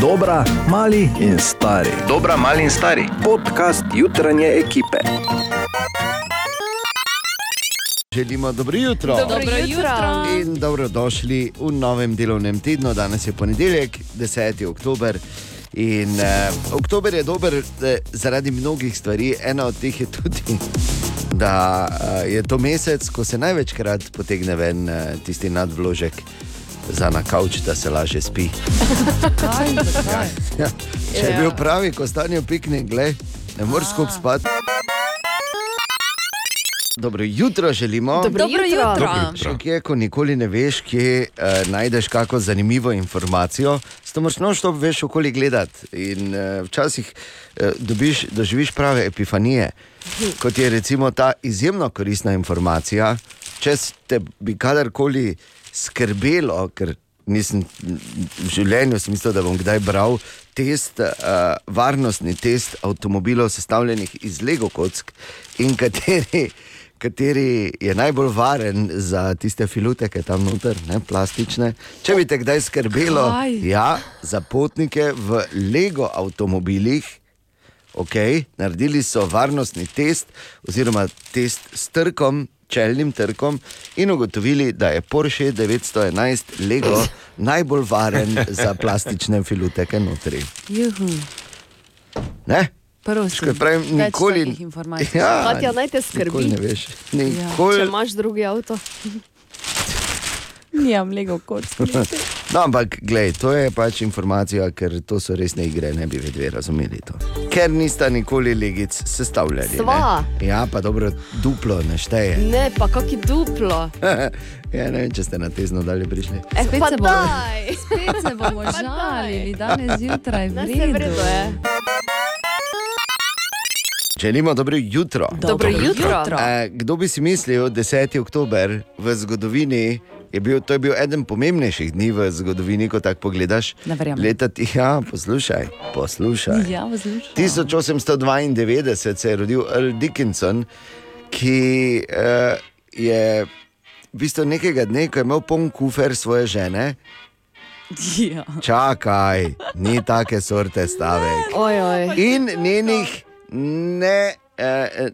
Dobra, mali in stari. Dobra, mali in stari. Podcast jutranje ekipe. Želimo dobro jutro. Dobro jutro. In dobrodošli v novem delovnem tednu. Danes je ponedeljek, 10. oktober. In uh, oktober je dober eh, zaradi mnogih stvari. Ena od teh je tudi, da uh, je to mesec, ko se največkrat potegne ven uh, tisti nadvložek za na kavč, da se lažje spi. Ja, če je bil pravi, ko stanje piknik, gled, ne moreš skupaj spati. Dobro jutro želimo. Dobro jutro. Še kje, ko nikoli ne veš, kje uh, najdeš kako zanimivo informacijo, to moraš noč veš okoli gledati. In uh, včasih uh, dobiš, doživiš prave epifanije, kot je recimo ta izjemno koristna informacija. Če te bi kadarkoli skrbelo, ker nisem v življenju mislil, da bom kdaj bral test, uh, varnostni test avtomobilov, sestavljenih iz Lego kock in kateri kateri je najbolj varen za tiste filute, ki je tam noter, ne, plastične. Če bi te kdaj skrbelo, ja, za potnike v Lego avtomobilih, okay, naredili so varnostni test, oziroma test s trkom. Čelnim trkom in ugotovili, da je Porsche 911 Lego najbolj varen za plastične filute, ki je notri. Ne? Škaj, pravim, nikoli. Ja, Katja, naj te skrbi. nikoli ne veš. Če Nikoli. imaš drugi avto. Nimam lego kot. No, ampak, glej, to je pač informacija, ker to so resne igre, ne bi vedeli razumeli to. Ker nista nikoli legic sestavljali. ne. Sva. Ja, pa dobro, duplo ne šteje. Ne, pa kaki duplo. ja, ne vem, če ste na tezno dalje prišli. Eh, Spet se bomo-. Spet se bomo žalili, danes zjutraj Ne, se v redu je. Želimo dobro jutro. Dobro jutro. Eh, kdo bi si mislil, 10. oktober v zgodovini je bil, to je bil eden pomembnejših dni v zgodovini, ko tako pogledaš. Leta, ti- ja, poslušaj, poslušaj. Ja, vzlušam. 1892 se je rodil Earl Dickinson, ki uh, je v bistvu nekega dne, ko je imel poln kufer svoje žene, Ja. čakaj, ni take sorte stavek. Oj, oj. In njenih ne. Eh,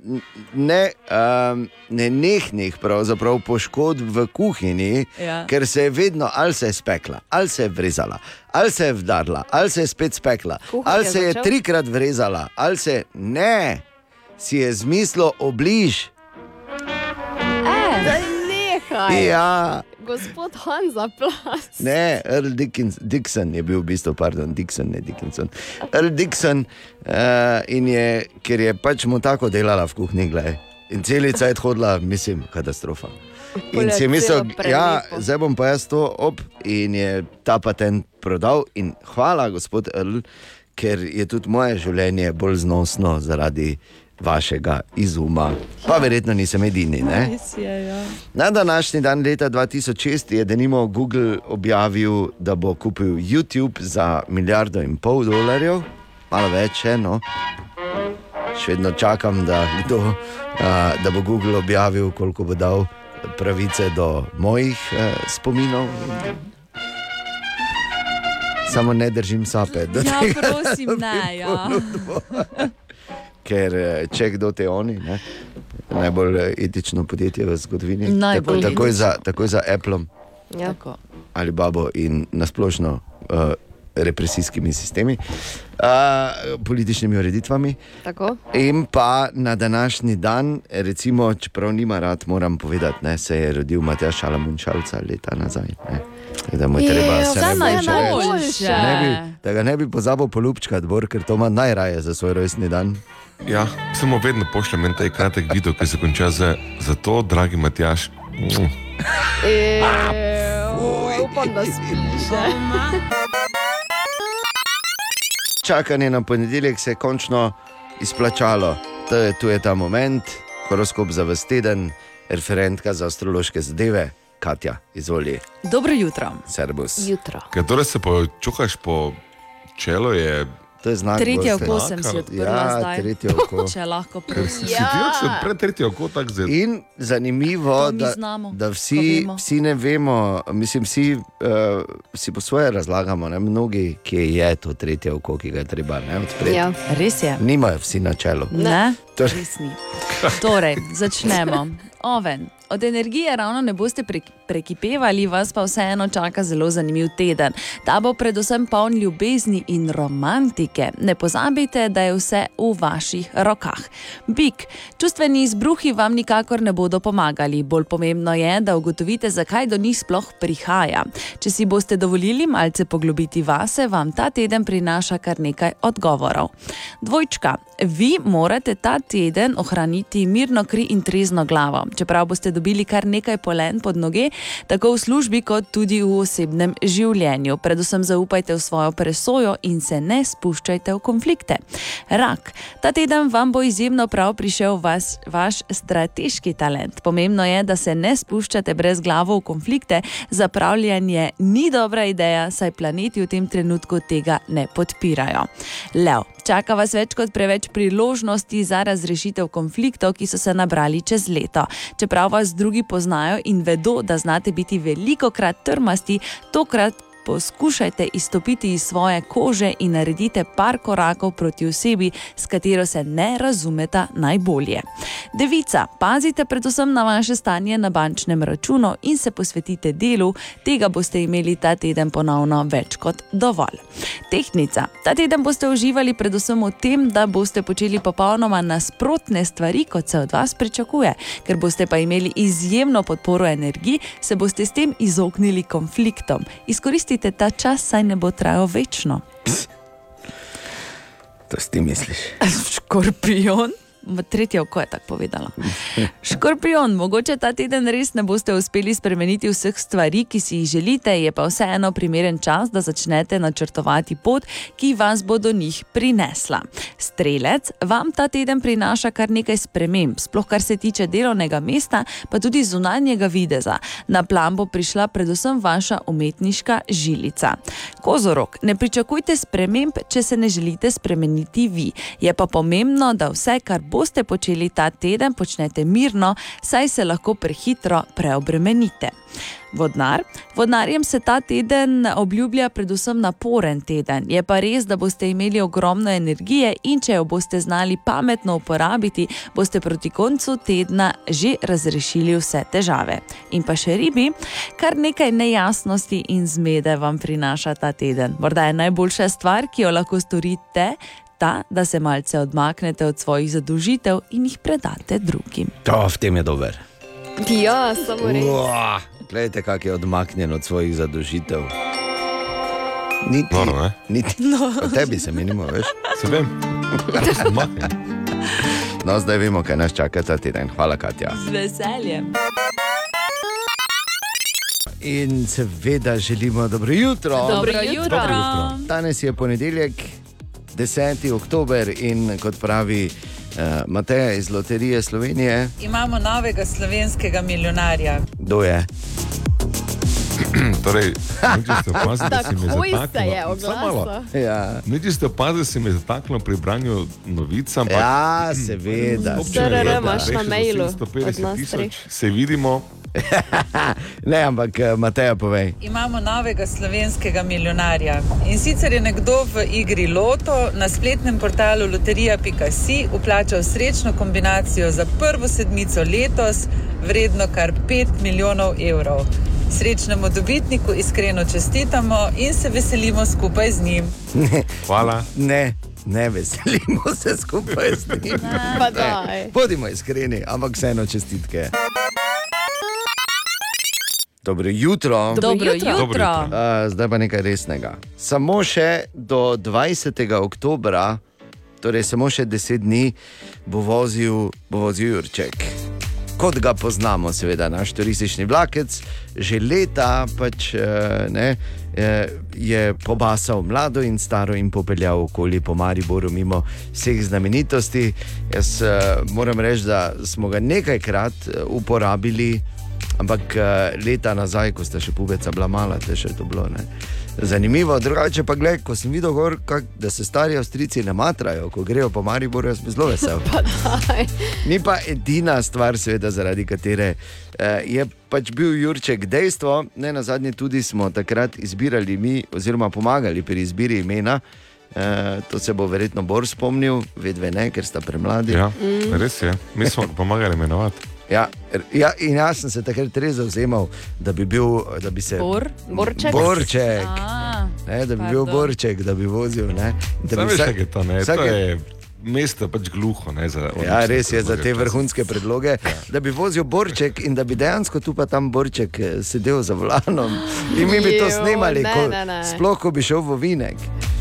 Ne, um, ne nehnih poškodb v kuhinji, Ja. ker se je vedno ali se je spekla, ali se je vrezala, ali se je vdarla, ali se je spet spekla, Kuhar ali je se je začel? trikrat vrezala, ali se ne, si je zmislil obliž. Nehaj. Ja, Gospod Hanza Plas. ne, Earl Dickens, Dixon je bil v bistvu, pardon, Dixon, ne Dickinson. Earl Dixon uh, in je, ker je pač mu tako delala v kuhinji, gledaj. In celica je hodila, mislim, katastrofa. In si je mislil, Poletelo ja, prelepo. zdaj bom pa jaz to op in je ta patent prodal. In hvala, gospod Earl, ker je tudi moje življenje bolj znosno zaradi vašega izuma. Pa verjetno nisem edini. Ne? Je, ja. Na današnji dan, leta 2006, je denimo Google objavil, da bo kupil YouTube za milijardo in pol dolarjev, malo več, še, no. Še vedno čakam, da, kdo, a, da bo Google objavil, koliko bo dal pravice do mojih a, spominov. Samo ne držim sape. do Ja, da prosim, ne, ja. Ker eh, če kdo te oni, ne, najbolj eh, etično podjetje v zgodovini. Najbolj tako, takoj, za, takoj za Apple Ja. Tako. ali Babo in nasplošno uh, represijskimi sistemi, uh, političnimi ureditvami. Tako. In pa na današnji dan, recimo, čeprav nima rad, moram povedati, da se je rodil Matjaš Šalamun Šalca leta nazaj. Ne. Tako Da, mu je treba se Vse najboljše reči. najboljše. Ne bi, da ga ne bi pozabil polupčkati, Bor, ker to ima najraje za svoj rojstni dan. Ja, samo vedno pošljem en taj kratek video, ki se konča z zato, dragi Matjaš. mm, E, upam, da spiš. Čakanje na ponedeljek se je končno izplačalo. To je, tu je ta moment, horoskop za vas teden, referentka za astrološke zadeve, Katja, izvoli, Dobro jutro. servus. Jutro. Ker torej se počuhaš po čelo, je To je znak. Tretje oko sem si odprla Ja, zdaj. tretje oko. Če lahko prosim. Si ti ja. pred tretjo oko tako zelo. In zanimivo, da, znamo, da vsi, vsi ne vemo, mislim, vsi uh, si po svoje razlagamo, ne? mnogi, ki je to tretje oko, ki ga je treba ne, odpreti. Ja. Res je. Nimajo vsi na čelu. Ne? Torej- Res ni. Torej, začnemo. Oven. Od energije ravno ne boste pre prekipevali, vas pa vseeno čaka zelo zanimiv teden. Ta bo predvsem poln ljubezni in romantike. Ne pozabite, da je vse v vaših rokah. Bik, čustveni izbruhi vam nikakor ne bodo pomagali. Bolj pomembno je, da ugotovite, zakaj do njih sploh prihaja. Če si boste dovolili malce poglobiti vase, vam ta teden prinaša kar nekaj odgovorov. Dvojčka, vi morate ta teden ohraniti mirno kri in trezno glavo. Čeprav boste dobili kar nekaj polen pod noge, tako v službi, kot tudi v osebnem življenju. Predvsem zaupajte v svojo presojo in se ne spuščajte v konflikte. Rak, ta teden vam bo izjemno prav prišel vas, vaš strateški talent. Pomembno je, da se ne spuščate brez glavo v konflikte. Zapravljanje ni dobra ideja, saj planeti v tem trenutku tega ne podpirajo. Lev. Čaka vas več kot preveč priložnosti za razrešitev konfliktov, ki so se nabrali čez leto. Čeprav vas drugi poznajo in vedo, da znate biti veliko krat trmasti, tokrat poskušajte izstopiti iz svoje kože in naredite par korakov proti osebi, s katero se ne razumeta najbolje. Devica, pazite predvsem na vaše stanje na bančnem računu in se posvetite delu, tega boste imeli ta teden ponovno več kot dovolj. Tehnica, ta teden boste uživali predvsem v tem, da boste počeli popolnoma nasprotne stvari, kot se od vas pričakuje. Ker boste pa imeli izjemno podporo energiji, se boste s tem izognili konfliktom. Izkoristite ta čas, saj ne bo trajal večno. To si ti misliš. Škorpion. Tretje oko je tako povedala. Škorpion, mogoče ta teden res ne boste uspeli spremeniti vseh stvari, ki si jih želite, je pa vseeno primeren čas, da začnete načrtovati pot, ki vas bo do njih prinesla. Strelec, vam ta teden prinaša kar nekaj sprememb, sploh kar se tiče delovnega mesta, pa tudi zunanjega videza. Na plan bo prišla predvsem vaša umetniška žilica. Kozorok, ne pričakujte sprememb, če se ne želite spremeniti vi. Je pa pomembno, da vse, kar boste počeli ta teden, počnete mirno, saj se lahko prehitro preobremenite. Vodnar. Vodnarjem se ta teden obljublja predvsem naporen teden. Je pa res, da boste imeli ogromno energije in če jo boste znali pametno uporabiti, boste proti koncu tedna že razrešili vse težave. In pa še ribi, kar nekaj nejasnosti in zmede vam prinaša ta teden. Morda je najboljša stvar, ki jo lahko storite. Ta, da se malce odmaknete od svojih zadolžitev in jih predate drugim. To v tem je dober. Ja, samo res. Uah, Glejte, kak je odmaknjen od svojih zadolžitev. Niti, Noro, ne? niti, no. Tebi se menimo, veš. Se vem. No, zdaj vemo, kaj nas čaka ta teden. Hvala, Katja. Z veseljem. In seveda želimo dobro jutro. Dobro Dobro jutro. jutro. jutro. Danes je ponedeljek, 10. oktober in kot pravi uh, Mateja iz Loterije Slovenije, Imamo novega slovenskega milijonarja. kdo je? Torej, opazili, da si me oglasil. Ja, Nič ste opazili, da si me zataknilo pri branju novic, ampak ja seveda. je, imaš na mailu za od 150 nas tisoč, treh. Se vidimo, Ne, ampak eh, Mateja povej. Imamo novega slovenskega milijonarja. In sicer je nekdo v igri Loto na spletnem portalu loterija.si uplačal srečno kombinacijo za prvo sedmico letos, vredno kar 5 milijonov evrov. Srečnemu dobitniku iskreno čestitamo in se veselimo skupaj z njim. hvala. Ne, ne veselimo se skupaj z njim. Pa daj. Bodimo iskreni, ampak vseeno čestitke. Dobro jutro. Dobro Dobro jutro. jutro. Dobro jutro. Uh, zdaj pa nekaj resnega. Samo še do 20. oktobra, torej samo še 10 dni, bo vozil, bo vozil Jurček. Kot ga poznamo, seveda, naš turistični vlakec, že leta pač, eh, ne, eh, je pobasal mlado in staro in popeljal okoli po Mariboru mimo vseh znamenitosti. Jaz moram reči, da smo ga nekajkrat uporabili Ampak uh, leta nazaj, ko sta še pubeca bila mala, te še to bilo. Ne? Zanimivo, drugače pa gledaj, ko sem videl, gor, kak, da se stari avstrici ne matrajo, ko grejo po Mariboru, jaz sem zelo vesel. Ni pa edina stvar, seveda, zaradi katere eh, je pač bil Jurček dejstvo. Ne na zadnje tudi smo takrat izbirali mi, oziroma pomagali pri izbiri imena. Eh, to se bo verjetno bolj spomnil, vedve ne, ker sta premladi. Ja, res je. Mi smo pomagali imenovati. Ja, ja, in jaz sem se takrat res zauzemal, da bi bil, da bi se. Bor? Borček. Borček. A, Ne, da bi bil Pardon. Borček, da bi vozil. Ne, da bi vsak- je to, ne? vsake- To je mesto pač gluho, ne? Za Ja, res je za te vrhunske predloge, da bi vozil Borček in da bi dejansko tu pa tam Borček eh, sedel za volanom in mi bi to snemali, ne, ko, ne, ne. sploh ko bi šel v Vinek.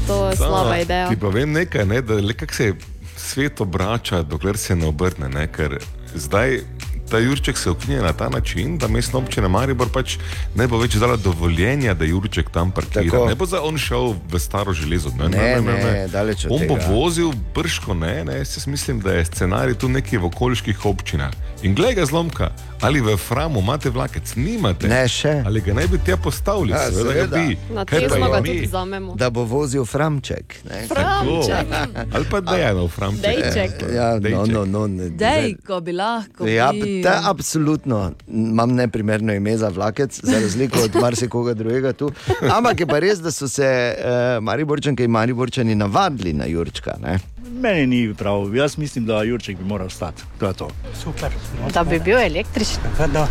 To je slaba ideja. Ti povem nekaj, ne, da le kako se svet obrača, dokler se ne obrne. Ne, ker zdaj ta Jurček se uknije na ta način, da mestna občina Maribor pač ne bo več dala dovoljenja, da Jurček tam parkira. Tako. Ne bo za on šel v staro železo. Ne, Ne, ne, daleč od On bo tega. vozil brško, ne, ne, jaz mislim, da je scenarij tu nekje v okoliških občinah. In glej ga zlomka, ali v Framu imate vlakec, nimate. Ne še. Ali ga ne bi tja postavili, Ja, seveda, seveda. bi. Na Kaj pa ga je mi? Da bo vozil Framček. Ne. Framček. Ali pa Dejanov Framček. Dejček. Ja, no, Dejček. no, no, ne, Dej, ko bi lahko. Ja, te absolutno imam neprimerno ime za vlakec, za razliko od marsikoga drugega tu. Ampak je pa res, da so se uh, Mariborčanke in Mariborčani navadili na Jurčka. Ne? Meni ni prav, jaz mislim, da Jurček bi moral stati. To je to. Super. Da bi bil električni. Kaj da?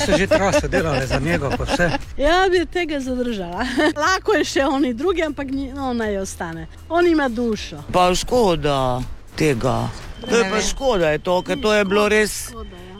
So že trase delali za njega, pa vse. Ja, bi tega zadržala. Lahko je še oni drugi, ampak ni, no, naj ostane. On ima dušo. Pa škoda tega. To je pa škoda, je to, ker to je bilo res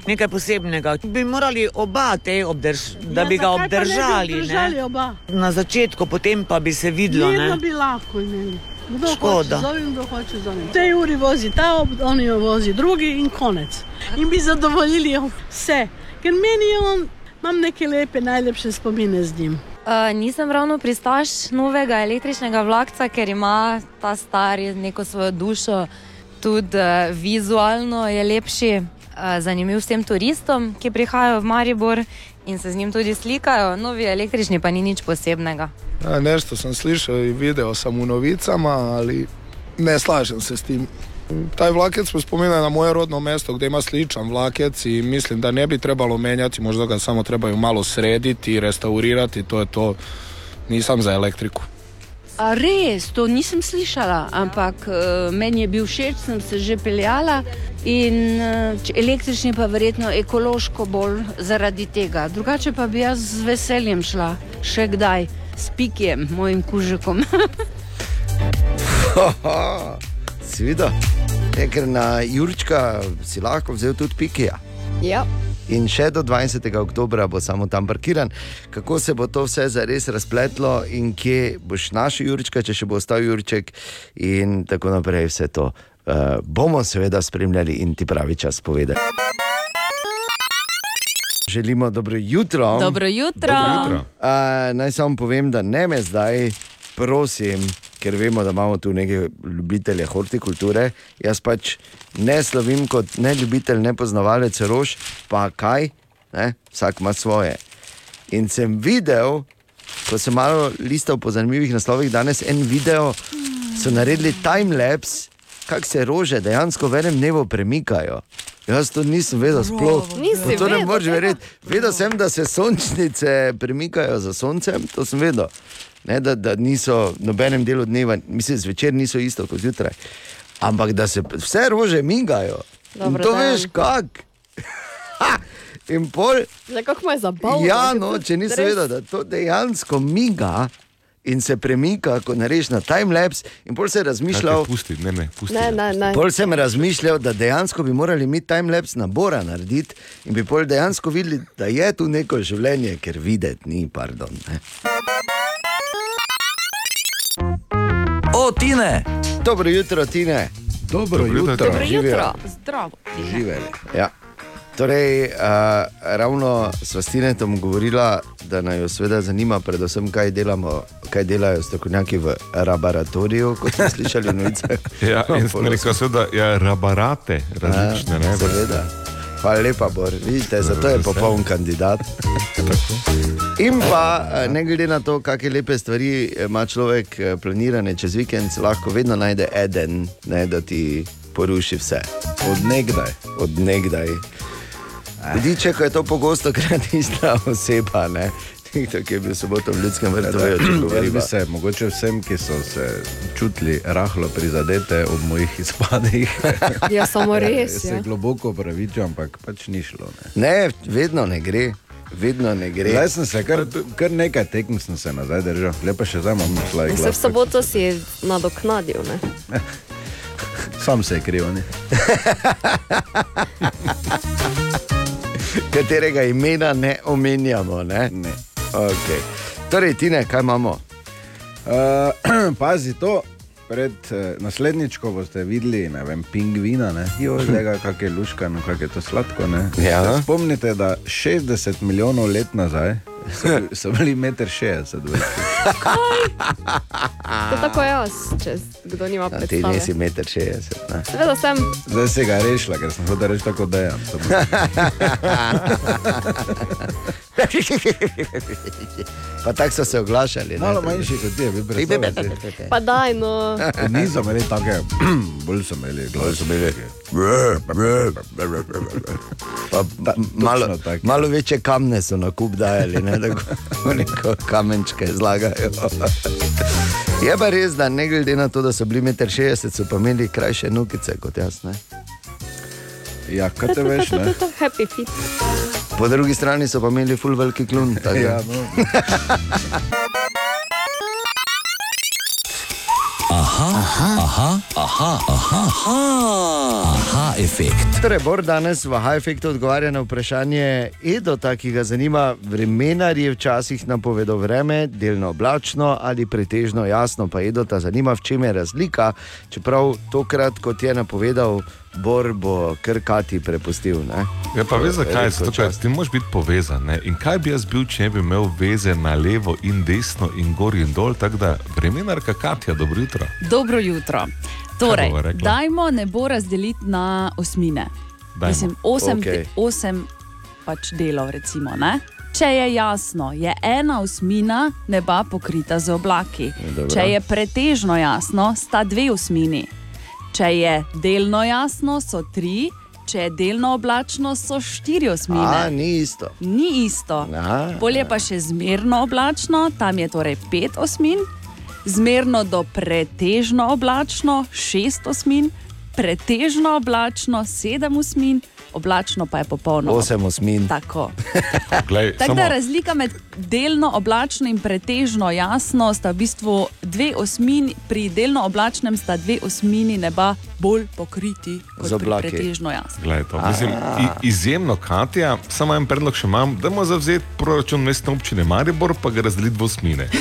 nekaj posebnega. Bi morali oba te obdržati, da Ja, bi ga zakaj pa ne bi obdržali. obdržali. Na začetku, potem pa bi se videlo. Ne? bi lahko imeli. Kdo Škoda. hoče, zovem, kdo hoče zovem. Te Juri vozi ta, ob- on jo vozi drugi in konec. In bi zadovoljili vse. Ker meni je on, imam neke lepe, najlepše spomine z njim. Uh, nisem ravno pristaš novega električnega vlakca, ker ima ta stari neko svojo dušo, tudi uh, vizualno je lepši, uh, zanimiv vsem turistom, ki prihajajo v Maribor in se z njim tudi slikajo. Novi električni pa ni nič posebnega. Ja, nešto sem slišal in videl samo v novicama, ali ne slažem se s tim. Taj vlakec me spominja na moje rodno mesto, gdje ima sličan vlakec i mislim da ne bi trebalo menjati, možda ga samo trebaju malo srediti, restaurirati, to je to. Nisam za elektriku. A res, to nisem slišala, ampak uh, meni je bil všeč, sem se že peljala in uh, električni pa verjetno ekološko bolj zaradi tega. Drugače pa bi jaz z veseljem šla, še kdaj, s pikjem, mojim kužekom. videl? Je, ker na Jurčka si lahko vzel tudi pikija. Ja. In še do 20. oktobra bo samo tam parkiran. Kako se bo to vse zares razpletlo in kje boš našel Jurčka, če še bo ostal Jurček, in tako naprej, vse to uh, bomo seveda spremljali in ti pravi čas povedati. Želimo dobro jutro. Dobro jutro. Dobro jutro. Uh, naj samo povem, da ne me zdaj, prosim, ker vemo, da imamo tu neke ljubitelje hortikulture. Jaz pač ne slovim kot ne ljubitelj, ne poznavalec rož, pa kaj, ne? vsak ima svoje. In sem videl, ko sem malo listal po zanimivih naslovih, danes en video, so naredili timelapse, kako se rože dejansko v enem dnevu premikajo. Jaz to nisem vedel, sploh. Nisi No, to ne moreš verjeti. Vedel sem, da se sončnice premikajo za soncem, to sem vedel. Ne, da, da niso v nobenem delu dneva, mislim, zvečer niso isto kot zjutraj. Ampak da se vse rože migajo. Dobro to dan. veš, kak. In pol, kako mu je zabavno. ja, no, če nisi vedel, da to dejansko miga in se premika, ko narediš na timelapse, in pol se razmišljal. Pusti, ne, ne, pusti. Ne, ne, ne. Pol sem razmišljal, da dejansko bi morali mi timelapse nabora narediti in bi pol dejansko videli, da je tu neko življenje, ker videti ni, pardon. Ne. Tine! Dobro jutro, Tine. Dobro jutro. Dobro Živijo. jutro. Zdravo. Živeli. Ja. Torej, uh, ravno sva s Tinetom govorila, da naj jo seveda zanima, predvsem kaj, delamo, kaj delajo strokovnjaki v laboratoriju, kot smo slišali v novicah. Ja, in sem Pol rekel, seveda, ja, rabarate različne. Ne, Seveda. Hvala lepa, Bor. Vidite, zato je popoln kandidat. In pa, eh, ne glede na to, kakšne lepe stvari ima človek eh, planirane čez vikend, lahko vedno najde eden, ne, da ti poruši vse. Od nekdaj. Od nekdaj. Vidiče, ko je to pogosto krat ista oseba, ne. Ki je bil soboto v ljudskem vrtu, Jaz odgovoril. bi se mogoče vsem, ki so se čutili rahlo prizadete ob mojih izpadih, Ja, samo res, se ja. globoko opravičujem, ampak pač ni šlo. Ne. Ne, vedno ne gre. Vedno ne gre. Zdaj sem se kar, kar nekaj tekem sem se nazaj držal, lepa še zdaj imam slaj Vse v soboto si nadoknadil. Ne? Sam se je kriv, ne. katerega imena ne omenjamo. Ne? Ne. Okay. Torej, Tine, kaj imamo? Uh, pazi to. Pred uh, naslednjič, ko boste videli, ne vem, pingvina, ne, jo, tega, kak je luška, no, kak je to sladko, ne. Ja. Se Spomnite, da 60 milijonov let nazaj so, bili- so bili 1,60 m. To je tako jaz, če kdo nima A, ti predstave. nisi 1,60 m. Seveda sem. Zdaj se ga rešila, ker sem hotel reči tako, da je. Pa tako so se oglašali. ne? Malo manjši kot ti je bil predstavljati. Pa daj, no. Niso imeli take, bolj so imeli glas. so imeli. Pa, malo, točno tako. malo večje kamne so na kup dajali, ne, da ko neko kamenčke zlagajo. Je pa res, da ne glede na to, da so bili 1,60 m, so pa imeli krajše nukice kot jaz. Ne? Ja, kaj te veš, ne? Happy fit. Po drugi strani so pa imeli full veliki klun. Ja, no. Aha, aha, aha, aha, aha, aha, aha, efekt. Torej, Bor danes v Aha Efektu odgovarja na vprašanje Edota, ki ga zanima, vremenar je včasih napovedal vreme, delno oblačno ali pretežno jasno, pa Edota zanima, v čem je razlika, čeprav tokrat, kot je napovedal, Bor bo krkati prepustil. Ne? Ja, pa veš, zakaj Redko to? čas. Ti moraš biti povezan. Ne? In kaj bi jaz bil, če ne bi imel veze na levo in desno in gor in dol, tako da vremenarka Katja, dobro jutro. Dobro jutro. Torej, dajmo nebo razdeliti na osmine. Dajmo. Mislim, osem, okay. osem pač delov, recimo. Ne? Če je jasno, je ena osmina neba pokrita z oblaki. dobro. Če je pretežno jasno, sta dve osmini. Če je delno jasno, so tri, če je delno oblačno, so štiri osmine. A, ni isto. Ni isto. A, Bolje pa še zmerno oblačno, tam je torej pet osmin, zmerno do pretežno oblačno šest osmin, pretežno oblačno sedem osmin, oblačno pa je popolno. Osem osmin. Tako. Glej, Tako da razlika med delno oblačno in pretežno jasno sta v bistvu dve osmini, pri delno oblačnem sta dve osmini neba bolj pokriti kot Z pri oblaki. pretežno jasno. Glej, to, mislim, izjemno, Katja, samo en predlog še imam, da moramo zavzeti proračun mestne občine Maribor, pa ga razdeliti v osmine.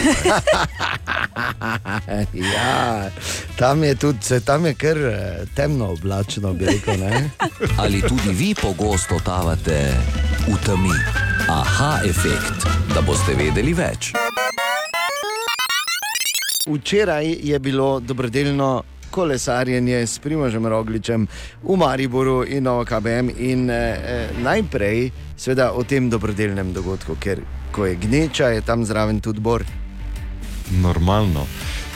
Ja, tam je tudi, tam je kar eh, temno oblačno, bi rekel. Ne? Ali tudi vi pogosto totavate v temi? Aha, efekt, da boste vedeli več. Včeraj je bilo dobrodelno kolesarjenje s Primožem Rogličem v Mariboru in Novo KBM. In eh, eh, najprej, seveda, o tem dobrodelnem dogodku, ker ko je gneča, je tam zraven tudi bor. Normalno.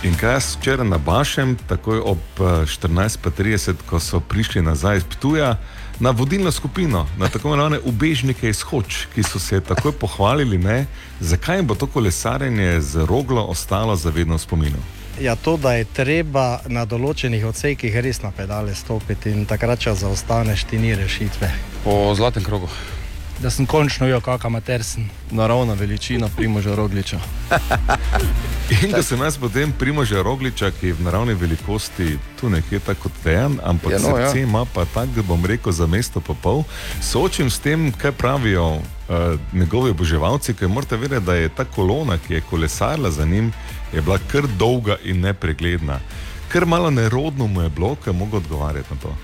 In kaj jaz včeraj na Bašem, takoj ob eh, 14:30, ko so prišli nazaj iz Ptuja, na vodilno skupino, na tako imenovane ubežnike iz Hoč, ki so se takoj pohvalili, ne, zakaj jim bo to kolesarjenje z roglo ostalo zavedno v spominu. Ja, to, da je treba na določenih odsekih res na pedale stopiti in takrat, če zaostaneš, ti ni rešitve. Po zlatem krogu. Da sem končno videl, kako amater sem. Naravna veličina Primoža Rogliča. In da sem jaz potem Primoža Rogliča, ki je v naravni velikosti tu nekje tako kot Dejan, ampak Ja, ja, no, no, ja. srce ima pa tako, da bom rekel za mesto pa pol, soočim s tem, kaj pravijo uh, njegovi oboževalci, ker morate vedeti, da je ta kolona, ki je kolesarila za njim, je bila kar dolga in nepregledna. Kar malo nerodno mu je bilo, ker je mogel odgovarjati na to.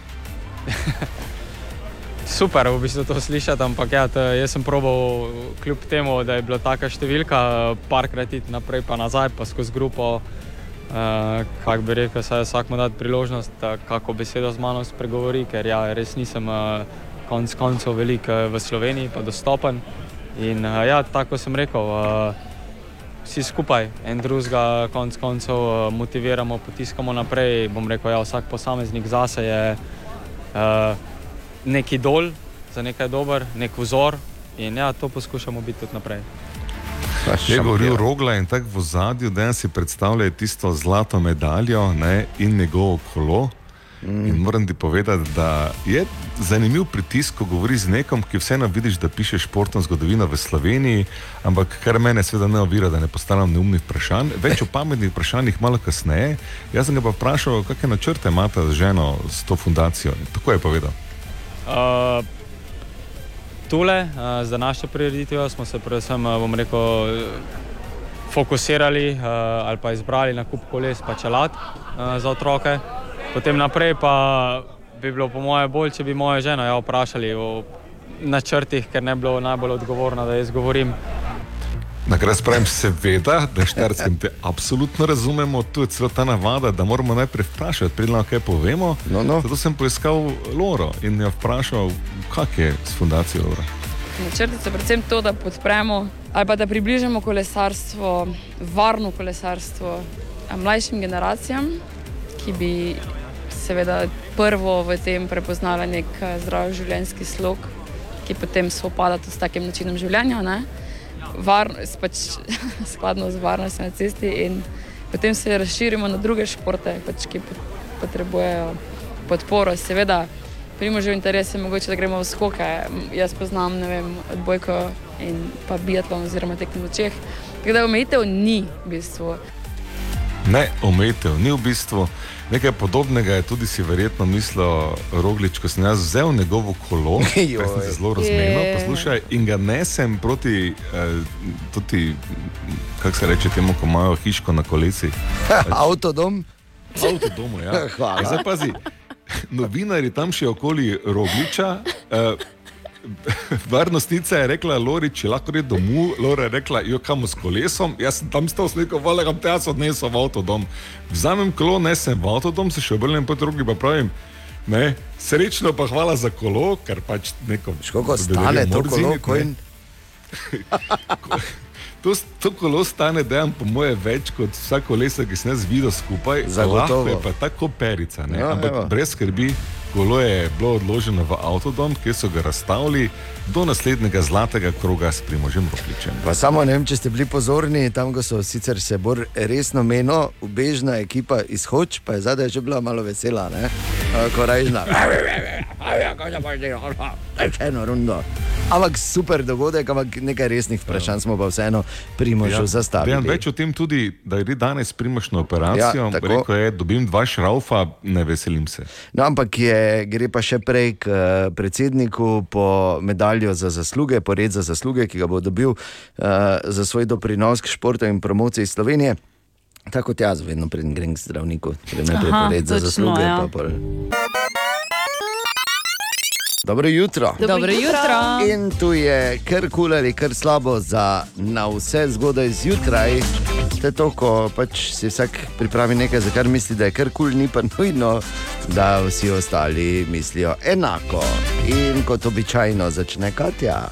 Super, v bistvu to slišati, ampak ja, to, jaz sem probal, kljub temu, da je bila taka številka, parkrat iti naprej, pa nazaj, pa skozi grupo. Uh, kako bi rekel, saj vsak mu da priložnost, da kako besedo z mano spregovori, ker ja, res nisem uh, konc koncev veliko eh, v Sloveniji, pa dostopen. In uh, ja, tako sem rekel, uh, vsi skupaj, en drugega, konc koncev uh, motiviramo, potiskamo naprej. Bom rekel, ja, vsak posameznik zase je uh, neki dol, za nekaj dober, nek vzor in ja, to poskušamo biti tudi naprej. Je govoril Rogla in tako v zadju, da si predstavlja tisto zlato medaljo ne, in njegovo kolo. Mm. In moram ti povedati, da je zanimiv pritisk, ko govoriš z nekom, ki vseeno vidiš, da piše športno zgodovino v Sloveniji, ampak kar mene seveda ne ovira, da ne postavljam neumnih vprašanj. Več o pametnih vprašanjih malo kasneje. Jaz sem ga pa vprašal, kakšne načrte imate z ženo, s to fundacijo. In tako je povedal. Uh, tule, uh, za našo prireditev smo se predvsem, uh, bom rekel, fokusirali uh, ali pa izbrali na kup koles pa čelad uh, za otroke. Potem naprej pa bi bilo po moje bolj, če bi moja žena ja, vprašali o načrtih, ker ne bi bilo najbolj odgovorno, da jaz govorim. Na kar spravim, seveda, da štarskem te absolutno razumemo, tu je celo ta navada, da moramo najprej vprašati, predno kaj povemo. No, no. Zato sem poiskal Loro in jo vprašal, kak je s fundacijo Lora. Načrti so predvsem to, da podpremo ali pa da približamo kolesarstvo, varno kolesarstvo mlajšim generacijam, ki bi seveda prvo v tem prepoznala nek a, zdrav življenjski slog, ki potem spopada tudi s takim načinom življenja. Ne? Varnost, pač, skladno z varnostjo na cesti, in potem se razširimo na druge športe, pač, ki pot- potrebujejo podporo. Seveda, primožev interes je mogoče, da gremo v skoke. Jaz poznam vem, odbojko in pa biatlon oziroma tekmo v očeh. Tako da omejitev ni v bistvu. Ne, omejitev ni v bistvu. Nekaj podobnega je tudi si verjetno mislil Roglič, ko sem jaz vzel njegovo kolo, ki sem se zelo razmenil, poslušaj, in ga nesem proti, eh, tudi, kako se reče temu, ko imajo hiško na kolesih. Avtodom. Avtodomu, ja. Hvala. In Zdaj pazi, novinari tam še okoli Rogliča. Eh, Varnostnica je rekla, Lori, če lahko gre domov, Lora je rekla, jo kam s kolesom, jaz sem tam stal sliko, vale, kam te jaz odnesel v avtodom. Vzamem kolo, nesem v avtodom, se še obrnem po drugi, pa pravim, ne, srečno pa hvala za kolo, ker pač neko. Koliko stane to kolo, ko in- To, to kolo stane, da je po moje več kot vsa kolesa, ki sem jaz videl skupaj. Zagotovo. Lahko je pa tako perica. Ne? Ja, Ampak evo. brez skrbi, kolo je bilo odloženo v avtodom, kjer so ga razstavili do naslednjega zlatega kroga s primožem Ropličem. Pa samo ne vem, če ste bili pozorni, tam so sicer se bolj resno meno, ubežna ekipa iz Hoč, pa je zadaj že bila malo vesela, ne? A, Korajžna. Eno rundo. Ampak super dogodek, ampak nekaj resnih vprašanj smo pa vseeno primožu ja, zastavili. Vem več o tem tudi, da gre danes primož na operacijo. Ja, tako. Rekel je, dobim dva šraufa, ne veselim se. No, ampak je, gre pa še prej k eh, predsedniku po medaljo za zasluge, pored za zasluge, ki ga bo dobil uh, za svoj doprinos k športu in promociji Slovenije. Tako kot jaz, vedno preden grem k zdravniku, grem najprej Aha, pored za zasluge. ja. pa pol- Dobro jutro. Dobro Dobro jutro. jutro. In tu je kar kul ali kar slabo za na vse zgodaj zjutraj. To je to, ko pač si vsak pripravi nekaj, za kar misli, da je kar kul, ni pa nujno, da vsi ostali mislijo enako. In kot običajno začne Katja.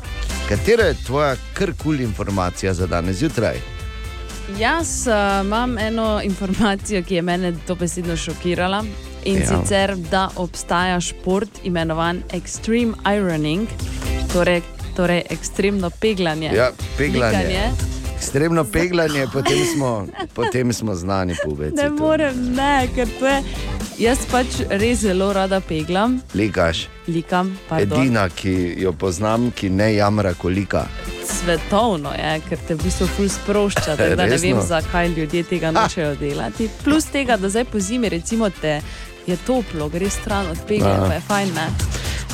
Katera je tvoja kar kul informacija za danes zjutraj? Jaz uh, imam eno informacijo, ki je mene dobesedno šokirala. In Ja. sicer, da obstaja šport imenovan Extreme Ironing, torej, torej ekstremno peglanje. Ja, peglanje. Likanje. Ekstremno peglanje, potem smo, potem smo znani pubeci. Ne morem, ne, ker to je. Jaz pač res zelo rada peglam, Likaš. likam, pardon. Edina, ki jo poznam, ki ne jamra kolika. Svetovno je, ker te v bistvu ful sprošča, tako da ne vem, zakaj ljudje tega nočejo delati. Plus tega, da zdaj po zimi, recimo, te je toplo, greš stran od pege, Ja. pa je fajn. Ne?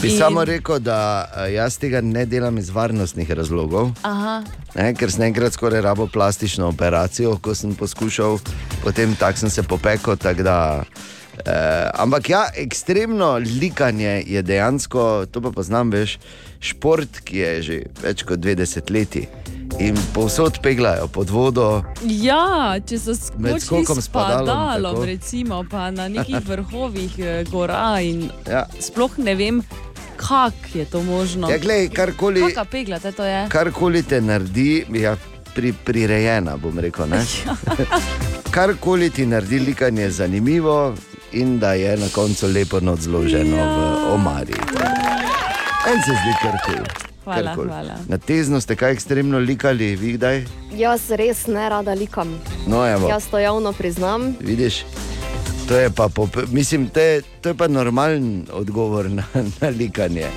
Bi In- samo rekel, da eh, jaz tega ne delam iz varnostnih razlogov. Aha, Ne, ker sem enkrat skoraj rabo plastično operacijo, ko sem poskušal, potem tako sem se popekel. eh, ampak ja, ekstremno likanje je dejansko, to pa poznam, veš, šport, ki je že več kot 20 leti. In povsod peglajo pod vodo, Ja, če so Med skočili skokom s padalom, recimo, pa na nekih vrhovih eh, gora in Ja. sploh ne vem, Kako je to možno? Ja, glej, karkoli- pegla te to je? Karkoli te naredi, je pri, prirejena, bom rekel. ne. Karkoli ti naredi likanje zanimivo in da je na koncu lepo not zloženo ja. v omari. En se zdi kar kul. Hvala, Kar kul. hvala. Na tezno ste kaj ekstremno likali, vi kdaj? Jaz res ne rada likam. No, evo. Jaz to javno priznam. Vidiš, to je pa, pop, mislim, to je, to je pa normalen odgovor na, na likanje.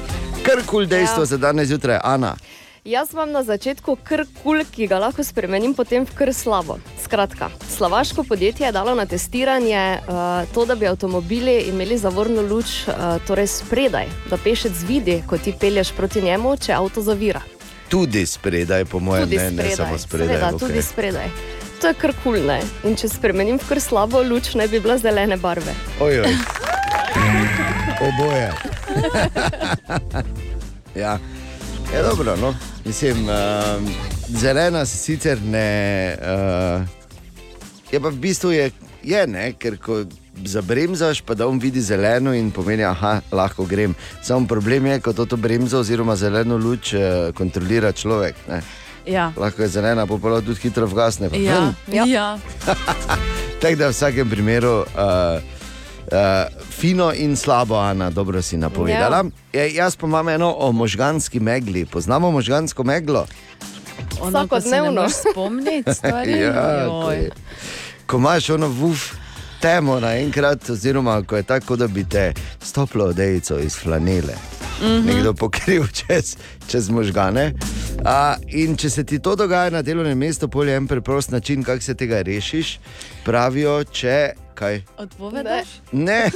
Kar kul dejstvo ja. za danes zjutraj, Ana. Jaz imam na začetku kar kul, ki ga lahko spremenim potem v kar slabo. Skratka, slovaško podjetje je dalo na testiranje uh, to, da bi avtomobili imeli zavorno luč uh, torej spredaj, da pešec vidi, ko ti pelješ proti njemu, če avto zavira. Tudi spredaj, po mojem mnenju, ne samo spredaj. seveda, okej. tudi spredaj. To je kar kul, ne. In če spremenim v kar slabo luč, ne bi bila zelene barve. Ojoj. Oboje. ja. Je dobro, no. Mislim, uh, zelena se sicer ne. Uh, je pa v bistvu je, je ne, ker ko zabremzaš, pa da on vidi zeleno in pomeni, da lahko grem. Samo problem je, ko to bremzo oziroma zeleno luč uh, kontrolira človek. Ne. Ja. Lahko je zelena, pa pa tudi hitro vgasne. Ja, hm. ja. Tako da v vsakem primeru uh, uh, fino in slabo, Ana, dobro si napovedala. Ja. Jaz pa imam eno o možganski megli. Poznamo možgansko meglo? Ono, ko se ne Vsakodnevno. moreš spomniti stvari. Ja, ko, je, ko imaš ono vuf temo naenkrat, oziroma ko je tako, da bi te stoplo odejico iz flanele. Mm -hmm. Nekdo pokril čez, čez možgane. A, in če se ti to dogaja na delovnem mestu, je en preprost način, kako se tega rešiš. Pravijo, če kaj. Odpovedaš? Ne.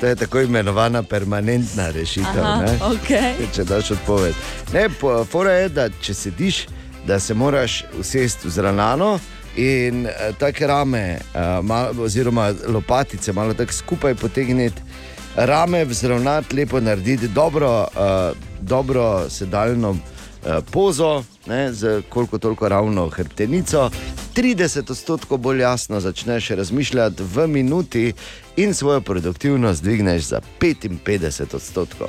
To je tako imenovana permanentna rešitev. Aha, ne. okej. Če daš odpoved. Ne, fora je, da če sediš, da se moraš usesti vzravnano in eh, take rame, eh, mal, oziroma lopatice, malo tako skupaj potegniti, rame vzravnati, lepo narediti, dobro, uh, dobro sedaljno uh, pozo, ne, z koliko toliko ravno hrbtenico. 30 odstotkov bolj jasno začneš razmišljati v minuti in svojo produktivnost dvigneš za 55 odstotkov.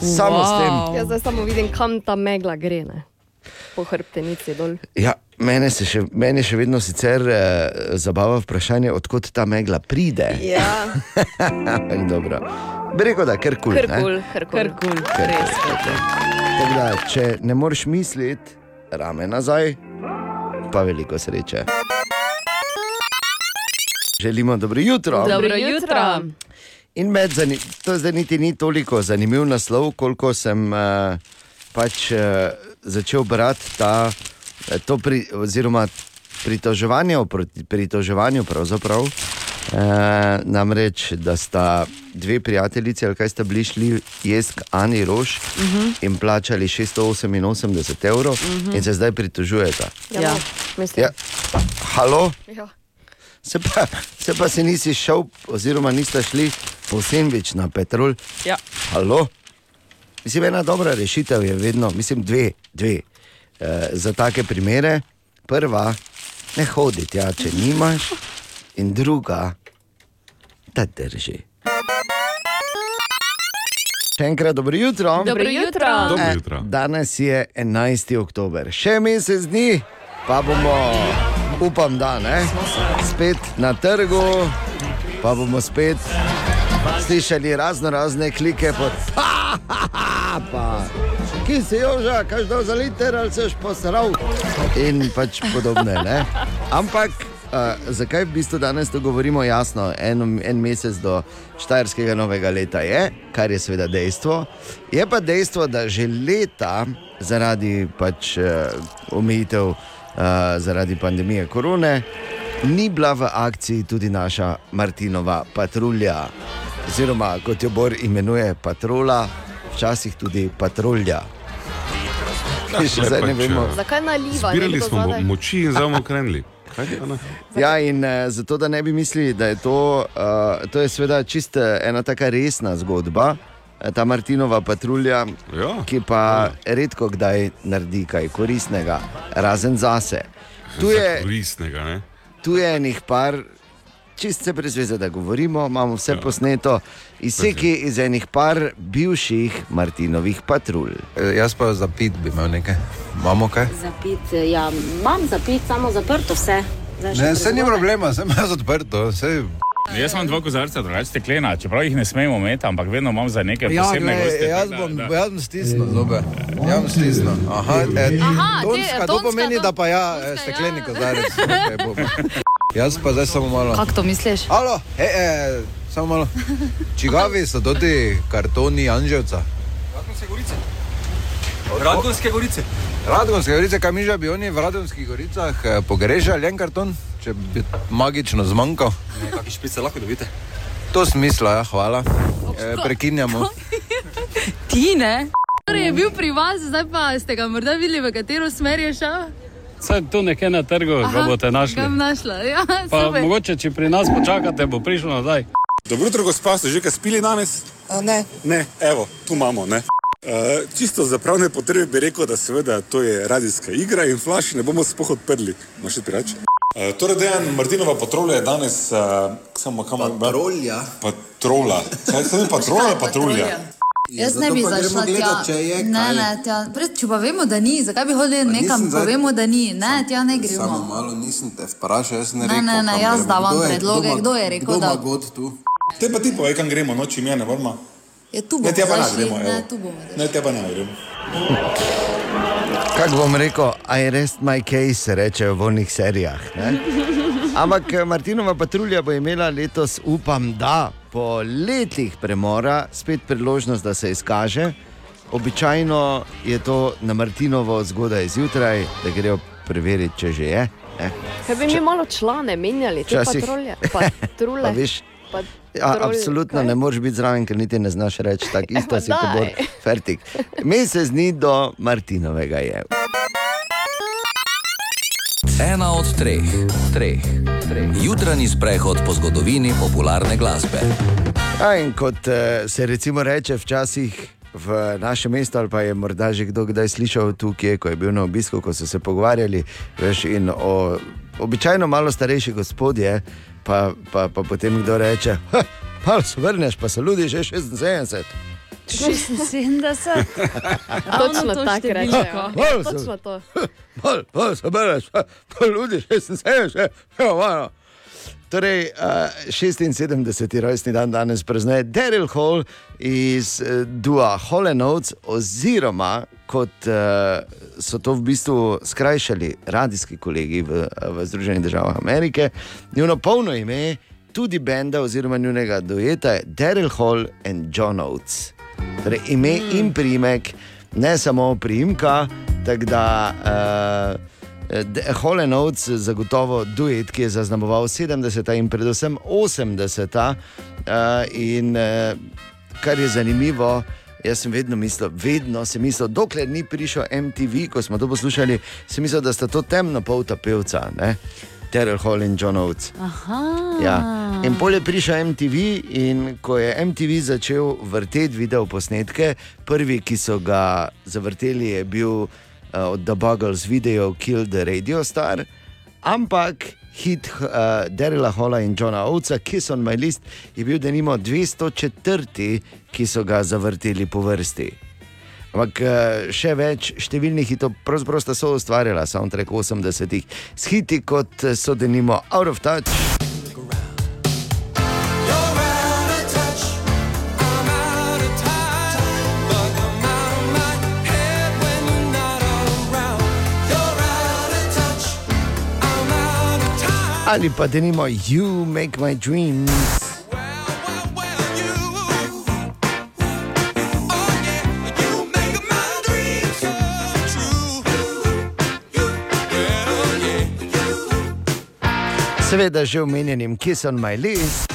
Samo s tem. Jaz zdaj samo vidim, kam ta megla gre. Ne? Po hrbtenici dol. Ja, mene, se še, mene še vedno sicer eh, zabava vprašanje, odkot ta megla pride. Ja. Ampak dobro. Bi rekel, da je kar kul. Kar kul, kar kul. Kar kul. Tako da, če ne moreš misliti, rame nazaj, pa veliko sreče. Želimo dobro jutro. Dobro jutro. In med zani, to zdaj niti ni toliko zanimiv naslov, koliko sem uh, pač uh, začel brati ta, eh, to pri, oziroma pritoževanje o proti- pritoževanju. pravzaprav. Uh, namreč, da sta dve prijateljici, ali kaj sta bili šli jesti k Ani Rož uh Mhm. -huh. in plačali 688 evrov, uh Mhm. -huh. in se zdaj pritožujeta. Ja, mislim. Ja. Halo? Ja. Se pa, se pa si nisi šel, oziroma niste šli po sendvič na petrol. Ja. Halo? Mislim, ena dobra rešitev je vedno, mislim, dve, dve e, za take primere. Prva, ne hoditi, ja, če nimaš, in druga, da drži. Še enkrat dobro jutro. Dobro jutro. Dobro Eh, jutro. Danes je 11. oktober, še mesec dni, pa bomo, upam, da ne, spet na trgu, pa bomo spet slišali razno razne klike pod pa, ha, ha, pa. Ki si joža, kaj dal za liter ali seš posral in pač podobne. Ne? Ampak uh, zakaj v bistvu danes to govorimo jasno? En, en mesec do Štajerskega novega leta je, kar je seveda dejstvo. Je pa dejstvo, da že leta zaradi pač uh, omejitev, uh, zaradi pandemije korone, ni bila v akciji tudi naša Martinova patrulja. Oziroma, kot jo Bor imenuje, patrola, včasih tudi patrulja. Mi še zdaj ne pač, vemo. eh, Zakaj naliva? Zbirali nekdo smo mo- zadaj? moči in zdaj bomo krenili. Ja, in uh, zato, da ne bi mislili, da je to, uh, to je seveda čist ena taka resna zgodba, eh, ta Martinova patrulja, ja, ki pa redko kdaj naredi kaj koristnega, razen zase. Tu je, Koristnega, ne? tu je enih par čist se brez veze, da govorimo, imamo vse posneto, izseki iz enih par bivših Martinovih patrulj. E, Jaz pa za pit bi imel nekaj. Imamo kaj? Zapit, ja, imam zapit, samo zaprto vse. Zdaj Ne, se ni problema, sem jaz odprto. Sej... Jaz imam dva kozarca, drugače steklena, čeprav jih ne smemo imeti, ampak vedno imam za neke Ja, posebne glej, goste. jaz bom, da- da. jaz bom stisnil zobe. Jaz bom stisnil. Aha, e, Aha, te- tonska, to tonska, pomeni, to- da pa ja, e, stekleni kozarec. Okay. jaz pa zdaj samo malo. Kako to misliš? Alo, e, e, samo malo. Čigavi so tudi kartoni Anželca? Radgonske gorice. Radgonske gorice, kaj mi že bi oni v Radgonskih goricah eh, pogrešali en karton, če bi magično zmanjkal? Kakšne špice lahko dobite? To smisla, ja, hvala. E, prekinjamo. Ti ne? Torej je bil pri vas, zdaj pa ste ga morda videli, v katero smer je šel? Saj tu nekje na trgu ga boste našli. Našla, ja, Pa super. mogoče, če pri nas počakate, bo prišel nazaj. Dobro jutro, gospa, ste že kaj spili danes? Ne. Ne, evo, tu imamo. Ne? Uh, čisto za pravne potrebe bi rekel, da seveda to je radijska igra in flash ne bomo spoh odprli. Imaš še pirač? Uh, torej, dejan Martinova patrulja je danes uh, samo kam Patrolja. Patrola. Kaj se mi patrola, patrulja? Jaz ne bi zašla tja. Ne, ne, tja. Pred, če pa vemo, da ni, zakaj bi hodili nekam, zdaj- povemo, da ni. Ne, tja ne Samo gremo. malo nisem te vprašal, jaz ne Ne, rekel. ne, ne, kam jaz davam Kdo je- predloge, ma- kdo je rekel, kdo da- ima god tu? Te pa ti povej, kam gremo, noči mi je ne vrma. Je tu Ne, bomo tja pa ne gremo, ne, tu bomo. Ne, te pa ne gremo. Kako bom rekel, I rest my case, rečejo v volnih serijah. Ne? Ampak eh, Martinova patrulja bo imela letos, upam, da po letih premora spet priložnost, da se izkaže. Običajno je to na Martinovo zgodaj zjutraj, da grejo preveriti, če že je. Ne? Kaj bi mi malo člane menjali, te Včasih- patrulje? Patrule. Pa veš, pa Ja, absolutno kaj? ne moreš biti zraven, ker niti ne znaš reči, tako isto si kot bor. Fertik. Mesec dni do Martinovega je. Ena od treh, treh. Jutranji sprehod po zgodovini popularne glasbe. A, in kot eh, se recimo reče včasih v našem mestu, ali pa je morda že kdo kdaj slišal tukaj, ko je bil na obisku, ko so se pogovarjali, veš, in o običajno malo starejši gospodje, pa, pa, pa potem kdo reče, "Ha, malo se vrneš, pa se ljudi že 76. 76. Točno to tako. Malo se- Točno to. Malo, malo se pa, pa ljudi 76, ja, malo. Torej, uh, 76. rojstni dan danes praznuje Daryl Hall iz uh, Dua Notes, oziroma kot uh, so to v bistvu skrajšali radijski kolegi v, v Združenih državah Amerike. Njuno polno ime, tudi benda oziroma njunega dojeta je Daryl Hall in John Oates. Torej, ime mm. in primek, ne samo priimka, tako da. Uh, Hole Notes, zagotovo duet, ki je zaznamoval 70. in predvsem 80. Uh, in uh, kar je zanimivo, jaz sem vedno mislil, vedno sem mislil, dokler ni prišel MTV, ko smo to poslušali, sem mislil, da sta to temna polta pevca, ne? Terrell Hall in John Oates. Ja. In pol je prišel MTV, in ko je MTV začel vrteti video posnetke, prvi, ki so ga zavrteli, je bil uh, od The Buggles video Kill the Radio Star, ampak hit uh, Derila Hola in Johna Oatesa, Kiss on My List, je bil denimo 204, ki so ga zavrteli po vrsti. Ampak eh, še več številnih hitov, pravzaprav sta so ustvarjala soundtrack 80-ih, s hiti kot eh, so denimo Out of Touch. Ali pa denimo You Make My Dreams. Seveda že omenjenim Kiss on My List.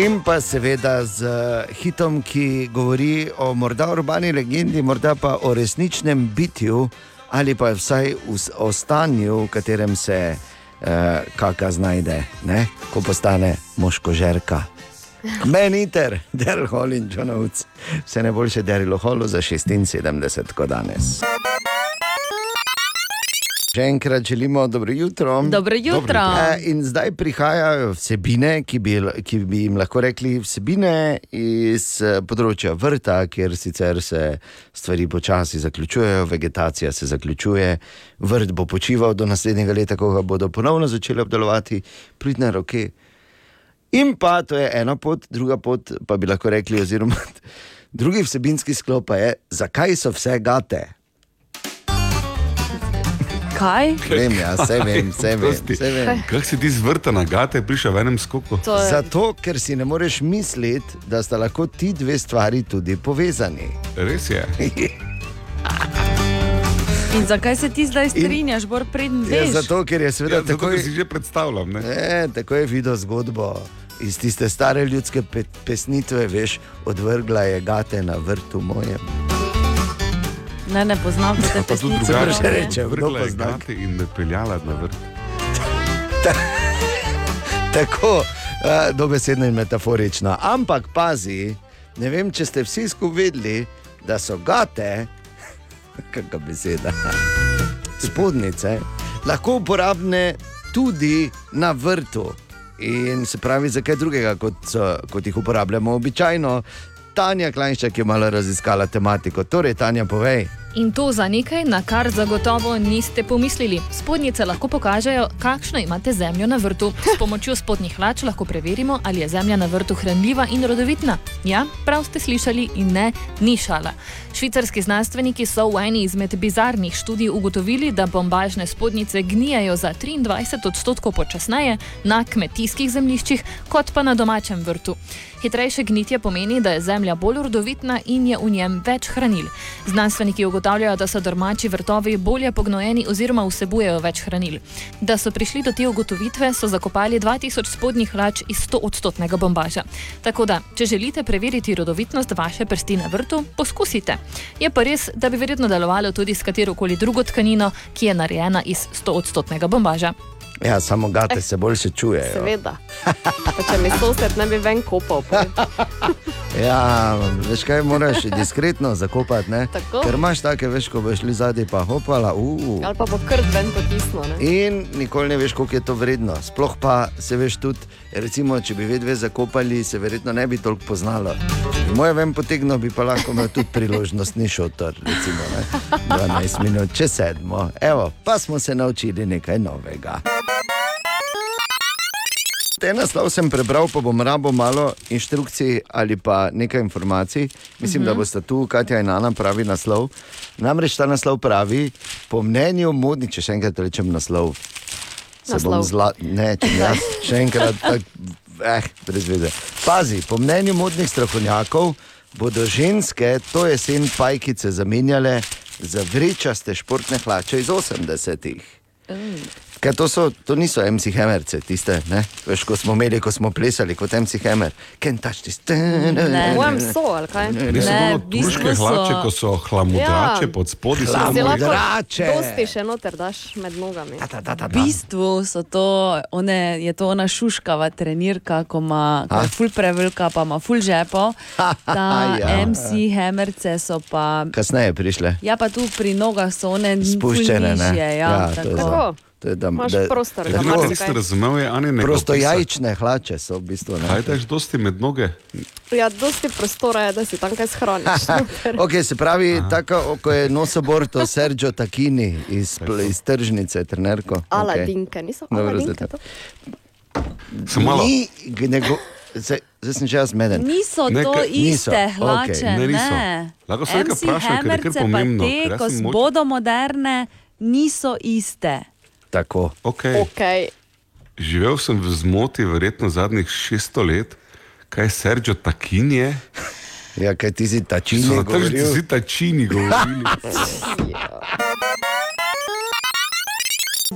In pa seveda z eh, hitom, ki govori o morda urbani legendi, morda pa o resničnem bitju, ali pa vsaj o stanju, v katerem se uh, kaka znajde, ne? ko postane moško žerka. Meniter, Daryl Hall in John Oates. Vse najboljše Daryl Hallu za 76, kot danes. Še enkrat želimo dobro jutro. Dobro jutro. E, In zdaj prihajajo vsebine, ki bi, ki bi jim lahko rekli vsebine iz eh, področja vrta, kjer sicer se stvari počasi zaključujejo, vegetacija se zaključuje, vrt bo počival do naslednjega leta, ko ga bodo ponovno začeli obdelovati, pridne roke. In pa to je ena pot, druga pot, pa bi lahko rekli, oziroma drugi vsebinski sklop pa je, zakaj so vse gate. Kaj? Vem, ja, vse vem, vse vem. Vse vem. Kako si ti z vrta na gate prišel v enem skoku? Zato, ker si ne moreš misliti, da sta lahko ti dve stvari tudi povezani. Res je. In zakaj se ti zdaj strinjaš, bolj preden Ja, zato, ker je seveda Ja, zato, tako. ker si že predstavljam. Ne? Ne, tako je videl zgodbo. Iz tiste stare ljudske pe pesnitve, veš, odvrgla je gate na vrtu mojem. Ne, ne poznam te Pa tudi pesnice. drugače še reče, vrgla je pozna? gate in me peljala na vrt. Tako, uh, dobesedno in metaforično. Ampak pazi, ne vem, če ste vsi skupaj vedeli, da so gate, kakšna beseda, spodnice, lahko uporabne tudi na vrtu. In se pravi, za kaj drugega, kot, kot jih uporabljamo običajno. Tanja Klajnščak je malo raziskala tematiko. Torej, Tanja, povej. In to za nekaj, na kar zagotovo niste pomislili. Spodnjice lahko pokažejo, kakšno imate zemljo na vrtu. S pomočjo spodnjih hlač lahko preverimo, ali je zemlja na vrtu hranljiva in rodovitna. Ja, prav ste slišali in ne, ni šala. Švicarski znanstveniki so v eni izmed bizarnih študij ugotovili, da bombažne spodnjice gnijajo za 23 odstotkov počasneje na kmetijskih zemljiščih, kot pa na domačem vrtu. Hitrejše gnitje pomeni, da je zemlja bolj rodovitna in je v njem več hranil. Znanstveniki ugotavljajo, da so domači vrtovi bolje pognojeni oziroma vsebujejo več hranil. Da so prišli do te ugotovitve, so zakopali 2000 spodnjih hlač iz 100-odstotnega bombaža. Tako da, če želite preveriti rodovitnost vaše prsti na vrtu, poskusite. Je pa res, da bi verjetno delovalo tudi s katero koli drugo tkanino, ki je narejena iz 100-odstotnega bombaža. Ja, samo gate se boljše čujejo. Seveda. Pa če mi sosed ne bi ven kopal. Ja, veš kaj, moraš diskretno zakopati, ne? Tako. Ker imaš take, veš, ko boš šli zadaj, pa hopala, uf. Ali pa bo krt ven potisnil. ne. In nikoli ne veš, koliko je to vredno. Sploh pa se veš tudi, recimo, če bi vedve zakopali, se verjetno ne bi toliko poznalo. Moje vem potegno bi pa lahko imel tudi priložnostni šotor, recimo, ne? 12 minut, če sedmo. Evo, pa smo se naučili nekaj novega. Te naslov sem prebral, pa bom rabo malo inštrukcij ali pa nekaj informacij. Mislim, Mhm. da boste tu, Katja in Ana, pravi naslov. Namreč ta naslov pravi, po mnenju modnih, če še enkrat rečem naslov. Se bom Naslov. zla, ne, če jaz še enkrat, tak, eh, brez veze. Pazi, po mnenju modnih strokovnjakov bodo ženske to jesen pajkice zamenjale za vrečaste športne hlače iz 80-ih. Ker to, so, to niso MC Hammerce, tiste, ne? Veš, ko smo imeli, ko smo plesali kot MC Hammer. Can't touch this. Po mojem so, ali kaj? Res so bolj turške hlače, ko so hlamudrače Ja. pod spodnji Si lahko Hlamudrače. dosti še noter daš med nogami. V bistvu so to, one, je to ona šuškava trenirka, ko, ima, ful prevelika, pa ima ful žepo. Ta Ja. MC Hammerce so pa. Kasneje prišle. Ja, pa tu pri nogah so one Spuščene, ne? nižje, ja, to tako. To. To da, Imaš da, prostor, da ti nisi razumel, je Ani nekaj. Prostojajčne hlače so v bistvu. Ne? Kaj daš dosti med noge? Ja, dosti prostora je, da si tam kaj shraniš. Okay, se pravi, tako ko je nosoborto Sergio Takini iz, iz tržnice, trenerko. Niso aladinke. zdaj to? Sem malo- Ni, nego, zdaj, zdaj sem že jaz meden. Niso to Nekaj- iste niso, hlače. okej. Ne, niso. Ne. Lahko se nekaj vprašam, ker je kar pomembno, te, ko bodo moderne, niso iste. Tako. Okay. Okay. Živel sem v zmoti verjetno zadnjih 600 let, kaj Sergio Takin je. Ja, kaj ti si tačini tržnici govoril? si tačini govorili.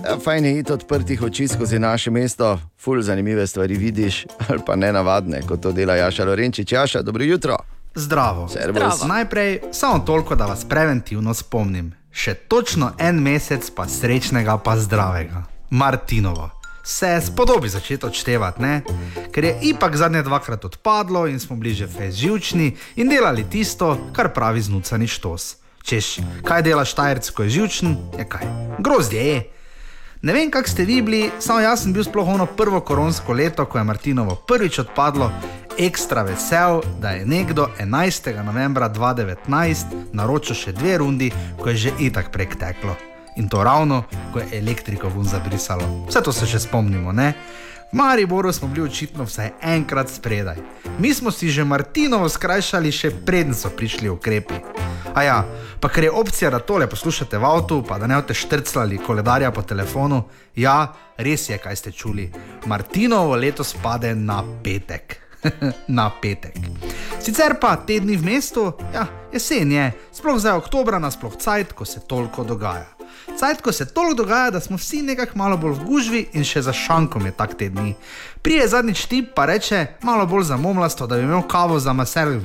Ja, Fajn je iti odprtih oči skozi naše mesto, ful zanimive stvari vidiš, ali pa ne navadne, kot to dela Jaša Lorenčič. Jaša, dobro jutro. Zdravo. Servus. Najprej samo toliko, da vas preventivno spomnim. Še točno en mesec pa srečnega, pa zdravega. Martinovo. se spodobi začeti odštevati, ne? ker je ipak zadnje dvakrat odpadlo in smo bili že fez živčni in delali tisto, kar pravi znucani štos. Češ, kaj dela Štajerc, ko je živčen, je kaj. Grozdje je. Ne vem, kak ste vi bili, samo jaz sem bil sploh ono prvo koronsko leto, ko je Martinovo prvič odpadlo, ekstra vesel, da je nekdo 11. novembra 2019 naročil še dve rundi, ko je že itak prek teklo. In to ravno, ko je elektriko vun zabrisalo. Vse to se še spomnimo, ne? V Mariboru smo bili očitno vsaj enkrat spredaj. Mi smo si že Martinovo skrajšali, še preden so prišli ukrepi. A ja, pa ker je opcija, da tole poslušate v avtu, pa da ne boste štrcali koledarja po telefonu, ja, res je, kaj ste čuli. Martinovo letos pade na petek. na petek. Sicer pa tedni v mestu, ja, jesen je, sploh zdaj oktobra, nasploh cajt, ko se toliko dogaja. Cajt, ko se toliko dogaja, da smo vsi nekako malo bolj v gužvi in še za šankom je tak tedni. Prije zadnjič tip pa reče malo bolj zamomlasto, da bi imel kavo za maser.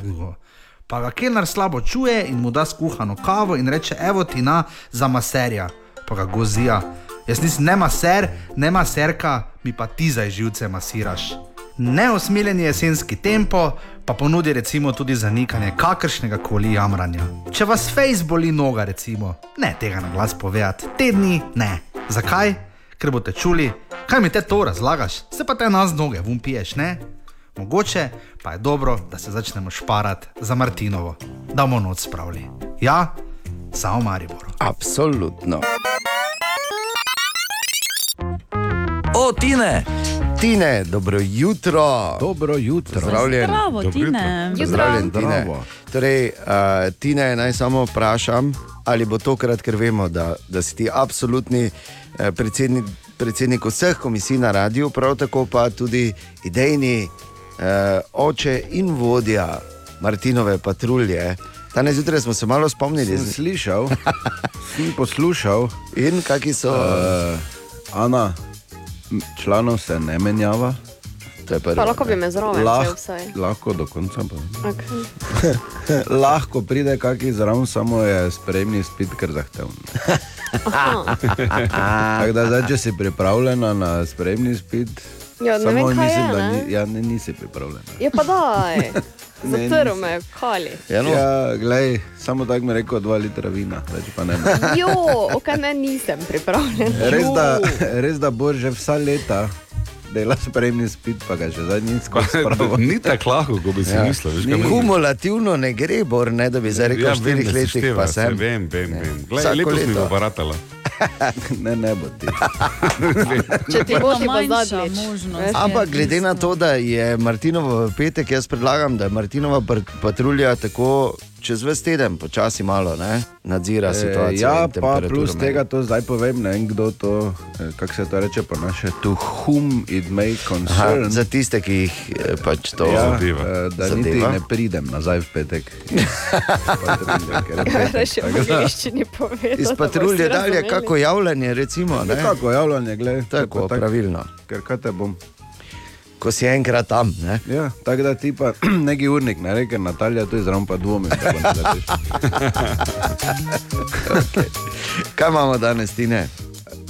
Pa ga kelner slabo čuje in mu da skuhano kavo in reče: Evo ti na za maserja, pa ga gozija. Jaz nisem ne maser, ne maserka, mi pa ti za živce masiraš. Neosmiljen jesenski tempo pa ponudi recimo tudi zanikanje kakršnega koli jamranja. Če vas face boli noga, recimo, ne tega na glas povedati, tedni ne. Zakaj? Ker boste čuli, kaj mi te to razlagaš, se pa te nas noge vum piješ, ne? Mogoče pa je dobro, da se začnemo šparati za Martinovo, da bomo noč spravili. Ja, samo Maribor. Absolutno. O, Tine! Tine, dobro jutro. Dobro jutro. Pozdravljen. Zdravo, Dobro Tine. jutro. Pozdravljen, Jutro. Tine. Zdravo. Torej, uh, Tine, naj samo vprašam, ali bo tokrat, ker vemo, da, da si ti absolutni uh, predsednik, predsednik vseh komisij na radiju, prav tako pa tudi idejni uh, oče in vodja Martinove patrulje. Danes zjutraj smo se malo spomnili. Sem slišal, sem poslušal. In kakšni so? Uh, Ana, članov se ne menjava. Pa lahko bi me zraven, Lah, če vsaj. lahko do konca. Pa. Okay. lahko pride kakšen zraven, samo je sprejemni spit, ker zahteven. Tako da, zdaj, če si pripravljena na sprejemni spit, Ja, ne samo vem, kaj mislim, je, da ne. ni, ja, ne, nisi pripravljena. Je pa daj, Zatrl me, je kali. Ja, no. Ja, glej, samo tako mi je rekel, dva litra vina, več pa ne. Jo, ok, ne, nisem pripravljen. Res da, res da bo že vsa leta dela spremni spit, pa ga že zadnji skozi. Ni tako lahko, kot bi si Ja. mislil. veš, Ni Kumulativno ne gre, bor, ne, da bi zdaj rekel, Ja, da se letih števa, pa sem. Vem, vem, vem. Glej, Vsako letos mi leto. bo baratala. Ne, ne bo ti. Če ti bo ti pa Manjša zadnjič. možnost. Ampak glede na to, da je Martinova v petek, jaz predlagam, da je Martinova patrulja tako čez ves teden, počasi malo ne, nadzira E, situacijo. ja, pa plus tega to zdaj povem, ne vem kdo to, eh, kako se to reče po naše, to whom it may Aha, concern. za tiste, ki jih eh, pač to ja, zadeva. eh, da Zadeva. niti ne pridem nazaj v petek. Še tako angliščini povedal? Iz patrulje dalje, razumeli? kako javljanje, recimo. Ne? Nekako javljanje, gledaj. Tako, pravilno. Ker kaj te bom. Ko si enkrat tam. Ne? Ja, tako da ti pa neki urnik, ne reke Natalija, to je zraven pa bo naletiš. Kaj imamo danes, ti ne?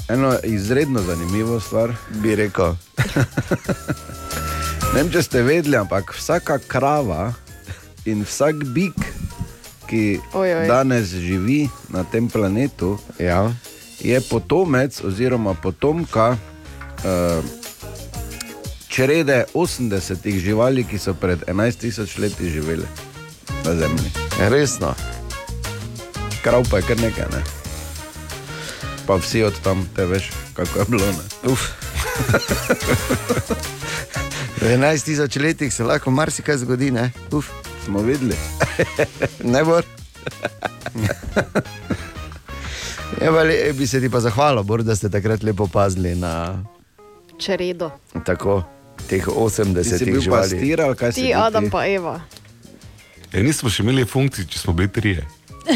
Eno izredno zanimivo stvar. Bi rekel. Ne vem, če ste vedeli, ampak vsaka krava in vsak bik, ki Oj, oj. danes živi na tem planetu, ja. je potomec oziroma potomka uh, črede 80 živali, ki so pred 11 tisoč leti živeli na Zemlji. Resno. Krav pa je kar nekaj. Ne? Pa vsi od tam, te veš, kako je bilo. Ne? Uf. V 11 tisoč letih se lahko marsikaj zgodi, ne? Uf. Smo videli. ne bo. Ja, bi se ti pa zahvalil, Bor, da ste takrat lepo pazili na Čredo. tako, teh Ti 80 si bil živali. pastir kaj si Ti, bil Adam ti? pa Eva. Ja, nismo še imeli funkcij, če smo bili trije.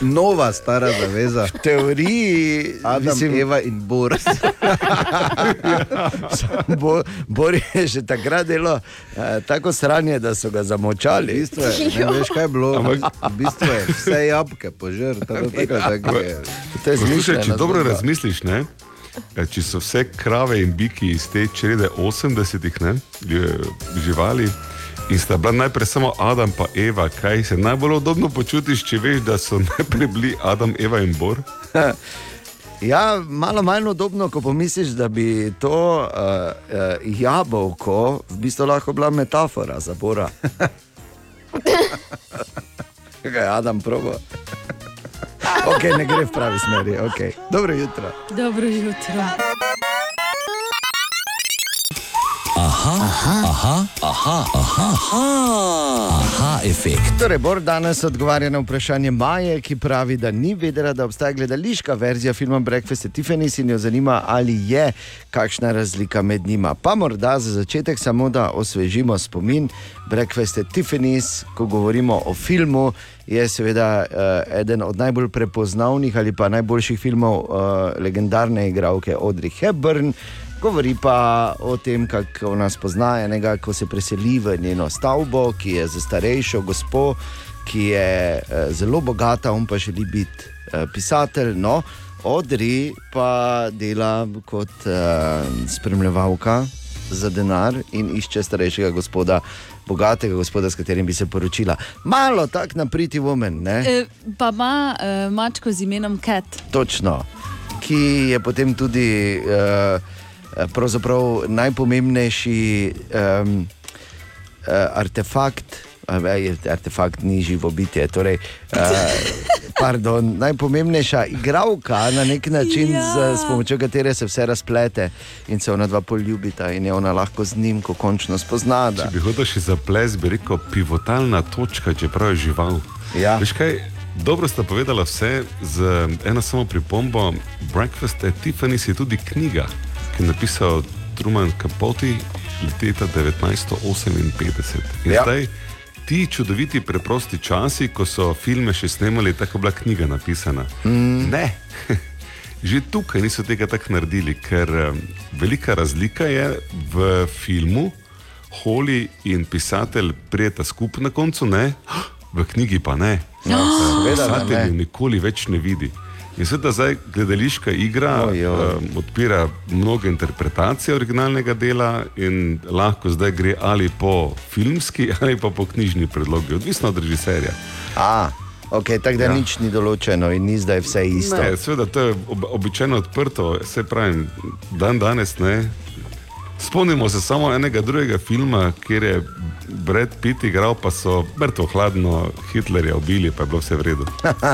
Nova stara zaveza. V teoriji Adam, mislim-. Eva in Boris. Bo, Bor je že takrat delo eh, tako sranje, da so ga zamočali. Bistvo je, ne veš, kaj je bilo. V bistvu je vse jabke požrl, tako tako, tako je. To je Poslušaj, če dobro zgodba. razmisliš, ne? Eh, če so vse krave in biki iz te črede 80-ih ne, lju- živali in sta bila najprej samo Adam in Eva, kaj se najbolj udobno počutiš, če veš, da so najprej bili Adam, Eva in Bor? Ja, malo manj udobno, ko pomisliš, da bi to uh, uh, jabolko v bistvu lahko bila metafora za Bora. Kaj je Adam probo? Ok, ne gre v pravi smeri. Okay. Dobro jutro. Dobro jutro. Aha, aha, aha, aha, aha, aha, aha efekt. Torej, Bor danes odgovarja na vprašanje Maje, ki pravi, da ni vedela, da obstaja gledališka verzija filma Breakfast at Tiffany's in jo zanima, ali je kakšna razlika med njima. Pa morda za začetek samo da osvežimo spomin. Breakfast at Tiffany's, ko govorimo o filmu, je seveda uh, eden od najbolj prepoznavnih ali pa najboljših filmov uh, legendarne igralke Audrey Hepburn. Govori pa o tem, kako nas pozna enega, ko se preseli v njeno stavbo, ki je za starejšo gospo, ki je eh, zelo bogata, on pa želi biti eh, pisatelj. No, Odri pa dela kot eh, spremljevalka za denar in išče starejšega gospoda, bogatega gospoda, s katerim bi se poročila. Malo tak na priti woman, ne? E, pa ima e, mačko z imenom Cat. Točno, ki je potem tudi uh, pravzaprav najpomembnejši um, uh, artefakt. Artefakt ni živo bitje. Torej, uh, pardon, najpomembnejša igralka na nek način, ja. s, s pomočjo katere se vse razplete in se ona dva poljubita, in je ona lahko z njim, ko končno spozna. Da. Če bi hodil še za ples, bi rekel pivotalna točka, čeprav je žival. Ja. Veš kaj? Dobro sta povedala vse z eno samo pripombo. Breakfast at Tiffany's je tudi knjiga, je napisal Truman Capote leta 1958. In Ja. zdaj ti čudoviti preprosti časi, ko so filme še snemali, tako je bila knjiga napisana. Mm. Ne. Že tukaj niso tega tako naredili, ker um, velika razlika je v filmu, Holi in pisatelj prijeta skupaj na koncu, ne, v knjigi pa ne. Ja, seveda, da Pisatelj ne. nikoli več ne vidi. In seveda zdaj gledališka igra um, odpira mnoge interpretacije originalnega dela in lahko zdaj gre ali po filmski ali pa po knjižni predlogi, odvisno od režiserja. A, ok, tako da. Ja. nič ni določeno in ni zdaj vse isto. Ne, seveda, to je ob, običajno odprto, se pravi, dan danes ne. Spomnimo se samo enega drugega filma, kjer je Brad Pitt igral, pa so mrtvo hladno Hitlerja ubili, pa je bilo vse v redu.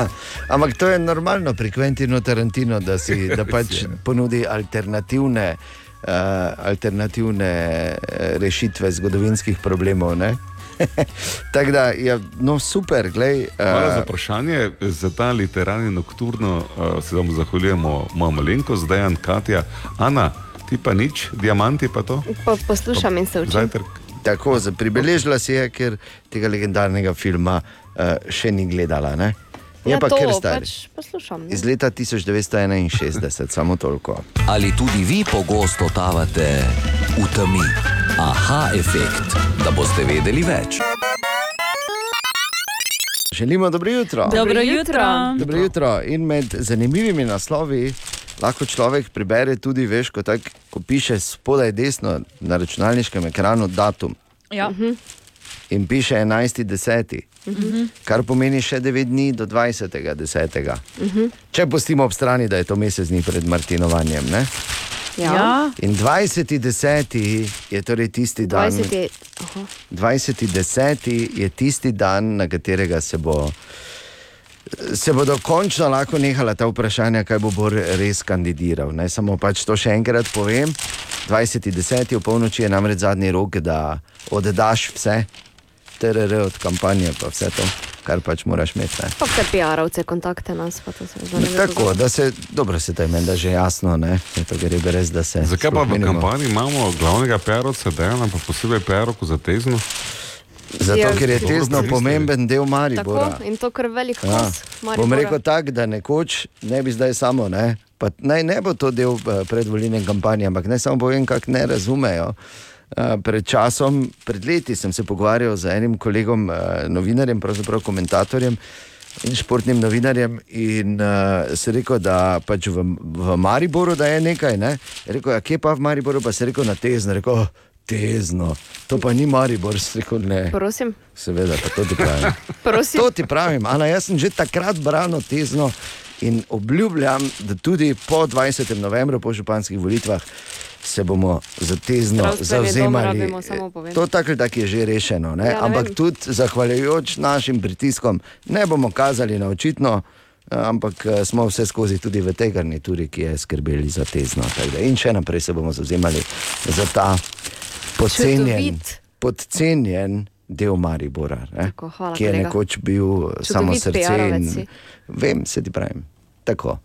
Ampak to je normalno pri Quentinu Tarantino, da, si, da pač je. ponudi alternativne, uh, alternativne eh, rešitve zgodovinskih problemov. ne? Tako da je no, super, glej. Hvala za Uh, vprašanje. Za ta literarni nokturno uh, se vam zahvaljujemo, moja malenkost, Dejan, Katja, Ana, ti pa nič, diamanti pa to. Po, poslušam in se učim. Zajtrk. tako, za- pribeležila si je, ker tega legendarnega filma uh, še ni gledala. Ne? Je Ja, pa to kar star. pač poslušam. ne. Iz leta 1961, samo toliko. Ali tudi vi pogosto totavate v temi? Aha, efekt, da boste vedeli več. Želimo dobro jutro. Dobro jutro. Dobro jutro. In med zanimivimi naslovi lahko človek prebere tudi, veš, ko, tak, ko piše spodaj desno na računalniškem ekranu datum Ja. in piše 11.10., Mhm. kar pomeni še 9 dni do 20.10. Mhm. Če pustimo ob strani, da je to mesec dni pred Martinovanjem. Ne? Ja. In 20.10. je torej tisti dan. 20. Aha. 20.10. je tisti dan, na katerega se bo. Se bodo končno lahko nehala ta vprašanja, kaj bo Bor res kandidiral. Ne samo pač to še enkrat povem. 20.10. v polnoči je namreč zadnji rok, da oddaš vse, TRR od kampanje, pa vse to, kar pač moraš imeti. Ne. Pa vse PR-ovce, kontakte nas, pa to se zdaj ne Tako, da se, dobro se je meni, da že jasno, ne, Je to gre brez, da se. Zakaj pa v kampanji imamo glavnega PR-ovca, Dejana, pa posebej PR-ovko za tezno? Zato, Ja. ker je tezno pomemben del Maribora. Tako, in to kar velik Ja. kos. Bom Maribora. rekel tako, da nekoč ne bi zdaj samo, ne, pa naj ne bo to del eh, predvolilne kampanje, ampak naj samo povem, kako ne razumejo. Eh, Pred časom, pred leti sem se pogovarjal z enim kolegom, eh, novinarjem, pravzaprav komentatorjem in športnim novinarjem, in uh, se rekel, da pač v, v Mariboru da je nekaj. Ne? Je Rekel, ja, kje pa v Mariboru, pa se rekel na tezno. Rekel, "Oh, tezno, to pa ni Maribor, se rekel ne. Prosim. Seveda, to ti pravim. Prosim. To ti pravim, Ana, jaz sem že takrat branil tezno in obljubljam, da tudi po 20. novembru, po županskih volitvah, se bomo za tezno zauzemali. To tako ali tako je že rešeno, ne? Ja, ne ampak vem. tudi zahvaljujoč našim pritiskom ne bomo kazali na očitno. Ampak eh, smo vse skozi tudi v tej garnituri, ki je skrbeli za tezno. tako da. In še naprej se bomo zauzemali za ta podcenjen, podcenjen del Maribora, ne, Tako, hvala, ki je kolega. nekoč bil samo Čudovit srce. PR-ovec In, vem, se ti pravim. Tako.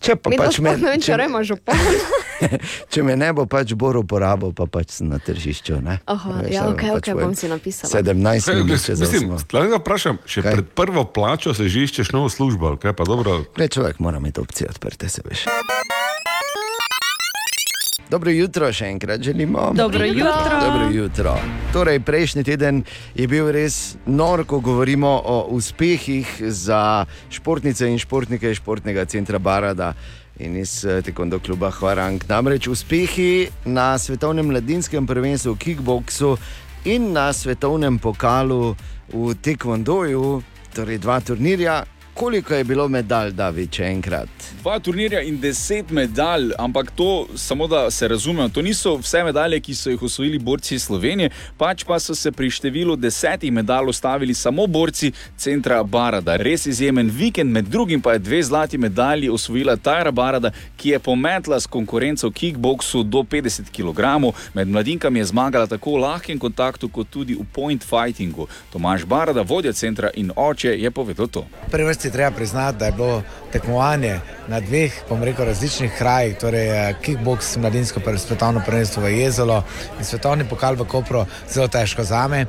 Če pa Mi pač me, vem, če župan. če me ne bo pač Bor uporabil, pa pač sem na tržišču. Ne? Aha, Veš, ja, ok, pač ok, bom si napisala. 17 minut Mislim, 8. lahko ga vprašam, še Kaj? pred prvo plačo se že iščeš novo službo, ali kaj pa dobro? Ne, človek mora imeti opcije odprte, se veš. Dobro jutro, še enkrat želimo. Dobro jutro. Dobro jutro. Torej, prejšnji teden je bil res nor, ko govorimo o uspehih za športnice in športnike iz športnega centra Barada in iz eh, Taekwondo kluba Hvarang. Namreč uspehi na svetovnem mladinskem prvenstvu v kickboksu in na svetovnem pokalu v Taekwondoju, torej dva turnirja. Koliko je bilo medalj, David, če enkrat? Dva turnirja in deset medalj, ampak to, samo da se razumemo, to niso vse medalje, ki so jih osvojili borci iz Slovenije, pač pa so se pri številu desetih medalj ustavili samo borci centra Barada. Res izjemen vikend, med drugim pa je dve zlati medalji osvojila Tajra Barada, ki je pometla s konkurenco v kickboksu do 50 kg. Med mladinkami je zmagala tako v lahkem kontaktu, kot tudi v point fightingu. Tomaž Barada, vodja centra in oče, je povedal to. Prvi vrsti treba priznati, da je bilo tekmovanje na dveh, bom rekel, različnih krajih, torej eh, kickboks, mladinsko svetovno prvenstvo v Jezolo in svetovni pokal v Kopru, zelo težko za me.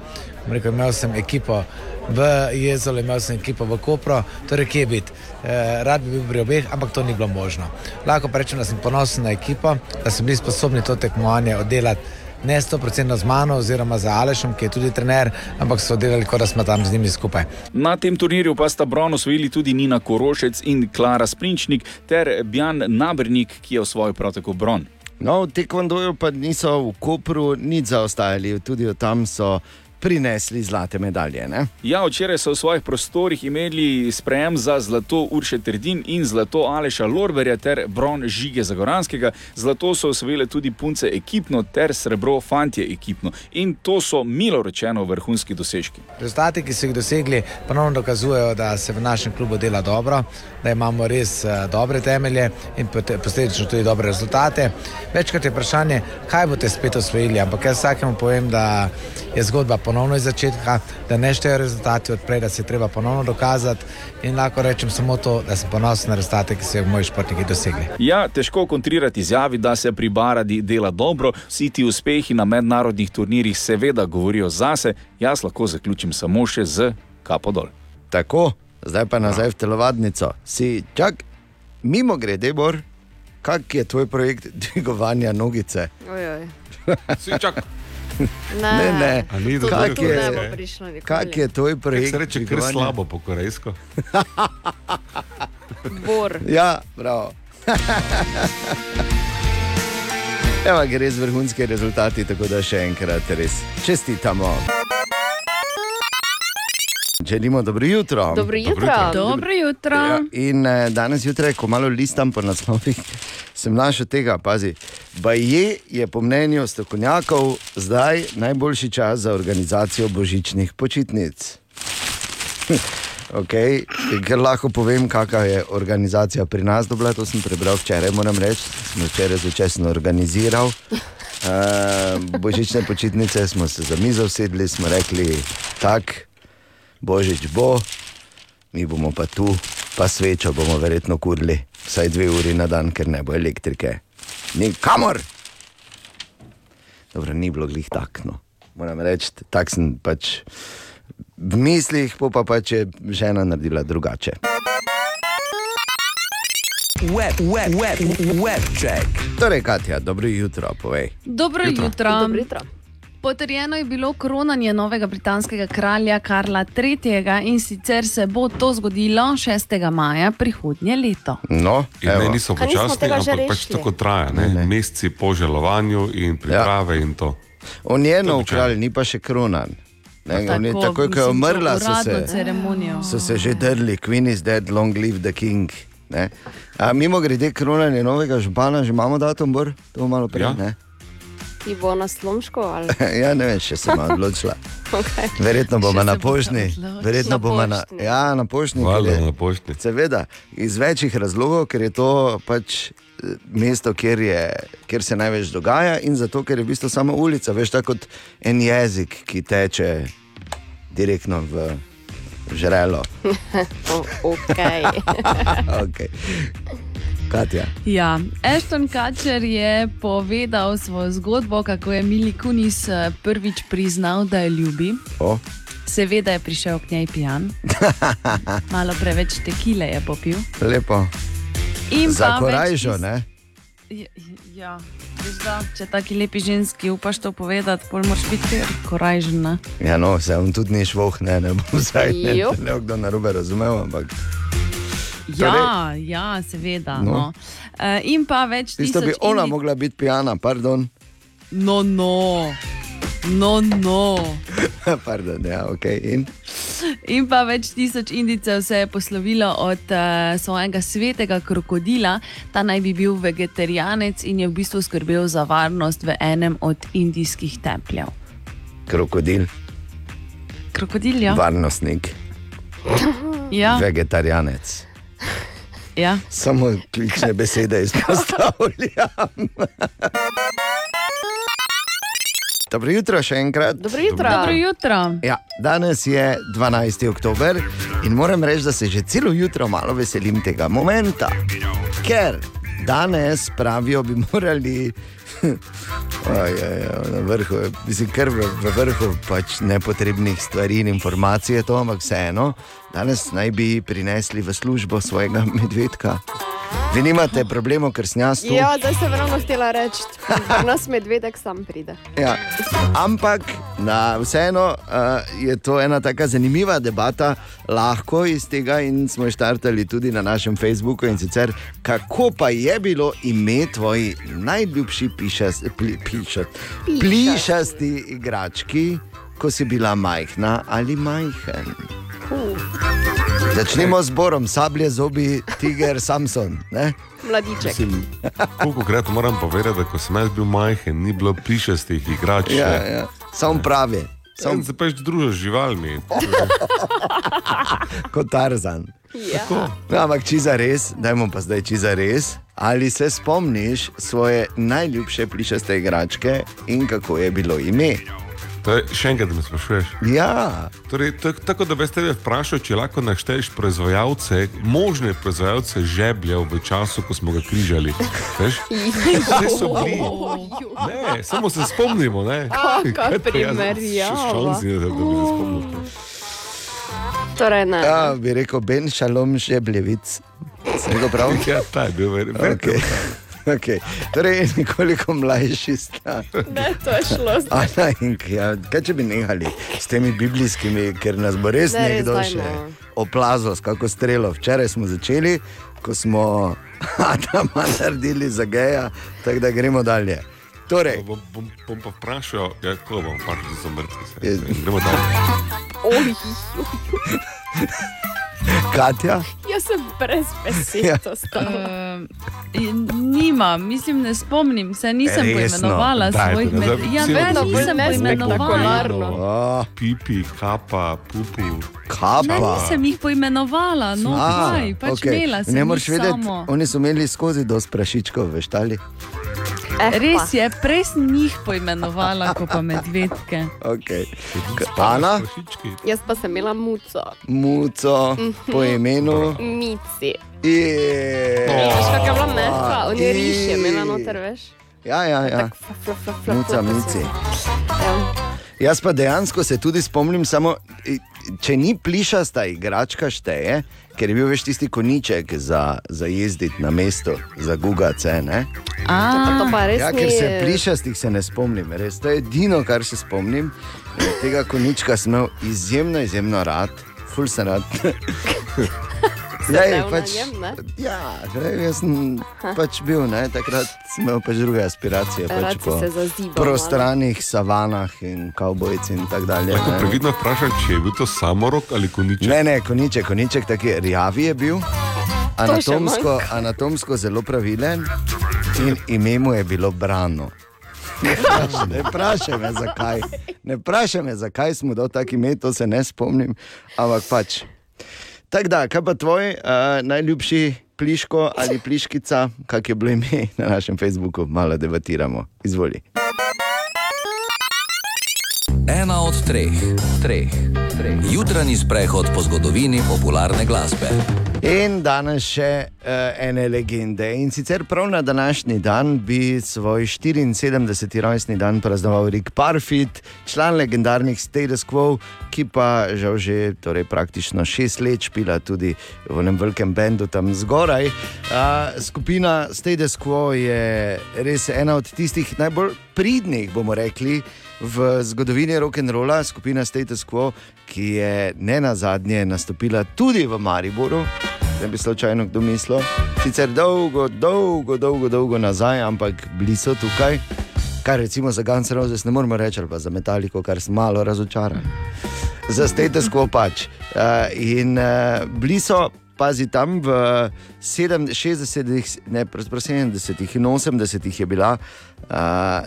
Rekel, imel sem ekipo v Jezolu, imel sem ekipo v Kopru, torej kje biti. Eh, rad bi bil pri obeh, ampak to ni bilo možno. Lahko rečem, da sem ponosen na ekipo, da so bili sposobni to tekmovanje oddelati. Ne 100% z mano, oziroma z Alešem, ki je tudi trener, ampak so delali, kot da smo tam z njimi skupaj. Na tem turnirju pa sta bron osvojili tudi Nina Korošec in Klara Sprinčnik ter Bjan Nabrnik, ki je osvojil prav tako bron. No, v Taekwondoju pa niso v Kopru nič zaostajali, tudi tam so prinesli zlate medalje. Ne? Ja, včeraj so v svojih prostorih imeli sprejem za zlato Urše Trdin in zlato Aleša Lorberja ter bron Žige Zagoranskega. Zlato so osvojile tudi punce ekipno ter srebro fantje ekipno. In to so milo rečeno vrhunski dosežki. Rezultati, ki so jih dosegli, ponovno dokazujejo, da se v našem klubu dela dobro, da imamo res uh, dobre temelje in posledično tudi dobre rezultate. Večkrat je vprašanje, kaj boste spet osvojili, ampak jaz vsakemu povem, da je zgodba ponovno iz začetka, da ne štejejo rezultati odprej, da se je treba ponovno dokazati in lahko rečem samo to, da sem ponosen na rezultate, ki so jih moji športniki dosegli. Ja, težko kontrirati izjavi, da se pri Baradi dela dobro, vsi ti uspehi na mednarodnih turnirjih seveda govorijo zase, jaz lahko zaključim samo še z kapo dol. Tako, zdaj pa nazaj v telovadnico. Si čak, mimo grede, Bor, kak je tvoj projekt dvigovanja nogice? Ojoj. Si čak. Ne, ne, ne. Kak je, kak je tvoj projekt? Kako se reče, kar slabo po korejsko? Bor. Ja, prav. Evo, gre res vrhunski rezultati, tako da še enkrat res čestitamo. Želimo dobro jutro. Dobro jutro. Dobro jutro. Ja, in eh, danes zjutraj, ko malo listam po naslovih, sem našel tega, pazi. Baje je po mnenju strokovnjakov zdaj najboljši čas za organizacijo božičnih počitnic. Okay. Ker lahko povem, kakšna je organizacija pri nas dobila, to sem prebral včeraj, moram reči, sem včeraj začasno organiziral. Uh, božične počitnice smo se za mizo usedli, smo rekli, tako, božič bo, mi bomo pa tu, pa svečo bomo verjetno kurili, vsaj dve uri na dan, ker ne bo elektrike. Nikamor! Dobro, ni bilo glih takno. moram reči, tak sem pač v mislih, pol pa pač je žena naredila drugače. Web, web, web, web check. Torej, Katja, dobro jutro, povej. Dobro jutro. jutro. Dobro jutro. Potrjeno je bilo koronanje novega britanskega kralja Karla III. in sicer se bo to zgodilo 6. maja prihodnje leto. No, In ne, niso počasni, ampak pač tako traja. Ne? Meseci po želovanju in priprave ja. in to. On je nov kralj, ni pa še kronan. Ne, Tako, on je, takoj, ko je umrla, so se, ceremonijo. so se že drli, Queen is dead, long live the king. Ne? A, mimo grede, kronanje novega župana, že imamo datum, bor? to malo prej. Ja. Ja. Ti bo na slomško ali ja, ne vem, še sem odločila. okay. Verjetno bomo na se odločili. Verjetno Na bomo na, poštni. ja, na pošti. Valjda na pošti. Seveda, iz večjih razlogov, ker je to pač eh, mesto, kjer, je, kjer se največ dogaja, in zato, ker je v bistvu samo ulica, veš, tako kot en jezik, ki teče direktno v žrelo. okay. okay. Katja. Ja, Ashton Kutcher je povedal svojo zgodbo, kako je Mili Kunis eh, prvič priznal, da jo ljubi. O. Seveda je prišel k njej pijan, malo preveč tekile je popil. Lepo. In Za korajžo, tis- ne? Ja, Ja, da, če taki lepi ženski upaš to povedati, pol moraš biti korajžen. ne? Ja, no, se on tudi ni švoh, ne, ne bom zdaj ne, Jo. ne, kdo narobe razumel, ampak Ja, ja, seveda. No. No. No. In pa več tisto bi tisoč ona indi- mogla biti pijana, pardon. No, no, no, no. pardon, ja, ok. In? In pa več tisoč Indijcev se je poslovilo od uh, svojega svetega krokodila. Ta naj bi bil vegetarijanec in je v bistvu skrbel za varnost v enem od indijskih templjev. Krokodil, Krokodil, ja. varnostnik, ja, vegetarijanec. Ja. Samo ključne besede izpostavljam. Dobro jutro še enkrat. Dobro jutro. Dobro jutro. Ja, danes je 12. oktober in moram reči, da se že celo jutro malo veselim tega momenta. Ker danes pravijo, bi morali. Oj, oj, oj, na vrhu, je- mislim, kar v, v vrhu pač nepotrebnih stvari in informacij je to, ampak vseeno, danes naj bi prinesli v službo svojega medvedka. Vi nimate problemov, ker snjas tu. Ja, zdaj sem ravno htela reči, da nas medvedek sam pride. Ja. Ampak na, vseeno uh, je to ena tako zanimiva debata, lahko iz tega in smo jo štartali tudi na našem Facebooku. In sicer, kako pa je bilo ime tvoji najljubši pišas, pli, pišat, plišasti igrački, ko si bila majhna ali majhen? Začnimo z Borom, sablje, zobi, tiger, Samson. Ne? Mladiček. Koliko krat moram povedati, da ko sem jaz bil majhen, ni bilo plišastih igrač. Ja, ja. Sam pravi. Sam se pač družiš z živalmi. kot Tarzan. Ja. No, ampak če za res, dajmo pa zdaj če za res. Ali se spomniš svoje najljubše plišaste igračke in kako je bilo ime? To je, še enkrat me sprašuješ. Ja, Torej, to, je tako da bi tebe vprašal, če lahko našteješ proizvajalce, možne proizvajalce žebljev v času, ko smo ga križali. Veš? Vse so bili. Ne, samo se spomnimo. Ne? Kaj to jaz- primerjava. še šansi, da, da bi se spomnil. Torej, ne. ja, bi rekel Ben Šalom Žebljevic. Sem rekel prav? Ja, ta je bil verjetno. Okay. Okay. Torej, nekoliko mlajši sta. Ne, to je šlo. Ana in ja, kaj če bi nehali s temi biblijskimi, ker nas bo res Ne, res nekdo daj, še no. oplazil s kako strelo. Včeraj smo začeli, ko smo Adama naredili za geja, tako da gremo dalje. Torej, Bom, bom, bom pa vprašal, ja, kako bom vprašal, da so mrtvi. Gremo dalje. Katja, jaz sem brez besed. Ja. Uh, nima, mislim, ne spomnim se, nisem Resno? poimenovala svojih no, med... Ja, vsi ne, vedno nisem bolj poimenovala. oh, Pipi, kapa, pupu. Ne, kapa. nisem jih poimenovala, no, A, kaj, pač okej. imela sem Ne moreš vedeti, samo. oni so imeli skozi dosti prašičkov, veš, ali? Eh, Res je, prej sem jih poimenovala, kot pa medvedke. Okay. Ana, Jaz pa sem imela muco. muco po imenu. Mici. Je. Veš, kakšna je bila mehka, on je riš je imela noter, veš. Ja, ja, ja. Fla, fla, fla, fla, Muca, mici. Ja. Jaz pa dejansko se tudi spomnim, samo če ni plišasta igračka, šteje, ker je bil veš tisti koniček za, za jezditi na mesto, za gugace. Ne? Pa to pa res Ja, ker se plišastih se ne spomnim, res. To je edino, kar se spomnim. Tega konička sem imel izjemno, izjemno rad, ful sem rad. Sedel na njem, ne? ja, glej, jaz sem pač bil, ne, takrat sem imel pač druge aspiracije. Pač po se zazibal prostranih savanah in kavbojci in tako dalje. Lahko ne. previdno vprašam, če je bil to samorok ali koniček. Ne, ne, koniček, koniček, taki rjavi je bil, anatomsko, anatomsko zelo pravilen in ime mu je bilo Brano. Ne vprašaj- me, zakaj. Ne vprašaj me, zakaj smo dal tako ime, to se ne spomnim, ampak pač. Tako da, kaj pa tvoj uh, najljubši pliško ali pliškica, kak je bilo ime na našem Facebooku, malo debatiramo. Izvoli. Ena od treh, treh, treh. Jutranji sprehod po zgodovini popularne glasbe. In danes še uh, ene legende. In sicer prav na današnji dan bi svoj 74. rojstni dan praznoval Rick Parfit, član legendarnih Status Quo, ki pa žal že torej, praktično šest let špila tudi v enem velikem bendu tam zgoraj. Uh, skupina Status Quo je res ena od tistih najbolj pridnih, bomo rekli. V zgodovini rock'n'rolla skupina Status Quo, ki je ne na zadnje nastopila tudi v Mariboru, ne bi slučajno kdo mislil, sicer dolgo, dolgo, dolgo, dolgo nazaj, ampak bili so tukaj, kar recimo za Guns N' Roses ne moremo reči, pa za Metallico, kar sem malo razočaran. Za Status Quo pač. Uh, in uh, bili so. Pazi, tam v 60, ne, pravzaprav 70 in 80 je bila uh,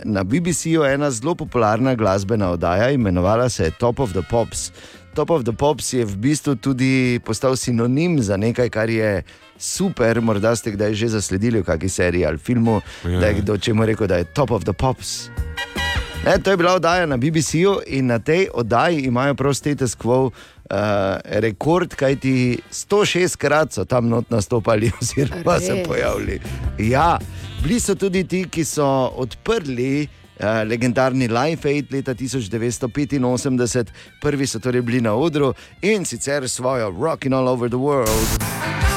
na BBC-ju ena zelo popularna glasbena oddaja, imenovala se je Top of the Pops. Top of the Pops je v bistvu tudi postal sinonim za nekaj, kar je super. Morda ste kdaj že zasledili v kakšni seriji ali filmu, Ja. da je kdo čemu rekel, da je Top of the Pops. Ne, to je bila oddaja na BBC-ju in na tej oddaji imajo prav status quo. Uh, rekord, kajti 106 krat so tam not nastopali, oziroma se Res? pojavili. Ja, bili so tudi ti, ki so odprli uh, legendarni Life Aid leta 1985, prvi so torej bili na odru in sicer svojo Rockin' All Over the World.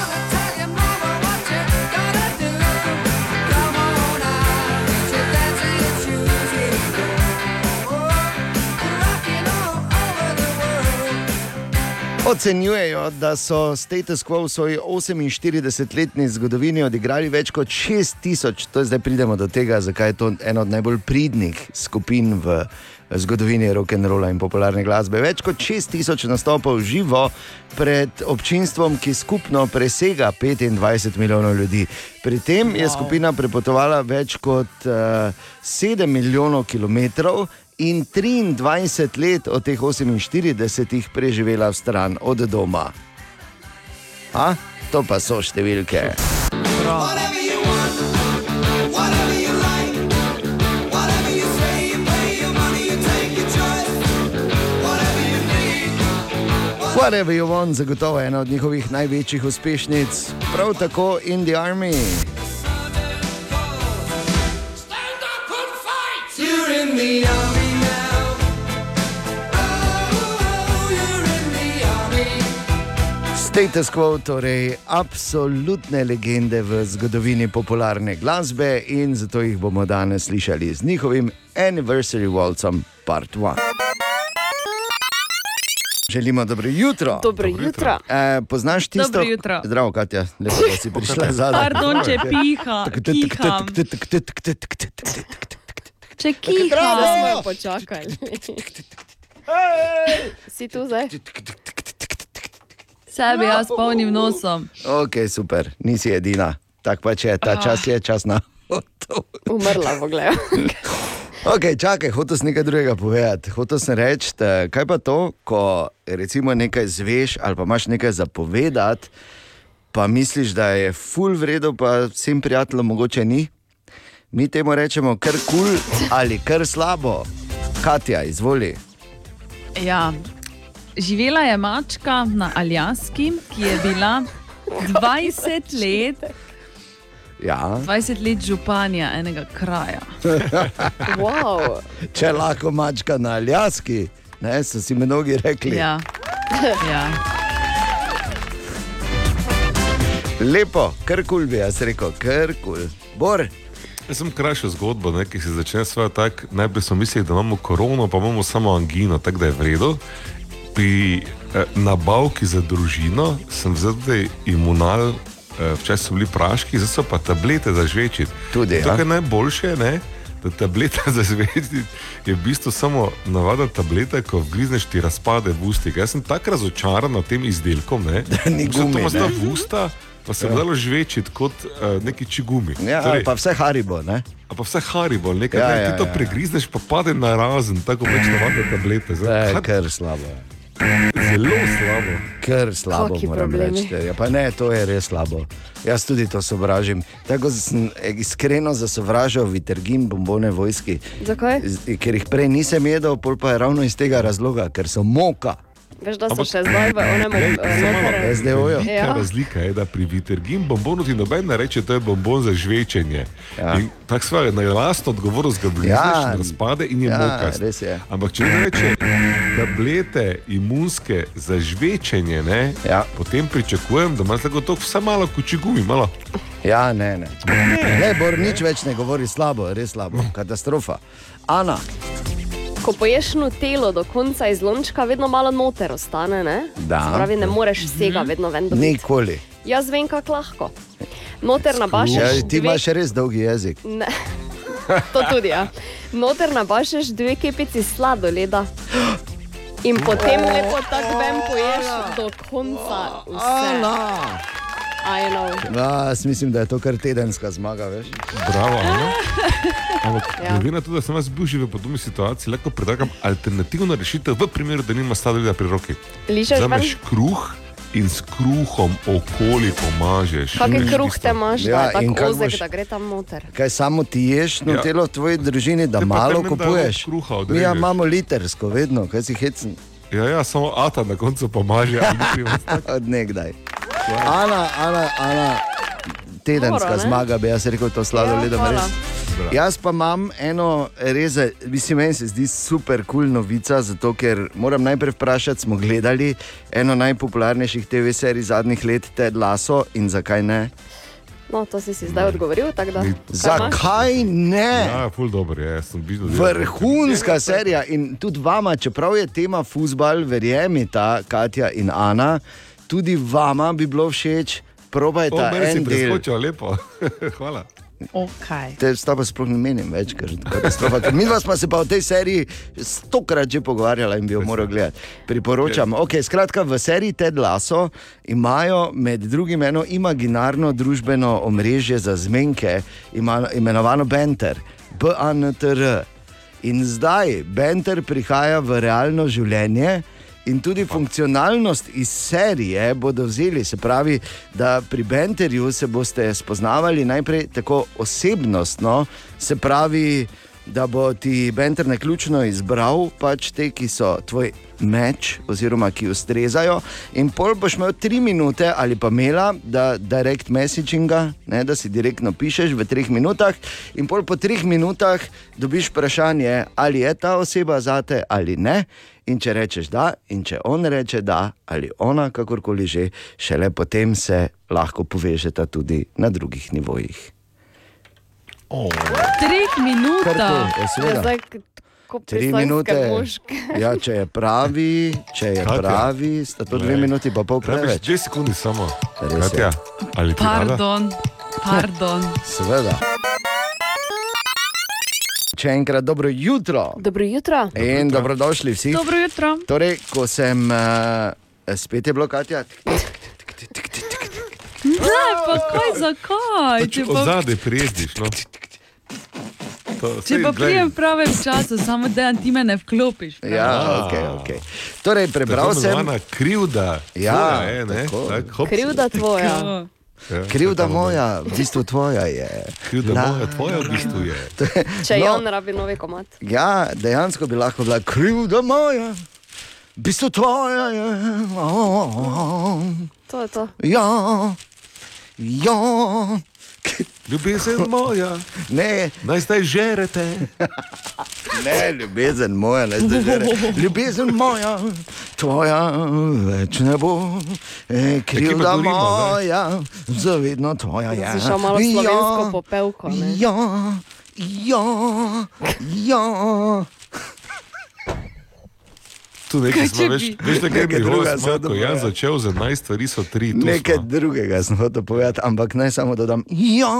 Ocenjujejo, da so status quo v svoji 48-letni zgodovini odigrali več kot 6000, to je zdaj pridemo do tega, zakaj je to ena od najbolj pridnih skupin v zgodovini rock'n'rolla in popularne glasbe. Več kot 6000 nastopov živo pred občinstvom, ki skupno presega 25 milijonov ljudi. Pri tem je skupina prepotovala več kot uh, 7 milijonov kilometrov in 23 let od teh 48 preživela v stran od doma. A? To pa so številke. Whatever you want, zagotovo ena od njihovih največjih uspešnic, prav tako in the army. You're in the army now. Oh, you're in the army. Status quo, torej absolutne legende v zgodovini popularne glasbe in zato jih bomo danes slišali z njihovim Anniversary Waltzom Part 1. Želimo dobro jutro. Dobro jutro. E, poznaš tisto? Dobro jutro. Zdravo, Katja, lepo, da si prišla zadaj. Pardon, če piha. Če Da smo počakali. Si tu zdaj? Sebi jaz polnim nosom. Ok, super, nisi edina. Tako pač je, ta čas je čas na. Umrla, poglej. Ok, čakaj, hotel sem nekaj drugega povedati. Hotel sem reči, da kaj pa to, ko recimo nekaj zveš ali pa imaš nekaj zapovedati, pa misliš, da je full vredo, pa vsem prijateljem mogoče ni. Mi temu rečemo kar kul cool ali kar slabo. Katja, izvoli. Ja. Živela je mačka na Aljaski, ki je bila 20 let Ja. 20 let županja enega kraja. Wow. Če lahko mačka na Aljaski, ne, so si mnogi rekli. Ja. ja. Lepo, kar kul bi jaz rekel, kar kul. Bor. Jaz sem krajšo zgodbo, ne, ki se začne svoje tako. Najprej smo mislili, da imamo korono, pa imamo samo angino, tako da je vredno. Pri eh, nabavki za družino sem vzel imunal, včasih so bili praški, zdaj so pa tablete za žvečiti. Tudi, To, ja. kar je najboljše, ne, da tableta za žvečiti je v bistvu samo navadna tableta, ko vgrizneš ti razpade v ustih. Jaz sem tako razočaran nad tem izdelkom, ne, ni Vse gumi, To ima v usta, pa se Ja. je dalo žvečiti kot uh, neki čigumi. Ja, ali pa vse haribo, ne? A pa vse haribo, nekaj, Ja, ja, ne, ja, ti to ja. pregrizneš, pa pade na razen, tako navadne tablete. To Zdaj, kar slabo. Zelo slabo. Kar slabo, Kaki moram problemi. reči. Ja, pa ne, to je res slabo. Jaz tudi to sovražim. Tako sem iskreno zasovražal vitergin bombone vojski, Zakaj? ker jih prej nisem jedel, pol pa je ravno iz tega razloga, ker so moka. Veš, da so še zdaj v malo, noter. SDO-ju. Ja. razlika je, da pri vitergin bombonu ti noben ne reče, da je bombon za žvečenje. Ja. In Tako sva na lastno odgovornost ga bližnjiš, Ja. razpade in je Ja, mokast. je. Ampak če ne reče tablete imunske za žvečenje, ne, ja. potem pričakujem, da imaš tako to vse malo kuči gumi, malo. Ja, ne, ne. Ne, Bor, nič več ne govori slabo, res slabo, katastrofa. Ana, Ko poješ nutelo do konca iz lončka, vedno malo noter ostane. Ne? Da. Se Pravi, ne moreš vsega vedno ven dobiti. nikoli. Jaz vem, kako lahko. Noter nabašeš. Ja, ti dve- imaš res dolgi jezik. Ne. To tudi, ja. Noter nabašeš dve kepici sladoleda. In potem lepo tako ven poješ do konca vse. I know. Ja, jaz mislim, da je to kar tedenska zmaga, veš. Bravo, Ana. Ampak, Ja. glede na to, da sem jaz bil že v podobni situaciji, lahko predlagam alternativno rešitev v primeru, da nima sladoleda pri roki. Vzameš kruh in s kruhom okoli pomažeš. Kakšen kruh te imaš, da Ja, je in tako ozek, boš- da gre tam noter. Kaj samo ti ješ no Ja. telo v tvoji družini, da Te malo kupuješ? kruha Mi ja odrežeš. imamo litersko, vedno, kaj si hecen. Ja, ja, samo ata na koncu pomaže. Od nekdaj. Ana, Ana, Ana, tedenska Dobro, zmaga, bi jaz rekel, to sladoledom Ja, res. hvala. Jaz pa imam eno res, mislim, meni se zdi super kul cool novica, zato ker moram najprej vprašati, smo gledali eno najpopularnejših TV serij zadnjih let, Ted Lasso in zakaj ne? No, to si si zdaj odgovoril. Da? Zakaj ne? Ja, ful dobro je, sem bil Vrhunska serija in tudi vama, čeprav je tema futbal, verjemita Katja in Ana, tudi vama bi bilo všeč, probajte O, meni si en del. preskočil, lepo. Hvala. Okay. Te sta pa sploh ne menim več, ker je katastrofa. Mi dva smo se pa o tej seriji stokrat že pogovarjali in bi jo moral gledati. Priporočam. Okay, skratka, v seriji Ted Lasso imajo med drugim eno imaginarno družbeno omrežje za zmenke, imenovano Benter, BANTR. In zdaj Benter prihaja v realno življenje. In tudi funkcionalnost iz serije bodo vzeli, se pravi, da pri Benterju se boste spoznavali najprej tako osebnostno, se pravi, da bo ti Benter naključno izbral pač te, ki so tvoj meč, oziroma ki ustrezajo, in pol boš imel tri minute ali pa mela, da direct messaginga, ne, da si direktno pišeš v treh minutah, in pol po treh minutah dobiš vprašanje, ali je ta oseba zate ali ne. In če rečeš da, in če on reče da, ali ona, kakorkoli že, šele potem se lahko povežeta tudi na drugih nivojih. Oh. Treh minut. Kar kul, ja, seveda. Zdaj, ko Tri minute. moške. Ja, če je pravi, če je Katja. pravi, sta to dve minuti pa pol preveč. dve sekundi samo. Katja, ali ti? Pardon, pardon. Seveda. Še enkrat dobro jutro Dobro jutro. in dobrodošli vsi. Dobro jutro. Torej, ko sem uh, spet je bilo Katja, Ne, pa kaj, zakaj? Če pa, Odzadaj prijediš. No. To, če pa prijem v pravem času, samo da ti me ne vklopiš. Ja, ok, ok. Torej, prebral tako sem. krivda. Ja, tvoja je, ne? tako. Tak, hops. Krivda tvoja. Ja, Krivda tako, moja, v bistvu tvoja je. Krivda La- moja, tvoja v bistvu je. Če No. on rabi novi komat. Ja, dejansko bi lahko bila krivda moja, v bistvu tvoja je. To je to. Ja, ja. Ljubezen moja, ne. naj zdaj žerete. Ne, ljubezen moja, ne zdaj že reče. Ljubezen moja, tvoja več ne bo, e, krivda zdaj? moja, zavedno tvoja je. Si šel malo slovensko popevko. Ne? Ja, ja, ja. Tu nekaj Kaj smo, veš, veš, da Nekaj drugega zelo sem ko jaz ja. začel z 11 stvari, so tri. tu Nekaj smo. drugega sem hotel povedati, ampak naj samo dodam. Ja.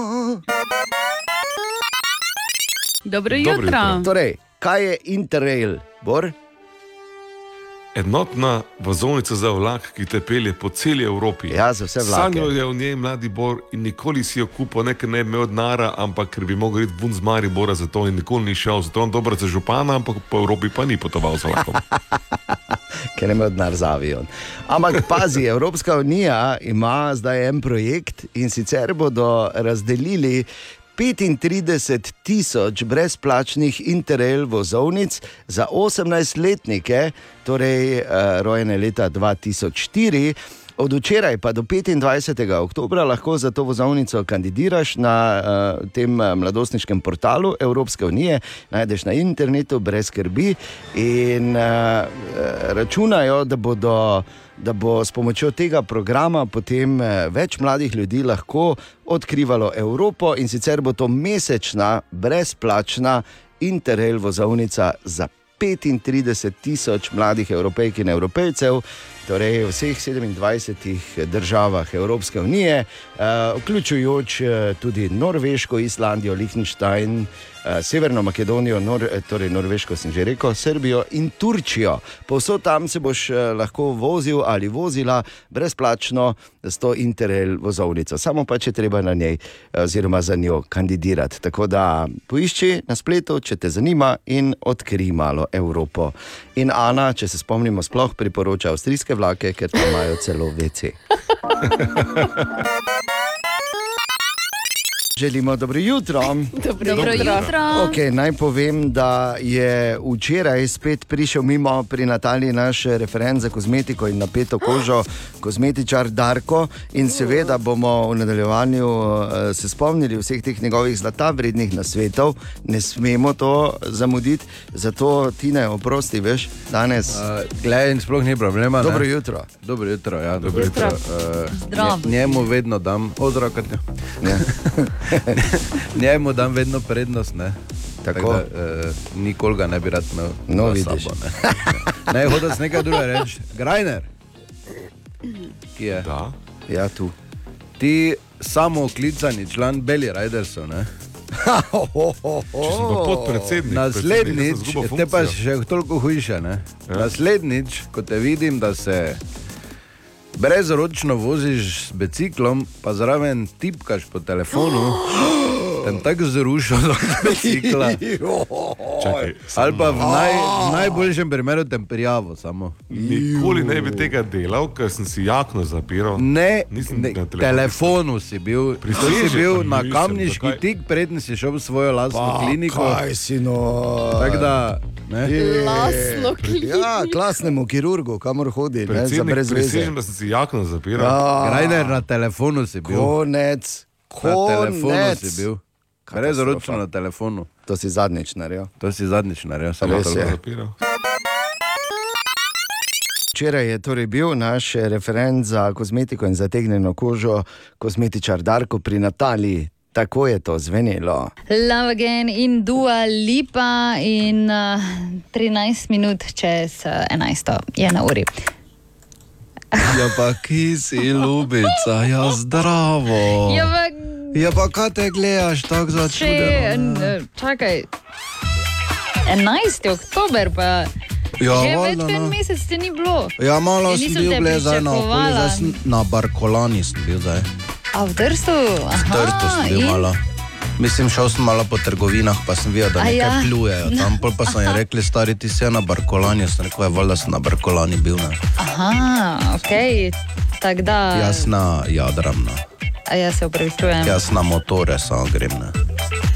Dobro Dobro jutro. jutro. Torej, kaj je Interrail, Bor? Enotna vozovnica za vlak, ki te pelje po celi Evropi. Ja, za vse vlake. Sanjal je v njej mladi Bor in nikoli si jo kupil, ne ker ne bi imel denara, ampak ker bi mogel iti ven z Maribora, zato in nikoli ni šel. Zato on dobro za župana, ampak po Evropi pa ni potoval z vlakom. ker je imel denar za avion. Ampak pazi, Evropska unija ima zdaj en projekt in sicer bodo razdelili 35 tisoč brezplačnih interrail vozovnic za 18-letnike, torej uh, rojene leta 2004. Od včeraj pa do 25. oktobra lahko za to vozovnico kandidiraš na uh, tem eh, mladostniškem portalu Evropske unije, najdeš na internetu brez skrbi in uh, računajo, da, bodo, da bo s pomočjo tega programa potem eh, več mladih ljudi lahko odkrivalo Evropo in sicer bo to mesečna brezplačna interrail vozovnica za 35 tisoč mladih evropejk in evropejcev, torej v vseh 27 državah Evropske unije, eh, vključujoč eh, tudi Norveško, Islandijo, Liechtenstein, Severno Makedonijo, Nor, eh, torej Norveško sem že rekel, Srbijo in Turčijo. Povsod tam se boš eh, lahko vozil ali vozila brezplačno s to Interrail vozovnico. Samo pa če treba na njej eh, oziroma za njo kandidirati. Tako da poišči na spletu, če te zanima in odkri malo Evropo. In Ana, če se spomnimo, sploh priporoča avstrijske vlake, ker tam imajo celo VC. Želimo dobro jutro. Dobro Dobro jutro. jutro. Okay, naj povem, da je včeraj spet prišel mimo pri Nataliji naš referent za kozmetiko in napeto kožo, kozmetičar Darko. In seveda bomo v nadaljevanju eh, se spomnili vseh teh njegovih zlata vrednih nasvetov, ne smemo to zamuditi, zato ti ne oprosti, veš, danes. Uh, Glej, in sploh ni problema. Dobro ne? jutro. Dobro jutro, ja, dobro Jutro. jutro. Uh, Zdravo. njemu vedno dam, odrakati. Njemu dam vedno prednost. Ne? Tako. da, uh, nikoli ga ne bi rad imel. No, vidiš. sabo, ne, ne hočeš nekaj drugega reči. Grajner. Ki je? Da. Ja, tu. Ti samo klicani član Belly Ridersov. Ne? Če sem pa podpredsednik, Naslednjič, predsednik, sem izgubil te pa še toliko hujše. Ne? Ja. Naslednjič, ko te vidim, da se brezročno voziš s biciklom, pa zraven tipkaš po telefonu, tem tako zrušil do bicikla. Čakaj, Ali pa v, naj, v najboljšem primeru tem prijavo samo. Nikoli ne bi tega delal, ker sem si jakno zapiral. Ne, Nisem ne na telefonu. telefonu si bil, Pri to si bil na kamniški zakaj? tik, preden si šel v svojo lastno Pa, kliniko. kaj si no? Tako da, ne. Lastno Ja, klasnemu kirurgu, kamor hodi, ne, za brez veze. prisežem, da sem si jakno zapiral. Ja. Grajner na telefonu si bil. Konec, Na telefonu konec. si bil. Brezročno na telefonu. To si zadnjič naredil. To si zadnjič naredil, samo je. to. Zapiral. Včeraj je torej bil naš referent za kozmetiko in zategnjeno kožo, kozmetičar Darko pri Nataliji. Tako je to zvenelo. Love again in Dua Lipa in uh, 13 minut čez uh, 11. je na uri. Ja, pa ki si ljubica, ja zdravo. Ja, pa Ja, pa kaj te gledaš tako ne? n- čakaj, 11. oktober pa. Ja, že več kot en no. mesec te ni bilo. Ja, malo Ja, sem bil gle zdaj na okolju, pričakovala. zdaj sem na Barkolani sem bil zdaj. A v Trstu? V Trstu sem bil malo. Mislim, šel sem malo po trgovinah, pa sem videl, da A nekaj ja? plujejo. Tam pol pa so jim rekli, stari ti si na Barkolani, jaz sem rekel, "Ja, valjda sem na Barkolani bil. Ne. Aha, ok. Tako da. Jaz na jadram, no. A jaz se upravičujem. jaz na motore samo grem. Ne.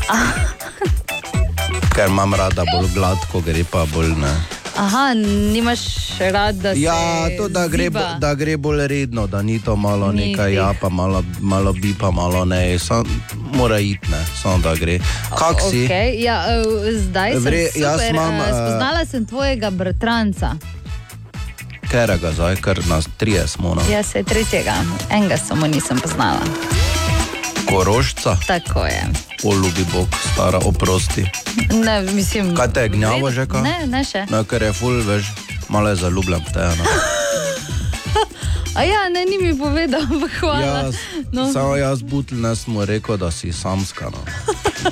Ker imam rada bolj gladko, gre pa bolj ne. Aha, nimaš rad, da se. Ja, to, da gre, bo- da gre bolj redno, da ni to malo Ni nekaj, ja, pa malo, malo bi, pa malo ne. Sam, mora iti, ne, samo da gre. Kak si? Okay, ja, eh, zdaj sem Vre, super, jaz imam, eh, spoznala sem tvojega bratranca. Kerega zdaj, ker nas trije smo, no. Jaz se tretjega, enega samo nisem poznala. Korošca, Tako je. o ljubi Bog, stara, oprosti. Ne, mislim, Kaj te je gnjavo že kaj? Ne, ne še. No, ker je ful, veš, malo je zaljubljen v te. No. A ja, ne, ni mi povedal, ampak hvala. Jaz, No. Samo jaz butel ne smo rekel, da si samska. No.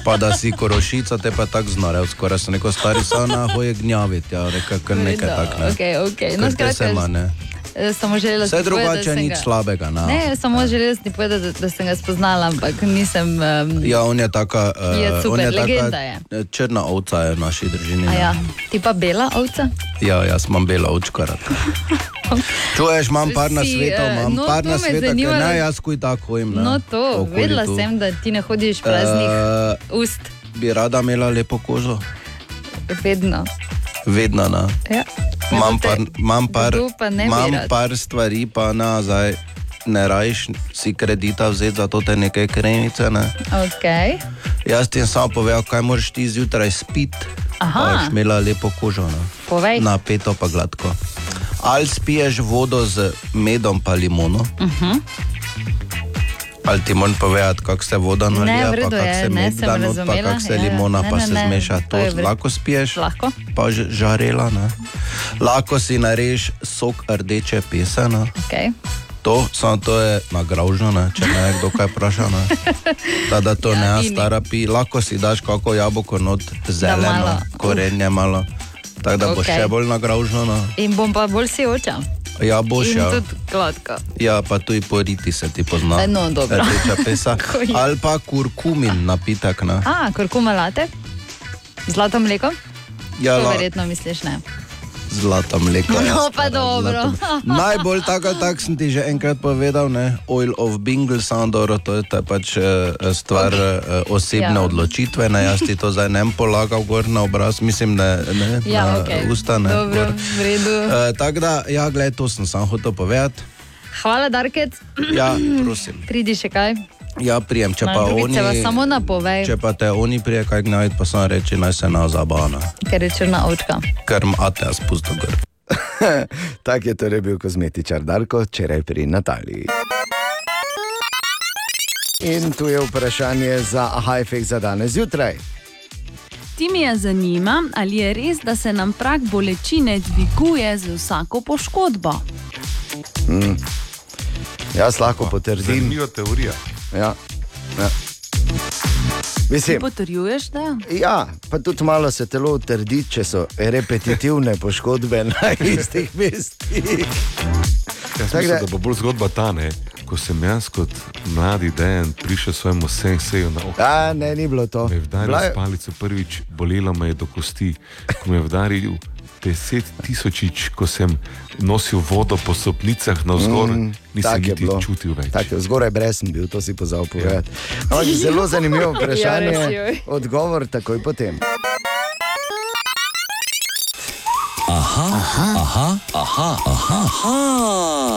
Pa da si korošica, te pa tako znorev, skoraj sem neko stari sana, hoje gnjaviti, ja, reka, kar nekaj Vredo, tak ne. okej, okej. No, Ker te se skratka, ima, ne. Eh, Samo želela Vse sem da drugače sem nič ga- slabega, no. Ne, samo želela sem ti povedati, da, da sem ga spoznala, ampak nisem. Um, Ja, on je taka, uh, Je super, on je legenda taka je. črna ovca je v naši družini. a ja, ti pa bela ovca? Ja, jaz imam bela rad. Čuješ, imam par na svetu, eh, imam no, par na svetu, zanima, ne da- jaz kuj tako hojim. ne, No, to, vedela tu. sem, da ti ne hodiš praznih uh, ust, Bi rada imela lepo kožo, vedno. vedno. Ne. Ja. Imam par, imam par, pa imam par stvari, pa nazaj. Ne rajš si kredita vzeti za to te neke kremice. Ne? Okay. Jaz ti samo povedal, kaj moraš ti zjutraj spiti. Aha. Da boš imela lepo kožo. Ne? Povej. Napeto pa gladko. Ali spiješ vodo z medom pa limono, Uh -huh. Ali ti moram povedati, kako se voda Ne, nalije, pa kako je, se ne, med sem da not, pa kako se ja, ja. limona Ne, pa ne, se ne, zmeša. to je To lahko spiješ. Lahko. Pa žarela. Ne? Lahko si nareš sok rdeče pesa. Ne? Okay. To, samo to je nagraužno, ne? če ne kdo kaj vpraša. Ne? Ta, da to ja, ne ini. stara pi, lahko si daš kako jabolko not zeleno, korenje malo. Tako da bo Okej. še bolj nagraužno. No? In bom pa bolj si oča. Ja, boš ja. Ja, pa tudi poriti se ti pozna. E, no, dobro. Rdeča pesa. Ali pa kurkumin napitek. Ne? A, kurkuma late? Zlato mleko? Ja, to la- verjetno misliš ne. Zlato mleko. No, pa stara, dobro. zlato. Najbolj tako, tak sem ti že enkrat povedal, ne? Oil of Bingle Sandor, to je pač eh, stvar okay. osebne Ja. odločitve, ne? jaz ti to zdaj ne bom polagal gor na obraz, mislim, ne, ne Ja, na okej. usta. Ne, Dobro, gor. v redu. Eh, tako da, ja, gledaj, to sem sam hotel povedati. Hvala, Darkec. Ja, prosim. Pridi še kaj. Ja, prijem, če pa oni. se vas samo napovej. Če pa te oni prije kaj gnjaviti, pa sem reči, naj se na zabavna, Ker je črna očka. ker mate jaz pusto gor. tak je torej bil kozmetičar Darko, včeraj pri Nataliji. In tu je vprašanje za Hajfek za danes zjutraj. Ti mi je zanima, ali je res, da se nam prak bolečine dviguje z vsako poškodbo. Mm. Jaz lahko potrdim. Zanimiva teorija. Ja. Ja. Ti Mislim, potrjuješ, da? ja, pa tudi malo se telo utrdi, če so repetitivne poškodbe na istih mestih. Jaz mislim, da- bo bolj zgodba ta, ne? ko sem jaz kot mladi dejan prišel svojemu senseju na oko. A, ne, ni bilo to. Me je vdaril Bila je- s palico prvič, bolelo me je do kosti, ko me je vdaril deset tisočič, ko sem nosil vodo po stopnicah navzgor, mm, nisem niti čutil več. Tako, zgoraj brez sem bil, to si pozabil povedati. Ja. Zelo zanimivo Ja, vprašanje. Odgovor takoj potem. Aha, aha, aha, aha, aha, aha,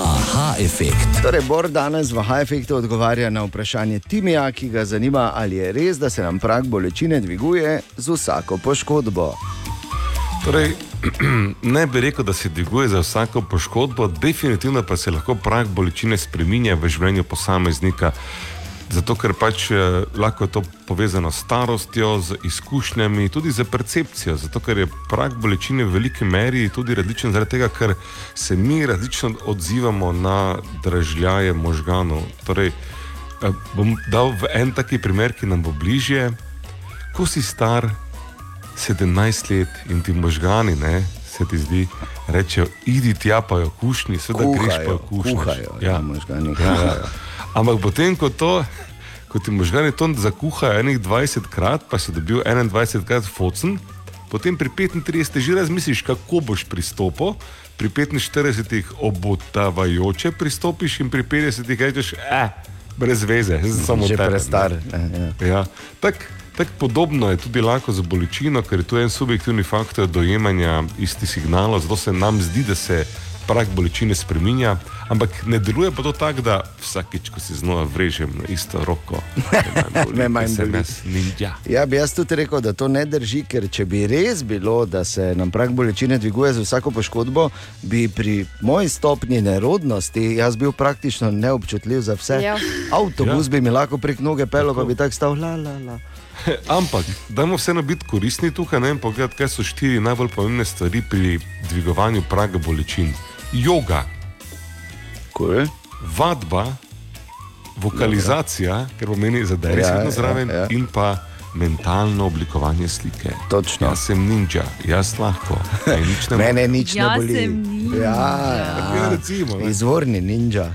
aha efekt. Torej, Bor danes v Hajfektu odgovarja na vprašanje Timija, ki ga zanima, ali je res, da se nam prak bolečine dviguje z vsako poškodbo. Torej, ne bi rekel, da se dviguje za vsako poškodbo, definitivno pa se lahko prak bolečine spremenja v življenju posameznika. Zato, ker pač eh, lahko je to povezano s starostjo, z izkušnjami, tudi z percepcijo. Zato, ker je prak bolečine v veliki meri tudi različen, zaradi tega, ker se mi različno odzivamo na dražljaje možganov. Torej, eh, bom dal en taki primer, ki nam bo bližje. Ko si star, 17 let in ti možgani, ne, se ti zdi, rečejo, idi tja pa jo kušni, seveda greš pa jo kušni. ja, možgani Ja, ja. kuhajo. Ampak potem, ko, to, ko ti možgani to zakuhajo enih 20 krat, pa si dobil 21 krat focen, potem pri 35 že razmisliš, kako boš pristopil. Pri 45 obotavajoče pristopiš in pri 50 rečeš, eh, brez veze, samo Že tebe, ne." prestar, ja, ja. Ja. Tako tak podobno je tudi lahko z bolečino, ker je to en subjektivni faktor dojemanja istih signalov, zato se nam zdi, da se prak bolečine spremenja, Ampak ne deluje pa to tako, da vsakič, ko si znova vrežem na isto roko, Me manj jaz ninja. Ja, bi jaz tudi rekel, da to ne drži, ker če bi res bilo, da se nam prag bolečine dviguje za vsako poškodbo, bi pri moji stopnji nerodnosti jaz bil praktično neobčutljiv za vse. Ja. Avtobus Ja. bi mi lahko prek noge pel, pa bi tako stal. La, la, la. Ampak, dajmo vseeno biti koristni tukaj ne, in pogledati, kaj so štiri najbolj pomembne stvari pri dvigovanju praga bolečin. Yoga, cool. vadba, vokalizacija, ker pomeni zadaj Ja, ja, ja, zraven, ja. ja, ja. in pa mentalno oblikovanje slike. Točno. Jaz sem ninja, jaz lahko. Nič ne Mene nič ne Jaz boli. sem ninja. Ja, Ja, recimo, ne. Izvorni ninja.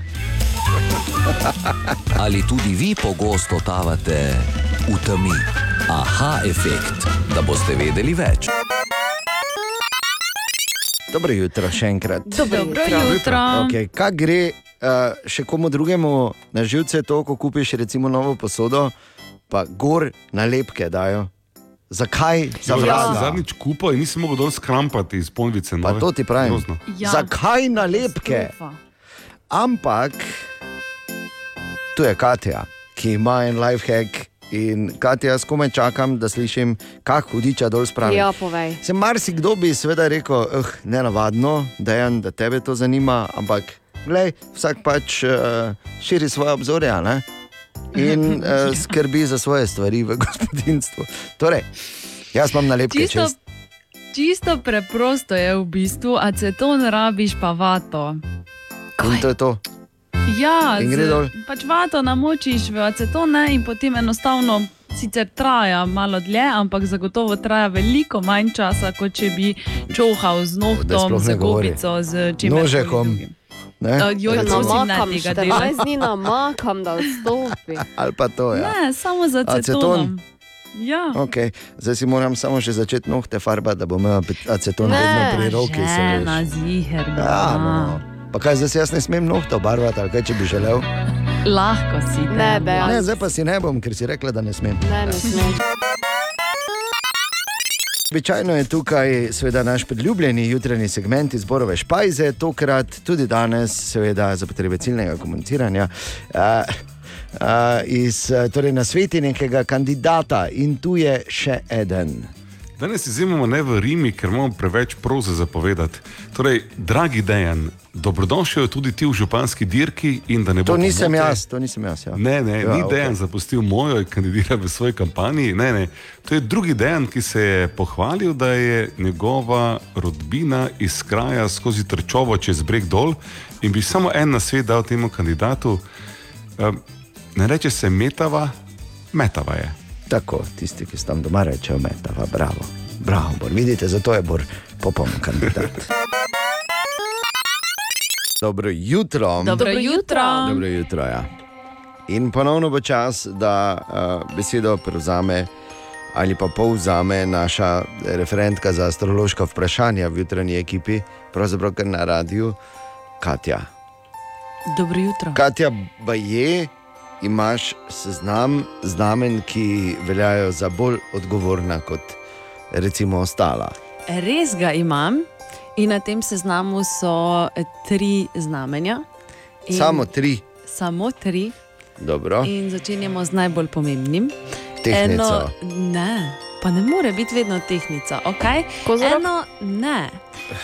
Ali tudi vi pogosto totavate v temi? Aha, efekt, da boste vedeli več. Dobro jutro, še enkrat. Dobro jutro. Okay, kaj gre uh, še komu drugemu na živce, to, ko kupiš recimo novo posodo, pa gor nalepke dajo? Zakaj Ja, jaz sem zavlada? zadnjič kupil in nisem mogel dol skrampati iz ponvice. Pa to ti pravim. Ja. Zakaj nalepke? Katastrofa. Ampak tu je Katja, ki ima en life hack. In Katja, jaz komaj čakam, da slišim, kako hudiča dol spravi. Ja, povej. Se marsikdo bi seveda rekel, eh, ne navadno, dejan, da tebe to zanima, ampak glej, vsak pač uh, širi svoje obzorja ne? in uh, skrbi za svoje stvari v gospodinstvu. Torej, jaz imam nalepke Čisto, čez. čisto preprosto je v bistvu, aceton rabiš pa vato. In to je to. Ja, In gre dol. pač vato namočiš v aceton ne, in potem enostavno. Sicer traja malo dlje, ampak zagotovo traja veliko manj časa, kot če bi čohal z nohtom, z ne gobico, z čim Nožekom. Ne? Joj, Da prosim, ne tega dela. 14 dni namakam, da odstopi. Ali pa to je. Ja. Ne, samo z Aceton? acetonom. Ja. Okay. Zdaj si moram samo še začeti nohte farbati, da bom imel aceton Ne, vedno pri roki. se veš. Žena ziher. Ja, no, no. Pa kaj zdaj jaz ne smem nohta barvati, ali kaj če bi želel? Lahko si. Ne, be, Ne, zdaj pa si ne bom, ker si rekla, da ne smem. ne, ne smeš. Običajno je tukaj seveda naš priljubljeni jutranji segment izborove špajze, tokrat tudi danes, seveda za potrebe ciljnega komuniciranja. Uh, uh, iz uh, torej na sveti nekega kandidata in tu je še eden. Danes izjemoma ne v Rimi, ker imamo preveč proze zapovedati. Torej, dragi Dejan, dobrodošel tudi ti v županski dirki To nisem pomote. jaz, to nisem jaz. Ja. Ne, ne, Ja, ni okej. Dejan zapustil mojo in kandidira v svoji kampanji. Ne, ne. To je drugi Dejan, ki se je pohvalil, da je njegova rodbina iz kraja skozi Trčovo čez breg dol in bi samo en nasvet dal temu kandidatu. Ne reče se metava, metava je. Tako, tisti, ki tam doma rečejo, metava, bravo. Bravo, Bor. vidite, zato je Bor popoln kandidat. Dobro jutro. Dobro jutro. Dobro jutro ja. In ponovno bo čas, da uh, besedo prevzame ali pa povzame naša referentka za astrološka vprašanja v jutranji ekipi, pravzaprav na radiju, Katja. Dobro jutro. Katja, baje, imaš seznam znamen, ki veljajo za bolj odgovorna kot recimo ostala. Res ga imam in na tem seznamu so eh, tri znamenja. In Samo tri, Samo tri. dobro. In začenjamo z najbolj pomembnim. Tehnico. Eno, ne, pa ne more biti vedno tehnica. Okay? Eno, ne.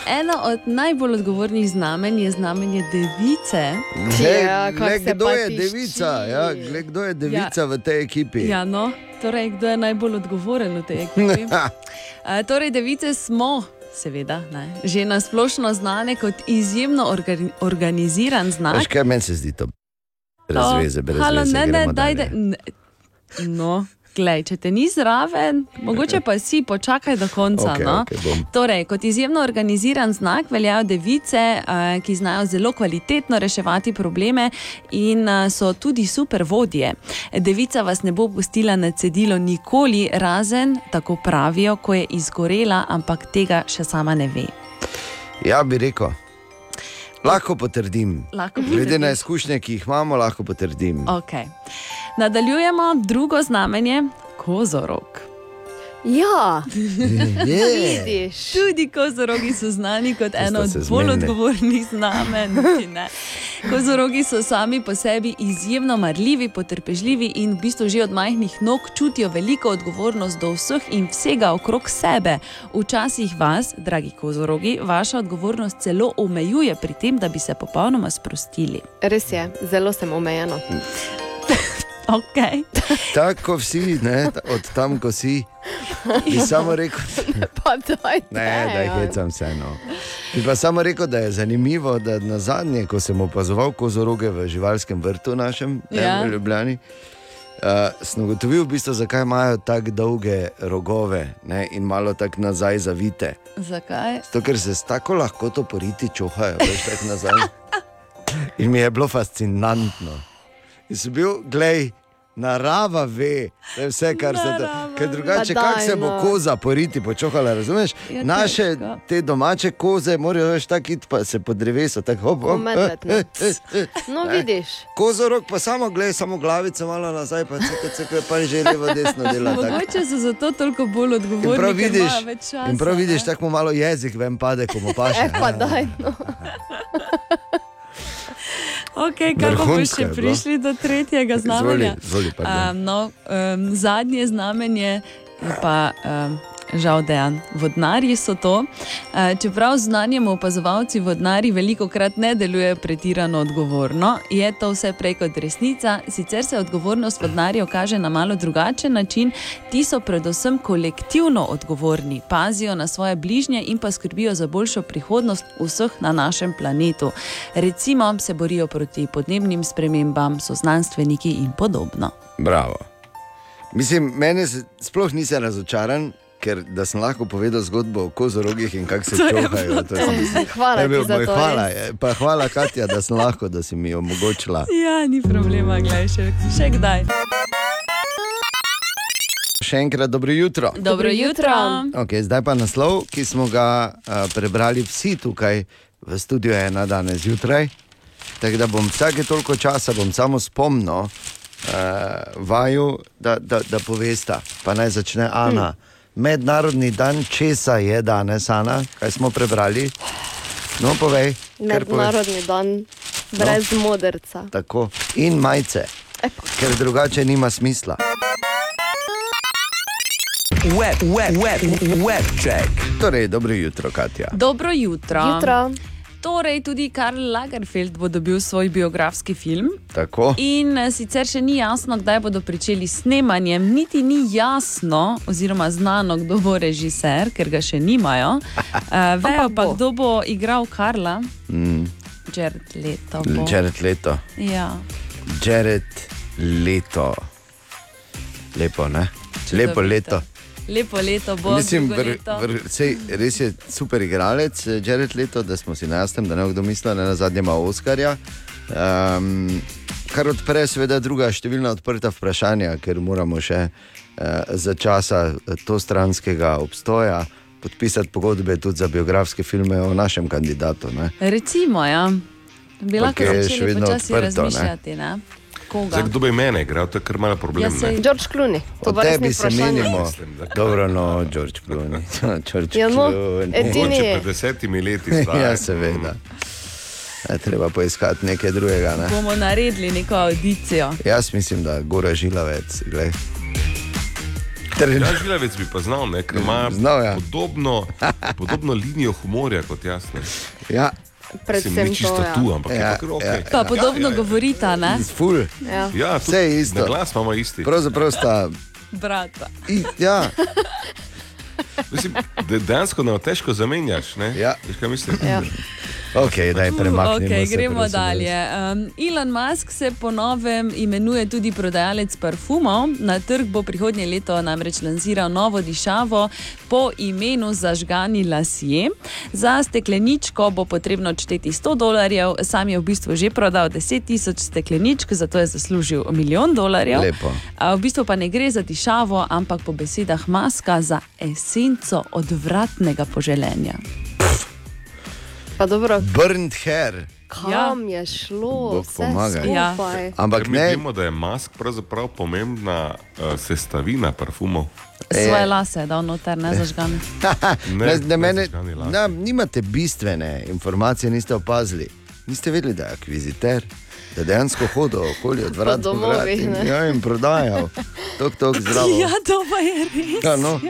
Eno od najbolj odgovornih znamenj je znamenje device. Glej, Ja, glej, kdo je devica? Ja, glej, kdo je devica Ja. v tej ekipi? Ja, no, torej, kdo je najbolj odgovoren v tej ekipi? A, torej, device smo. Seveda, ne. že na splošno znane kot izjemno orga- organiziran znak. Veš kaj, meni se zdi to razveze, brez Halo, veze. ne, ne, daj, dalje. da, ne. No, glej, če te ni zraven, mogoče pa si, počakaj do konca. Okej, no? okej, bom. torej, kot izjemno organiziran znak veljajo device, eh, ki znajo zelo kvalitetno reševati probleme in eh, so tudi super vodje. Devica vas ne bo pustila na cedilo nikoli, razen, tako pravijo, ko je izgorela, ampak tega še sama ne ve. Ja, bi rekel. Lahko potrdim. Lahko Glede na izkušnje, ki jih imamo, lahko potrdim. Okay. Nadaljujemo drugo znamenje, kozorog. Ja, Je. vidiš. Tudi kozorogi so znani kot eno od bolj odgovornih znamenj. ne. Kozorogi so sami po sebi izjemno marljivi, potrpežljivi in v bistvu že od majhnih nog čutijo veliko odgovornost do vseh in vsega okrog sebe. Včasih vas, dragi kozorogi, vaša odgovornost celo omejuje pri tem, da bi se popolnoma sprostili. Res je, zelo sem omejena. Okay. Tako vsi, ne, od tam, ko si. Bi samo rekel, Pa daj, ne, da jih hecam vseeno. Bi pa samo rekel, da je zanimivo, da na zadnje, ko sem opazoval kozoroge v živalskem vrtu našem, ne, Ja. v Ljubljani. Uh, sem ugotovil, v bistvu, zakaj imajo tako dolge rogove ne, in malo tako nazaj zavite. Zakaj? Zato, ker se tako lahkoto poriti čuhajo, veš, tako nazaj. In mi je bilo fascinantno. In sem bil, glej, narava ve, da je vse, kar se da. Ker drugače, kako se bo no. koza poriti, počohala, razumeš? Ja, Naše težko. te domače koze morajo več tako iti, pa se po drevesu, tako hop, hop. Ometati, eh, eh, eh. No, vidiš. Kozorok pa samo gleda, samo glavico malo nazaj, pa cika, cika, pa že levo, desno dela. Mogoče so zato toliko bolj In odgovorni, prav ker vidiš, časa. in prav vidiš, tako mu malo jezik ven pade, ko mu paše. E, pa daj. No. Okay, pa bomo še prišli do tretjega znamenja? Izvoli, izvoli, um, no, um, zadnje znamenje je pa um, žal dejan. Vodnarji so to. Uh, čeprav znanjem opazovalci vodnari veliko krat ne delujejo pretirano odgovorno, je to vse prej kot resnica. Sicer se odgovornost vodnarjev kaže na malo drugačen način. Ti so predvsem kolektivno odgovorni, pazijo na svoje bližnje in pa skrbijo za boljšo prihodnost vseh na našem planetu. Recimo se borijo proti podnebnim spremembam, so znanstveniki in podobno. Bravo. Mislim, mene sploh nisem razočaran, ker da sem lahko povedal zgodbo o kozorogih in kako se čohajo. Hvala je bil za to, Hvala, pa hvala Katja, da sem lahko, da si mi omogočila. Ja, ni problema, gledaj še, še kdaj. Še enkrat dobro jutro. Dobro jutro. Okay, zdaj pa naslov, ki smo ga uh, prebrali vsi tukaj v studiu ena danes zjutraj. Tako da bom vsake toliko časa bom samo spomnil uh, vaju, da, da, da povesta. Pa naj začne Ana. Hmm. Mednarodni dan česa je danes, Ana? Kaj smo prebrali? No, povej. kar povej. Mednarodni dan brez no. modrca. Tako. In majice, ker drugače nima smisla. Web, web, web, web check. Torej, dobro jutro, Katja. Dobro jutro. Jutro. Torej, tudi Karl Lagerfeld bo dobil svoj biografski film. Tako. In eh, sicer še ni jasno, kdaj bodo pričeli s snemanjem, niti ni jasno, oziroma znano, kdo bo režiser, ker ga še nimajo. Uh, vejo pa, kdo bo igral Karla, Mm. Jared Leto. Bo. Jared Leto. Ja. Jared Leto. Lepo, ne? Lepo leto. Lepo leto bo. Mislim, vr, leto. vr, sej, res je super igralec, eh, Jared Leto, da smo si na jasnem, da ne bo kdo mislil, da na zadnjem ima Oskarja. Um, kar odpre, seveda, druga številna odprta vprašanja, ker moramo še uh, za časa eh, to stranskega obstoja podpisati pogodbe tudi za biografske filme o našem kandidatu. Ne? Recimo, ja. Bi lahko je še začeli vedno počasi odprto, ne? razmišljati. Ne? Koga? Zdaj, kdo bi mene igral, to je kar malo problem. Ja, ne. George Clooney. O tebi se menimo. Dobro, no, George Clooney. George Ja, no, Clooney. pred desetimi leti. ja, seveda. Je treba poiskati nekaj drugega. Ne? Bomo naredili neko audicijo. Jaz mislim, da Gora Žilavec. Glej. Ja, Žilavec bi pa znal, ne, ker ima Znal, ja. podobno, podobno linijo humorja kot jaz. Ne. Ja. Predvsem čisto to, ja. tu, ampak ja, Ja, je pa kar ok. ja, Pa podobno govorita, ne? Ful. Ja. Ja, Vse je isto. Na glas imamo isti. Pravzaprav sta. Brata. I, ja. Mislim, de, dejansko nam težko zamenjaš. Ne? Ja. Veš, kaj mislim? Ja. Ok, daj premaknimo Okay, gremo prosim, dalje. Um, Elon Musk se po novem imenuje tudi prodajalec parfumov. Na trg bo prihodnje leto namreč lansiral novo dišavo po imenu Zažgani lasje. Za stekleničko bo potrebno odšteti 100 dolarjev, sam je v bistvu že prodal 10 tisoč stekleničk, zato je zaslužil milijon dolarjev. Lepo. A v bistvu pa ne gre za dišavo, ampak po besedah Maska za esenco odvratnega poželenja. Pa dobro, Burnt hair. kam je šlo, pomagaj. Ja. Ampak Ker mi ne, vemo, da je mask pravzaprav pomembna uh, sestavina parfumov. Svoje lase je dal noter, ne zažgan. ne, ne, ne, mene, na, nimate bistvene informacije, niste opazili. Niste vedeli, da je akviziter, da dejansko hodil okoli od vrat do vrat domovih, in, ja, in prodajal. Tok, tok, zdravo. Ja, to pa je res. Ja, no.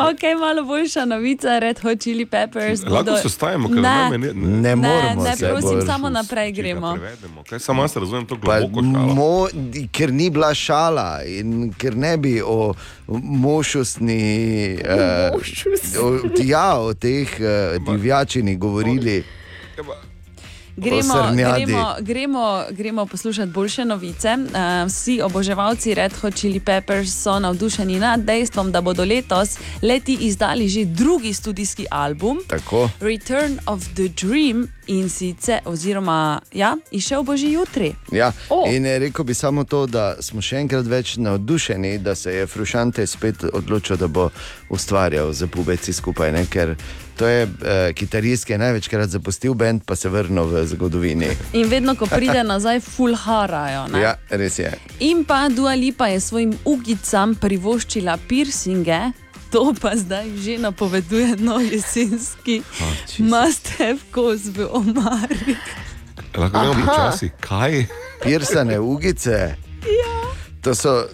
Ok, malo boljša novica, Red Hot Chili Peppers. Lahko se stavimo, ker ne, ne, ne, Ne ne, moremo ne, se prosim, bolj- samo naprej gremo. prevedemo. Kaj samo jaz razumem to Pa, globoko šalo. mo, ker ni bila šala in ker ne bi o mošustni, uh, o, ja, o teh uh, divjačinih govorili. Gremo, gremo, gremo, gremo poslušati boljše novice. Uh, vsi oboževalci Red Hot Chili Peppers so navdušeni nad dejstvom, da bodo letos leti izdali že drugi studijski album. Tako. Return of the Dream in sicer, oziroma, ja, išel bo že jutri. Ja, O. in eh, rekel bi samo to, da smo še enkrat več navdušeni, da se je Frušante spet odločil, da bo ustvarjal z pubeci skupaj. Ne? Ker to je uh, kitarist, ki je največkrat zapustil bend, pa se vrnil v zgodovini. In vedno, ko pride nazaj, full harajo. ne. Ja, res je. In pa Dua Lipa je svojim ugicam privoščila piercinge. To pa zdaj že napoveduje nov jesenski must have kos v omari. Lahko gremo Aha. počasi. Kaj? Pirsane ugice. Ja. To so,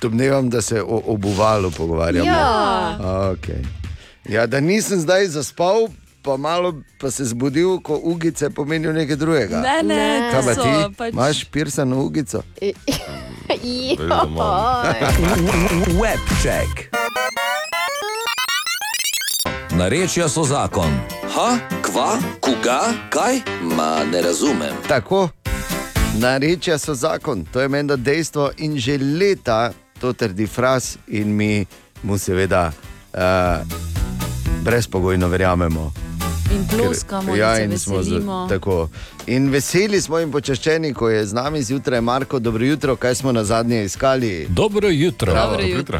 domnevam, da se o obuvalu pogovarjamo. Ja. Okay. Ja, da nisem zdaj zaspal, pa malo pa se zbudil, ko ugice pomenijo nekaj drugega. Ne, ne, Kaj pa ti? pač- Imaš pirsano ugico? Webcheck. Narečja so zakon. Ha, kva, koga, kaj? Ma ne razumem. Tako, narečja so zakon, to je menda dejstvo in že leta to trdi fraz in mi mu seveda uh, brezpogojno verjamemo. In ploskamo, ja, in in se smo z- veselimo. tako. In veseli smo in počaščeni, ko je z nami zjutraj Marko, dobro jutro, kaj smo na zadnje iskali. Dobro jutro. Dobro jutro.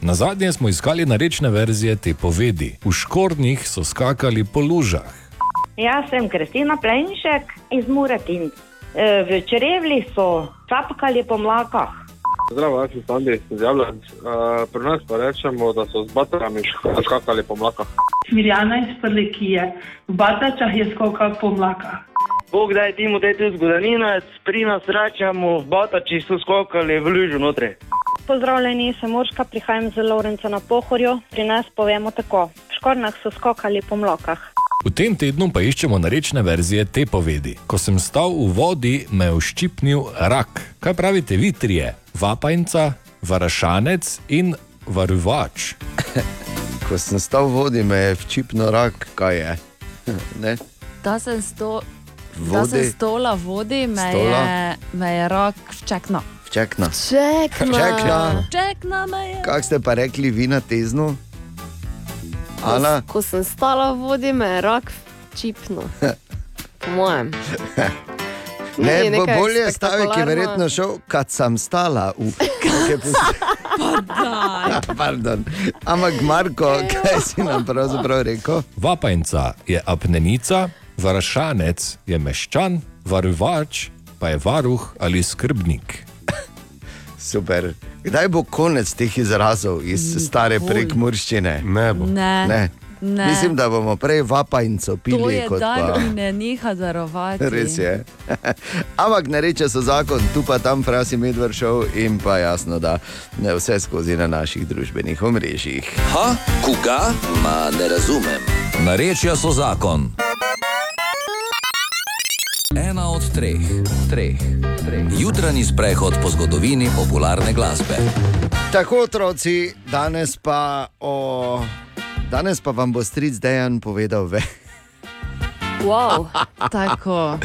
Na zadnje smo iskali narečne verzije te povedi. V škornjih so skakali po lužah. Jaz sem Kristina Plenšek iz Muretin. E, V črevli so čapkali po mlakah. Zdravo, jaz sem Sandi iz Javljanja. Uh, pri nas pa rečemo, da so z baterami š- skakali po mlakah. Smirjana iz Prlekije, v Batačah je skokal po mlakah. Bog da je temu tetu zgodovinec, pri nas rečemo, batači so skokali v lužu notri. Pozdravljeni, sem Urška, prihajam z Lovrenca na Pohorju. Pri nas povemo tako: v škornjah so skokali po mlokah. V tem tednu pa iščemo narečne verzije te povedi. Ko sem stal v vodi, me je uščipnil rak. Kaj pravite vi trije? Vapajnca, varašanec in varovač. Ko sem stal v vodi, me je včipno rak, kaj je. Ne? Da sem, sto, Vodi. da sem stola vodi, me Stola. je, me je rok včekno. Čekna. Čekna. Čekna. Čekna me je. Kaj ste pa rekli vi na teznu? Ana? Ko sem stala v vodi, me je rak čipno. Po mojem. Ne, Ni bo bolje stavek je spektakularno. verjetno šel, kad sem stala v. Pardon. Ampak Marko, kaj si nam pravzaprav rekel? Vapajnca je apnenica, varašanec je meščan, varovač pa je varuh ali skrbnik. Super. Kdaj bo konec teh izrazov iz stare Nikoli. prekmurščine? Ne bo. Ne. ne. Ne. Mislim, da bomo prej vapajnco To pili je kot dan, pa. ki ne neha darovati. Res je. Ampak ne reče so zakon, tu pa tam frasi medved šel in pa jasno, da ne vse skozi na naših družbenih omrežjih. Ha, koga? Ma ne razumem. Narečja so zakon. Ena od treh, treh, treh. Jutranji sprehod po zgodovini popularne glasbe. Tako, otroci, danes pa, o, danes pa vam bo stric Dejan povedal več. Wow. Tako.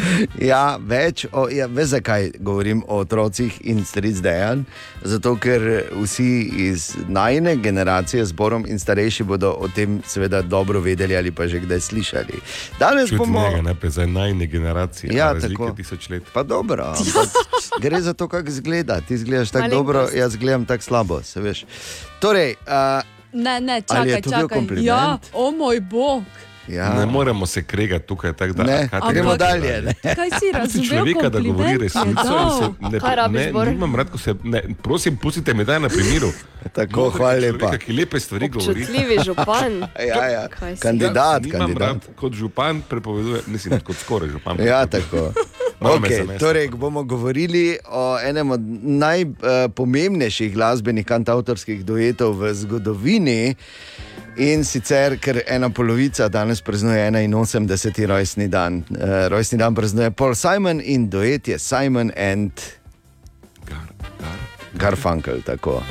Ja, več o, ja, veš, zakaj govorim o otrocih in stric Dejan. Zato, ker vsi iz najne generacije, zborom in starejši, bodo o tem seveda dobro vedeli ali pa že kdaj slišali. Danes Čuti bomo. njega, ne za najne generacije. Ja, razlike tako. tisoč let. Pa dobro, ampak gre za to, kako izgleda. Ti izgledaš tako dobro, jaz gledam tako slabo. se veš. Torej, uh, Ne, ne, Ali je čakaj, to bil čakaj. kompliment? Ja, o moj bog. Ja. Ne moremo se kregati tukaj, tako da Ne, kaj gremo dalje, ne. Kaj si razumel? človeka, da govori je resnico. se Ne, Kaj rabiš, ne, nimam rad, ko se. Ne, prosim, pustite me daj na primeru. Tako, Modrega hvala lepa. Ki lepe stvari govori. Občutljivi župan. Ja, ja. Kandidat, Nimam kandidat. Rad, kot župan prepoveduje, mislim, kot skoraj župan. Ja, tako. Okay, torej, bomo govorili o enem od najpomembnejših glasbenih kantautorskih duetov v zgodovini. In sicer, ker ena polovica danes praznuje 81. rojstni dan. Uh, rojstni dan praznuje Paul Simon in duet je Simon and Garfunkel. Tako.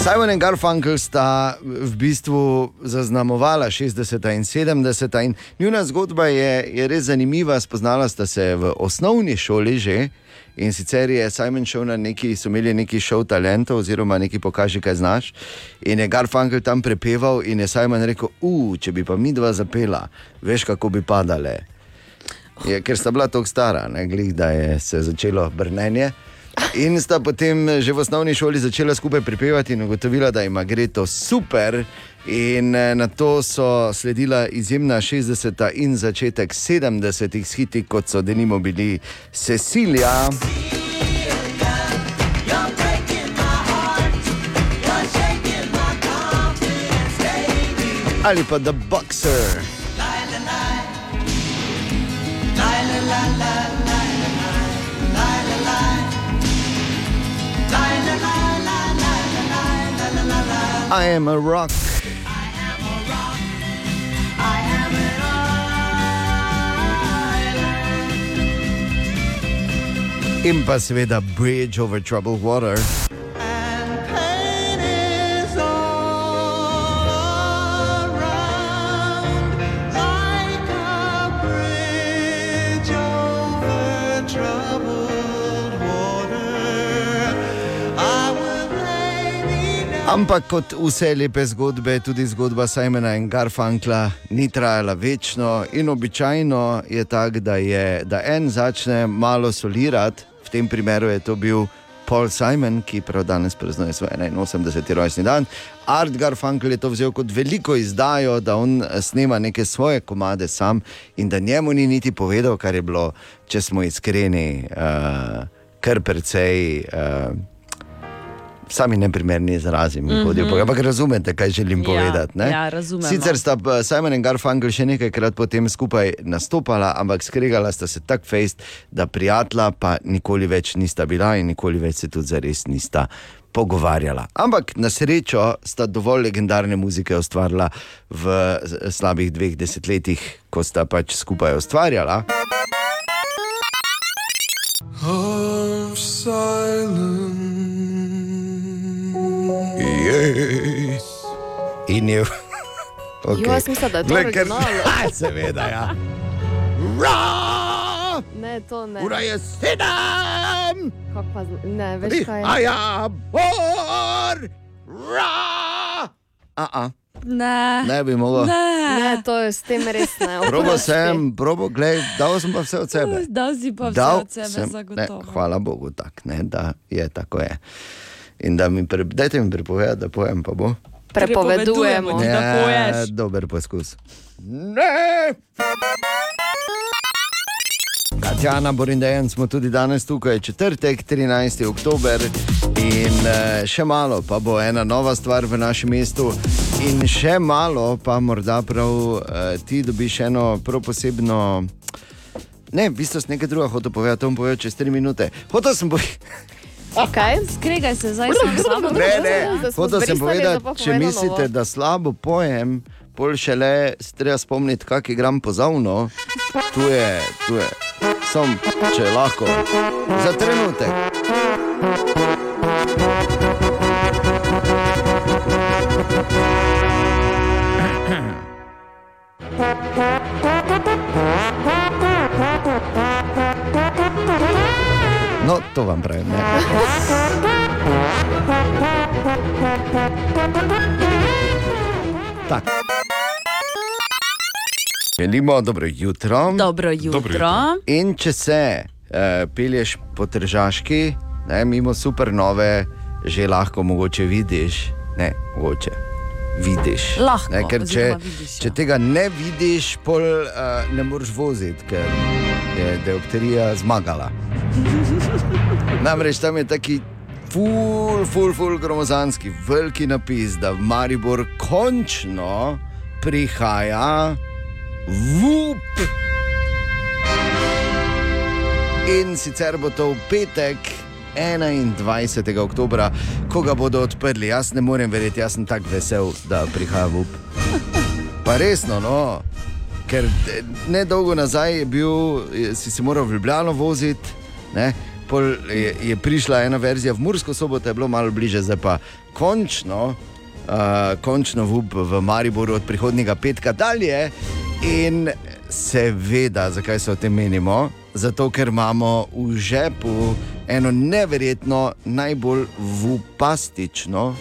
Simon in Garfunkel sta v bistvu zaznamovala 60. in 70. in njuna zgodba je, je res zanimiva. Spoznala sta se v osnovni šoli že. In sicer je Simon šel na neki, so imeli neki šov talentov, oziroma neki pokaži, kaj znaš. In je Garfunkel tam prepeval, in je Simon rekel: Uf, če bi pa mi dva zapela, veš, kako bi padale. Je, ker sta bila tako stara, ne, glih, da je se začelo brnenje. In sta potem že v osnovni šoli začela skupaj pripevati in ugotovila, da ima gre to super. In eh, na to so sledila izjemna 60. in začetek 70. s hiti, kot so denimo bili Cecilija. Ali pa The Boxer. I am a rock. In pa seveda Bridge over Troubled Water. Ampak kot vse lepe zgodbe, tudi zgodba Simona in Garfunkla ni trajala večno in običajno je tako, da, je, da en začne malo solirati, v tem primeru je to bil Paul Simon, ki prav danes praznuje svoj 81. rojstni dan. Art Garfunkel je to vzel kot veliko izdajo, da on snema neke svoje komade sam in da njemu ni niti povedal, kar je bilo, če smo iskreni, uh, kar precej. Uh, Sami neprimerni izrazi mi hodijo, mm -hmm. ampak razumete, kaj želim Ja, povedati. ne? ja, razumemo. Sicer sta pa Simon in Garfunkel še nekajkrat potem skupaj nastopala, ampak skregala sta se tako fejst, da prijatelja pa nikoli več nista bila in nikoli več se tudi zares nista pogovarjala. Ampak na srečo sta dovolj legendarne muzike ustvarila v slabih dveh desetletjih, ko sta pač skupaj ustvarjala. of silence. Yes. In je. Okay. Jaz mislim, da je to Glej, ker-. Seveda, ja. Ne, to ne. Ura je sedem! Kako pa, ne, veš kaj. A ja, bor! Ra! A, a. Ne. Ne bi mogel. Ne. ne, to je s tem res ne. Probo sem, probo, glej, dal sem pa vse od sebe. Dal si pa vse Dal od sebe, sem- zagotovo. Ne, hvala Bogu, tak, ne, da je tako je. In da mi, pre, dajte mi prepovedati, da pojem, pa bo. Prepovedujemo da poješ. dober poskus. Ne! Katjana Borindejan smo tudi danes tukaj, četrtek, 13. oktober. In eh, še malo, pa bo ena nova stvar v našem mestu, in še malo, pa morda prav eh, ti dobiš eno prav posebno. Ne, v bistvu sem nekaj drugega hotel povedati, to bom povedal čez 3 minute. Hotel sem povedati. Okay. Skregaj se zdaj sam s sabo. Ne, ne, hotel sem povedati, če mislite, da slabo pojem, pol šele se treba spomniti, kak igram pozavno. Tu je, tu je, sem, če lahko, za trenutek. No, to vam pravim. Ne. Tak. Želimo dobro jutro. Dobro jutro. In če se uh, pelješ po Tržaški, ne, mimo supernove, že lahko mogoče vidiš, ne, mogoče. Vidiš. Lahko, ne, ker če, vidiš, ja. če tega ne vidiš, pol uh, ne moreš voziti, ker je diopterija zmagala. Namreč tam je taki ful, ful, ful gromozanski, veliki napis, da v Maribor končno prihaja vup. In sicer bo to v petek. 21. oktober, ko ga bodo odprli. Jaz ne morem verjeti, jaz sem tako vesel, da prihaja v up. Pa resno, no, ker eh, ne dolgo nazaj je bil, si se moral v Ljubljano voziti, je, je prišla ena verzija v Mursko soboto, je bilo malo bliže, zdaj pa končno, uh, končno v, up v Mariboru od prihodnjega petka dalje. In seveda, zakaj se o tem menimo? Zato, ker imamo v žepu eno neverjetno, najbolj vupastično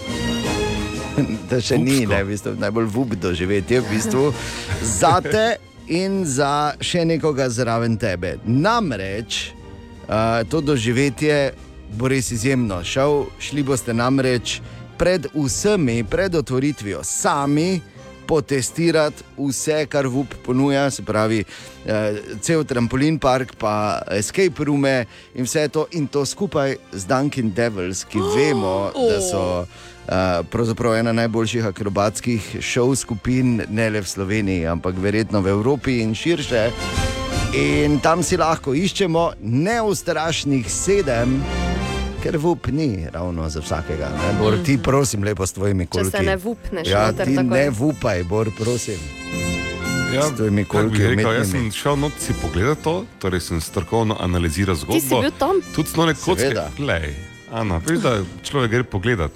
da še ni, ne, v bistvu, najbolj vup doživetje, v bistvu, za te in za še nekoga zraven tebe. Namreč uh, to doživetje bo res izjemno. Šel, šli boste namreč pred vsemi, pred otvoritvijo, sami. Potestirati vse, kar VUP ponuja, se pravi, eh, cel trampolin park, pa escape rooms in vse to, in to skupaj z Dunkin' Devils, ki vemo, da so Uh, pravzaprav ena najboljših akrobatskih šov skupin, ne le v Sloveniji, ampak verjetno v Evropi in širše. In tam si lahko iščemo neustrašnih sedem, ker vup ni ravno za vsakega. Ne? Bor, ti prosim, lepo s tvojimi Če kolki. se ne vupneš Ja, ti takoj. ne vupaj, bor, prosim. Ja, S tvojimi kolki rekel, jaz sem šel not si pogledati to, torej sem strokovno analiziral zgodbo. si bil tam? Tudi slone kocke. Glej, Ana, veš, da človek gre pogledat?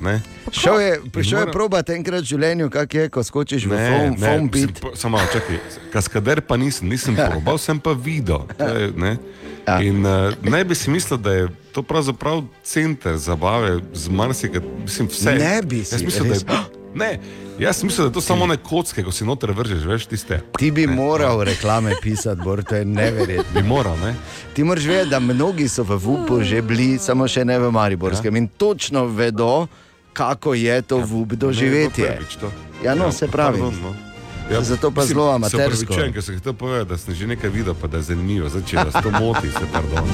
Šel je, prišel je probat enkrat v življenju, kak je, ko skočiš v Ne, foam, ne, foam po- Samo čakaj, kaskader pa nisem, nisem probal, sem pa videl. Je, ne? Ja. In uh, naj bi si mislil, da je to pravzaprav center zabave z marsikaj, mislim, vse. Ne bi si, Jaz mislim, da res. je, ne, jaz mislim, da je to samo ne kocke, ko si noter vržeš, veš, tiste. Ti bi moral reklame pisati, Bor, to je neverjetno. Bi moral, ne? Ti moraš vedeti, da mnogi so v VUP-u že bili, samo še ne v Mariborskem in točno vedo, kako je to VUP doživetje. Ne, to. Ja, no, se pravi. pardon, no. Zato pa zelo amatersko. Ker sem hotel povedati, da sem že nekaj videl, pa da je zanimivo. Zdaj, če vas to moti, se pardon.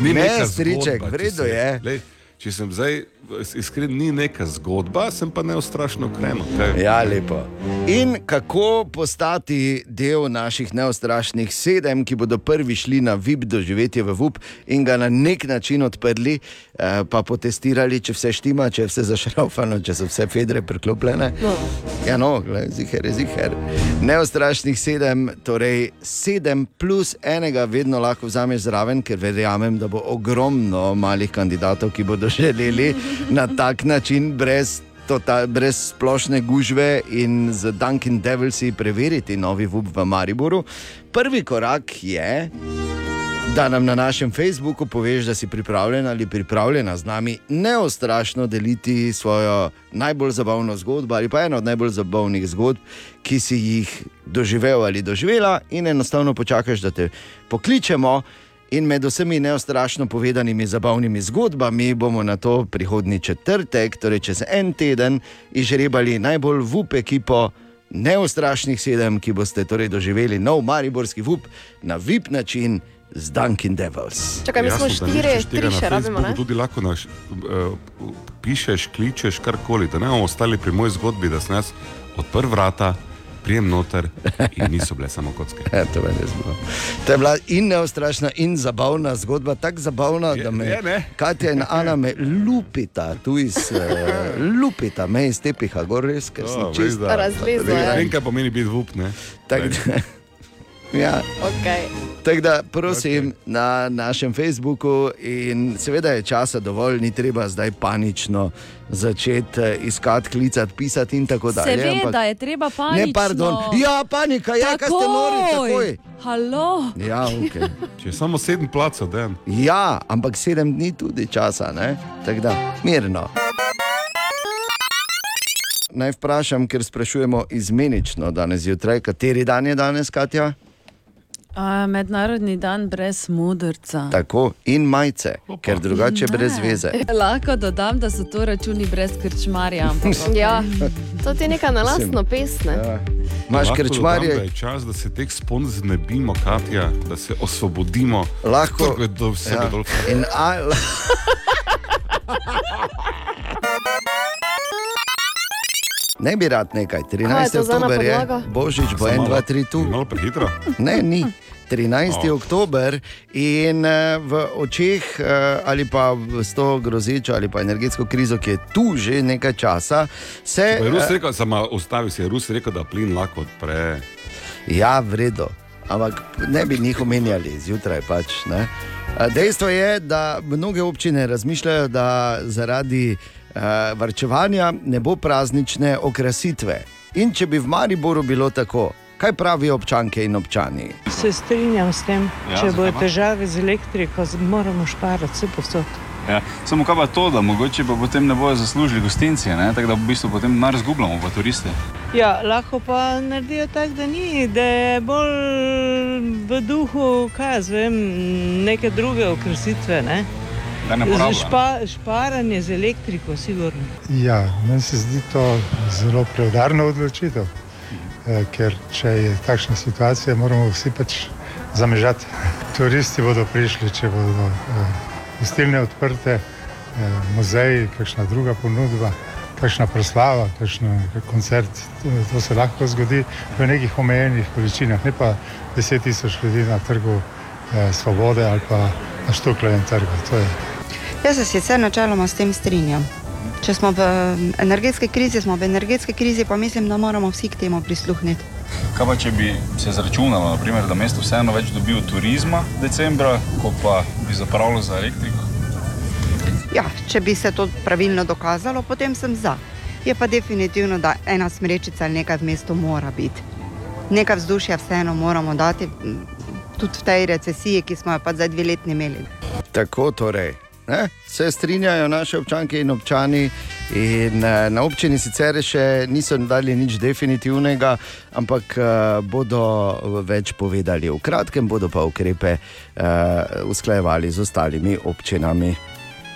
Mislim, Ne, striček, v če redu je. Lej, če sem zdaj iskren, ni neka zgodba, sem pa neustrašno krenil. Ja, lepo. In kako postati del naših neustrašnih sedem, ki bodo prvi šli na VIP doživetje v VUP in ga na nek način odprli, eh, pa potestirali, če vse štima, če je vse zašraufano, če so vse fedre priklopljene. Ja, no, glej, ziher, je ziher. Neustrašnih sedem, torej sedem plus enega, vedno lahko vzameš zraven, ker verjamem, da bo ogromno malih kandidatov, ki bodo želeli na tak način, brez, tota, brez splošne gužve in z Dunkin' Devilsi preveriti novi VUB v Mariboru. Prvi korak je. Da nam na našem Facebooku poveš, da si pripravljen ali pripravljena z nami neostrašno deliti svojo najbolj zabavno zgodbo ali pa eno od najbolj zabavnih zgodb, ki si jih doživel ali doživela, in enostavno počakaš, da te pokličemo. In med vsemi neostrašno povedanimi zabavnimi zgodbami bomo na to prihodni četrtek, torej čez en teden, izžrebali najbolj vup ekipo neostrašnih sedem, ki boste torej doživeli nov mariborski vup na VIP način z Dunkin' Devils. Čakaj, mi smo Jasno, štiri, na še rabimo, ne? Tudi lahko naš, uh, pišeš, kličeš karkoli, da ne bomo ostali pri moji zgodbi, da sem jaz odprl vrata, prijem noter in niso bile samo kocke. E, to, je to je bila in neostrašna, in zabavna zgodba, tako zabavna, da me je, ne? Katja in Ana me lupita, tu iz uh, lupita, me iz tepiha, gor res, ker sem O, veš, čist da- Razlezlo je. Vem, kaj pomeni biti vup, ne? Tak, ja. Okay. Tako da prosim okay. na našem Facebooku, in seveda je časa dovolj, ni treba zdaj panično začeti eh, iskati, klicati, pisati in tako dalje. Seveda je treba panično. Ne, pardon. Ja, panika, ja, kaj ste nori, takoj. Halo. Ja, okay. Če je samo sedem placov, da je. ja, ampak sedem dni tudi časa, ne? tako da mirno. Naj vprašam, ker sprašujemo izmenično danes zjutraj, kateri dan je danes, Katja? A, mednarodni dan brez modrca. Tako in majice, ker drugače brez veze. Lahko dodam, da so to računi brez krčmarja. Ja, to ti je neka na lastno pesne. Ja. Imaš Lahko krčmarje? dodam, da Je čas, da se teh spon znebimo, Katja, da se osvobodimo. Lahko. Trg do vsega Ja. dol. Ne bi rad nekaj, Kaj je 13. to za ena oktober je? Božič bo Samo 1, malo- 2, 3 tu. Malo prehitro. Ne, ni. 13. O. Oh. oktober in eh, v očeh eh, ali pa s to grozečo ali pa energetsko krizo, ki je tu že nekaj časa, se. Rus eh, rekel, samo ustavi se, je Rus rekel, da plin lahko odpre. Ja, vredno. Ampak ne bi njih omenjali zjutraj. Pač, ne. A Dejstvo je, da mnoge občine razmišljajo, da zaradi varčevanja ne bo praznične okrasitve. In če bi v Mariboru bilo tako, kaj pravijo občanke in občani? Se strinjam s tem, Ja, če bodo težave z elektriko, moramo šparati vse posod. Ja. Samo kaj pa to, da mogoče pa potem ne bojo zaslužili gostinci, ne? tako da v bistvu potem denar zgubljamo, pa turiste. Ja, lahko pa naredijo tako, da ni, da je bolj v duhu, kaj jaz vem, neke druge okrasitve. Ne? Da ne Z porablja. špa, šparanje z elektriko, sigurno. Ja, meni se zdi to zelo preudarna odločitev, eh, ker če je takšna situacija, moramo vsi pač zamežati. Turisti bodo prišli, če bodo eh, gostilne odprte, eh, muzeji, kakšna druga ponudba, kakšna proslava, kakšen koncert. To, se lahko zgodi v nekih omejenih količinah, ne pa 10 tisoč ljudi na trgu eh, Svobode ali pa na Štuklovem trgu. To je Jaz se sicer načeloma s tem strinjam. Če smo v energetski krizi, smo v energetski krizi, pa mislim, da moramo vsi k temu prisluhniti. Kaj pa če bi se zračunalo, naprimer, da mesto vseeno več dobi od turizma decembra, ko pa bi zapravilo za elektriko? Ja, če bi se to pravilno dokazalo, potem sem za. Je pa definitivno, da ena smrečica ali nekaj v mestu mora biti. Nekaj vzdušja vseeno moramo dati, tudi v tej recesiji, ki smo jo pa zdaj dve letni imeli. Tako torej. Ne? Se strinjajo naše občanke in občani, in eh, na občini sicer še niso dali nič definitivnega, ampak eh, bodo več povedali. V kratkem bodo pa ukrepe uh, usklajevali z ostalimi občinami.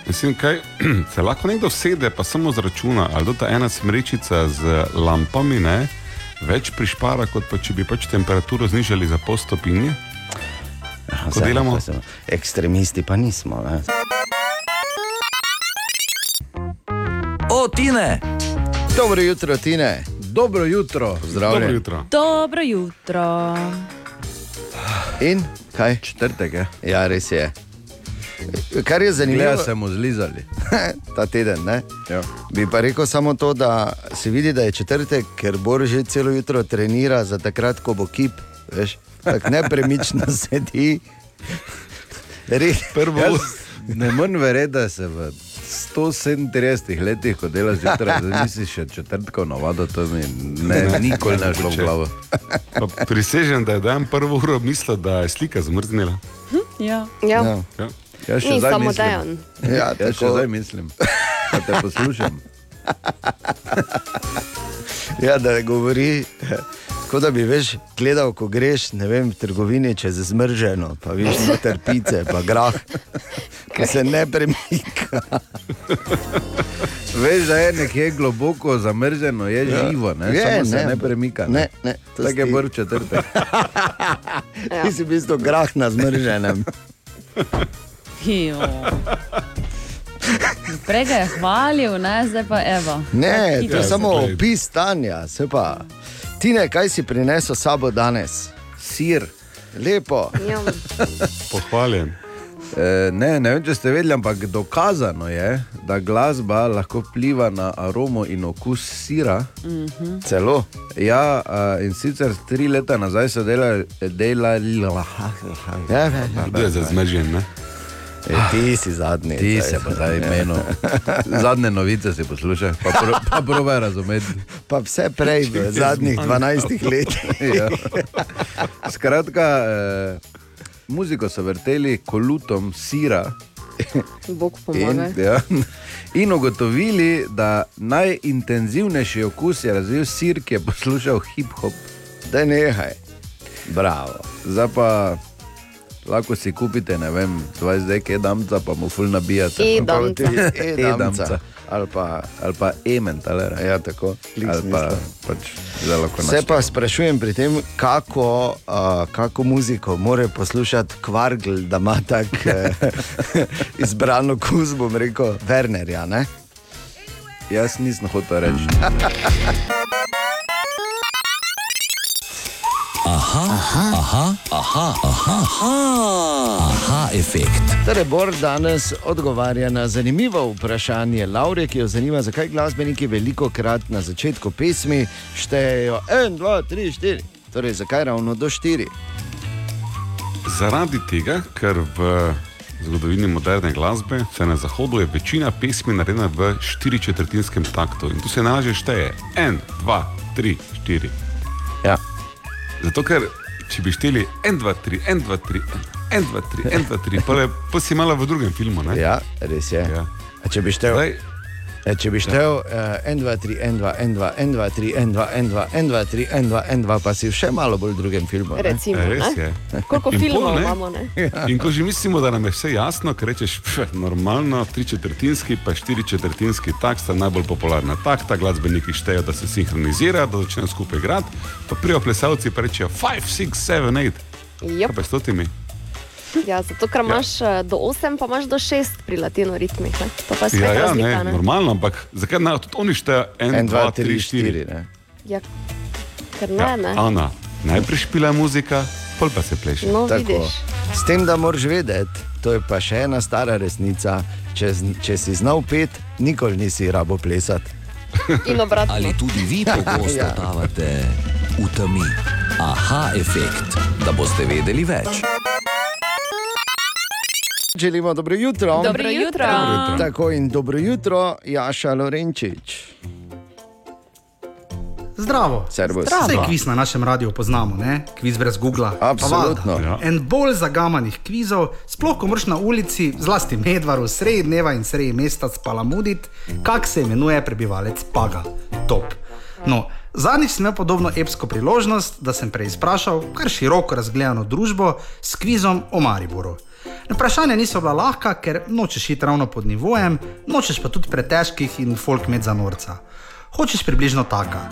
Mislim, kaj se lahko nekdo sede, pa samo zračuna, ali da ta ena smrečica z lampami ne, več prišpara, kot pa če bi pač temperaturo znižali za pol stopinje. Ko Zdaj, delamo? Ekstremisti pa nismo. Ne? O, Tine! Dobro jutro, Tine. Dobro jutro. Pozdravljen. Dobro jutro. Dobro jutro. In kaj? Četrtek je. Ja, res je. Kar je zanimivo, se mu zlizali. ta teden. Ne? Ja. Bi pa rekel samo to, da se vidi, da je četrtek, ker Bor že celo jutro trenira za takrat, ko bo kip. Veš, tako nepremično sedi. Res, Prvo, Jaz ne morem verjeti, da se v 137 letih, ko delaš zjutraj, zdaj misliš še četrtkov navado, to mi ne, nikoli ne šlo v glavo. Pa Prisežem, da je dan prvo uro mislil, da je slika zmrznila. Ja. Ja. Ja. Ja. Jaz še Ni samo mislim. Dejan. Ja, Jaz še zdaj mislim, da te poslušam. Ja, da govori, kot da bi veš, gledal, ko greš ne vem, v trgovini čez zmrženo, pa viš noter pice, pa grah, ki se ne premika. Veš, da je nekje globoko zamrzeno, je Ja. živo, ne, Je, Samo se ne, ne premika. ne, ne, to Tako je si- br četrtek. Ti si v bistvu grah na zmrženem. Prej ga je hvalil, ne? zdaj pa evo. Ne, to je samo opis stanja. se Pa. Tine, kaj si prinesel s sabo danes? Sir. Lepo. Pohvaljen. E, ne, ne vem, če ste vedeli, ampak dokazano je, da glasba lahko vpliva na aromo in okus sira. Mhm. Celo. Ja, a, in sicer tri leta nazaj so delali, delali Ja, ja, ja. Kdo je za zmržen, ne? E, ti si zadnji. Ti se pa zdaj imeno. Zadnje novice si poslušaj, pa, pro, pa probaj razumeti. Pa vse prej, v zadnjih 12 letih. ja. Skratka, eh, muziko so vrteli kolutom sira. Bog In, pomaga. ja, in ugotovili, da najintenzivnejši okus je razvil sir, ki je poslušal hip-hop. Da nehaj. Bravo. zdaj pa lahko si kupite, ne vem, 20 dek edamca, pa mu ful nabijate. E-damca. E-damca. E-damca. Ali pa, ali pa e-mentalera. Ja, tako. Ali pa pač Se pa sprašujem pri tem, kako, uh, kako muziko mora poslušati kvargl, da ima tako uh, izbrano kuz, bom rekel, Wernerja. Ne? Jaz nisem hotel reči. Aha, aha, aha, aha, aha, aha, aha efekt. Torej, Bor danes odgovarja na zanimivo vprašanje Laure, ki jo zanima, zakaj glasbeniki veliko krat na začetku pesmi štejejo 1, 2, 3, 4. Torej, zakaj ravno do 4? Zaradi tega, ker v zgodovini moderne glasbe, vse na zahodu, je večina pesmi narejena v štiri četrtinskem taktu in tu se najlažje šteje 1, 2, 3, 4. Ja. Zato, ker če bi šteli 1, 2, 3, 1, 2, 3, 1, 2, 3, 1, 2, 3, pa, le, pa si imala v drugem filmu. Ne? Ja, res je. Ja. A če bi štel, Zdaj, če bi štel uh, 1, 2, 3, 1, 2, 1, 2, 1, 2, 3, 1, 2, 1, 2, 1, 2, 3, 1, 2, 1, 2, pa si v še malo bolj drugem filmu. ne? Recimo, Res ne? je. Koliko In filmov pol, imamo, ne? In ko že mislimo, da nam je vse jasno, ker rečeš, pf, normalno, tri četrtinski, pa štiri četrtinski tak sta najbolj popularna takta, glasbeniki štejejo, da se sinhronizirajo, da začnejo skupaj igrati, pa prijo plesalci pa rečejo 5, 6, 7, 8. Yep. Kaj pa s totimi? Ja, zato, ker imaš eh, do 8, pa imaš do 6 pri latino ritmih. Ne? To pa je Ja, ja, razlika. ne, Ne, normalno, ampak zakaj ne, tudi oni štejejo 1, 2, 3, 4. Ja, ker ne, Ja, ne. Ana, najprej špila muzika, pol pa se pleše. No, vidiš. S tem, da moraš vedeti, to je pa še ena stara resnica. Če, če si znal pet, nikoli nisi rabo plesati. In obratno. Ali tudi vi pogosto Ja. totavate v temi? Aha efekt, da boste vedeli več. Želimo dobro jutro. Dobro jutro. Dobro jutro. Tako in dobro jutro, Jaša Lorenčič. Zdravo. Servus. Vse kviz na našem radiju poznamo, ne? kviz brez Google. Absolutno. Ja. En bolj zagamanih kvizov, sploh ko moraš na ulici, zlasti medvaru, sredi dneva in sredi mesta spalamuditi, kak se imenuje prebivalec Paga. Top. No, zadnjič sem imel podobno epsko priložnost, da sem preizprašal kar široko razgledano družbo s kvizom o Mariboru. Vprašanja niso bila lahka, ker nočeš iti ravno pod nivojem, nočeš pa tudi pretežkih in folk med za norca. Hočeš približno taka.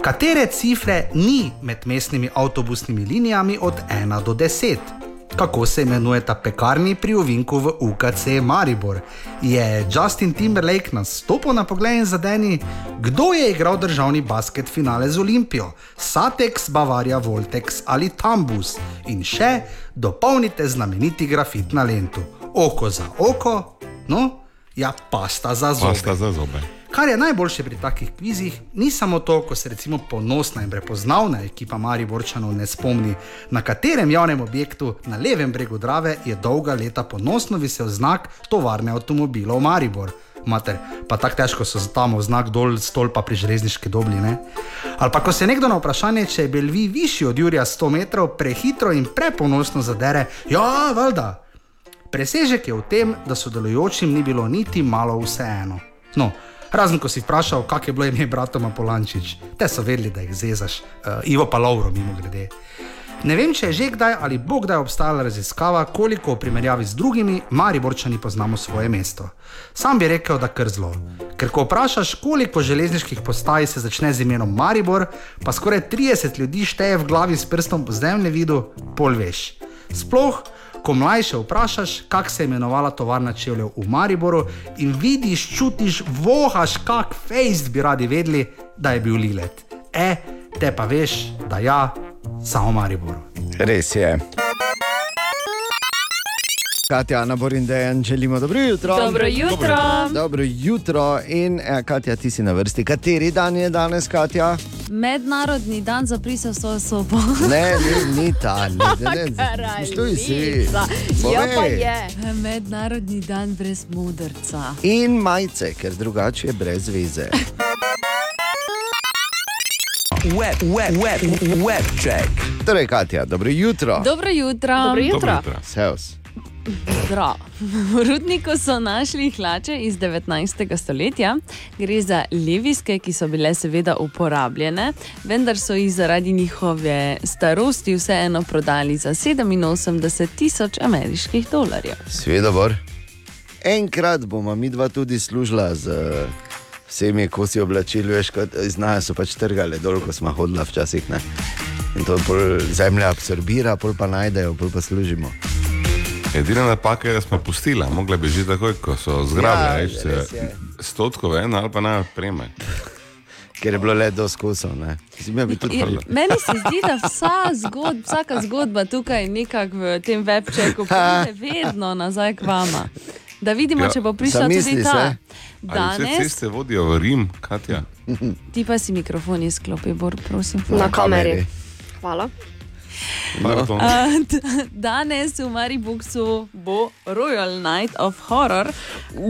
Katere cifre ni med mestnimi avtobusnimi linijami od 1 do 10? Kako se imenuje ta pekarni pri ovinku v UKC Maribor? Je Justin Timberlake nastopil na pogled in zadeni? Kdo je igral državni basket finale z Olimpijo? Satex, Bavaria, Voltex ali Tambus? In še dopolnite znameniti grafit na lentu. Oko za oko, no, ja, pasta za zobe. Pasta za zobe. Kar je najboljše pri takih kvizih, ni samo to, ko se recimo ponosna in prepoznavna ekipa Mariborčanov ne spomni, na katerem javnem objektu na levem bregu Drave je dolga leta ponosno visel znak tovarne avtomobilov Maribor. Mater, pa tako težko so tam znak dol stolpa pri železniški dobli. Ne? Ali pa ko se nekdo na vprašanje, če je bil vi višji od Jurija 100 metrov, prehitro in preponosno zadere, ja, valjda. Presežek je v tem, da sodelujočim ni bilo niti malo vseeno. No, razen ko si vprašal, kak je bilo ime bratoma Polančič, te so vedeli, da jih zezaš, uh, Ivo pa Lauro, mimo grede. Ne vem, če je že kdaj ali bo kdaj obstajala raziskava, koliko v primerjavi z drugimi Mariborčani poznamo svoje mesto. Sam bi rekel, da kar zelo. Ker ko vprašaš, koliko železniških postaj se začne z imenom Maribor, pa skoraj 30 ljudi šteje v glavi s prstom po zemljevidu, pol veš. Sploh, ko mlajše vprašaš, kako se je imenovala tovarna čevljev v Mariboru in vidiš, čutiš, vohaš, kak fejst bi radi vedeli, da je bil Lilet. E, te pa veš, da ja, samo Maribor. Res je. Katja, Ana Borin, Dejan, želimo dobro jutro. Dobro jutro. Dobro jutro. In eh, Katja, ti si na vrsti. Kateri dan je danes, Katja? Mednarodni dan za prisel svojo sobo. Ne, ni, ni ta, ne, ne, ne. Štuj si. Ja, pa je. Mednarodni dan brez modrca. In majice, ker drugače je brez veze. Web, web, web, web check. Torej, Katja, dobro jutro. Dobro jutro. Dobro jutro. Sevs. Zdrav. V rudniku so našli hlače iz 19. stoletja. Gre za leviske, ki so bile seveda uporabljene, vendar so jih zaradi njihove starosti vseeno prodali za 87 tisoč ameriških dolarjev. Sveda, bor. Enkrat bomo mi dva tudi služila z vsemi kosi oblačil, veš, kot znajo so pač trgale dol, ko smo hodila včasih. Ne? In to zemlja absorbira, pol pa najdejo, pol pa služimo. Edina napaka je, da smo pustili, mogli bi že takoj, ko so zgrabili, Ja, ja, res je. stotko ven ali pa naj preme. Ker je bilo le do skusov. Meni se zdi, da vsa zgod, vsaka zgodba tukaj nekako v tem webčeku pride vedno nazaj k vama. Da vidimo, Ja, če bo prišla zamisli tudi ta. se. Danes, ceste vodijo v Rim, Katja? ti pa si mikrofon izklopi, Bor, prosim. Na kameri. Hvala. D- Danes v Mariboku bo Royal Night of Horror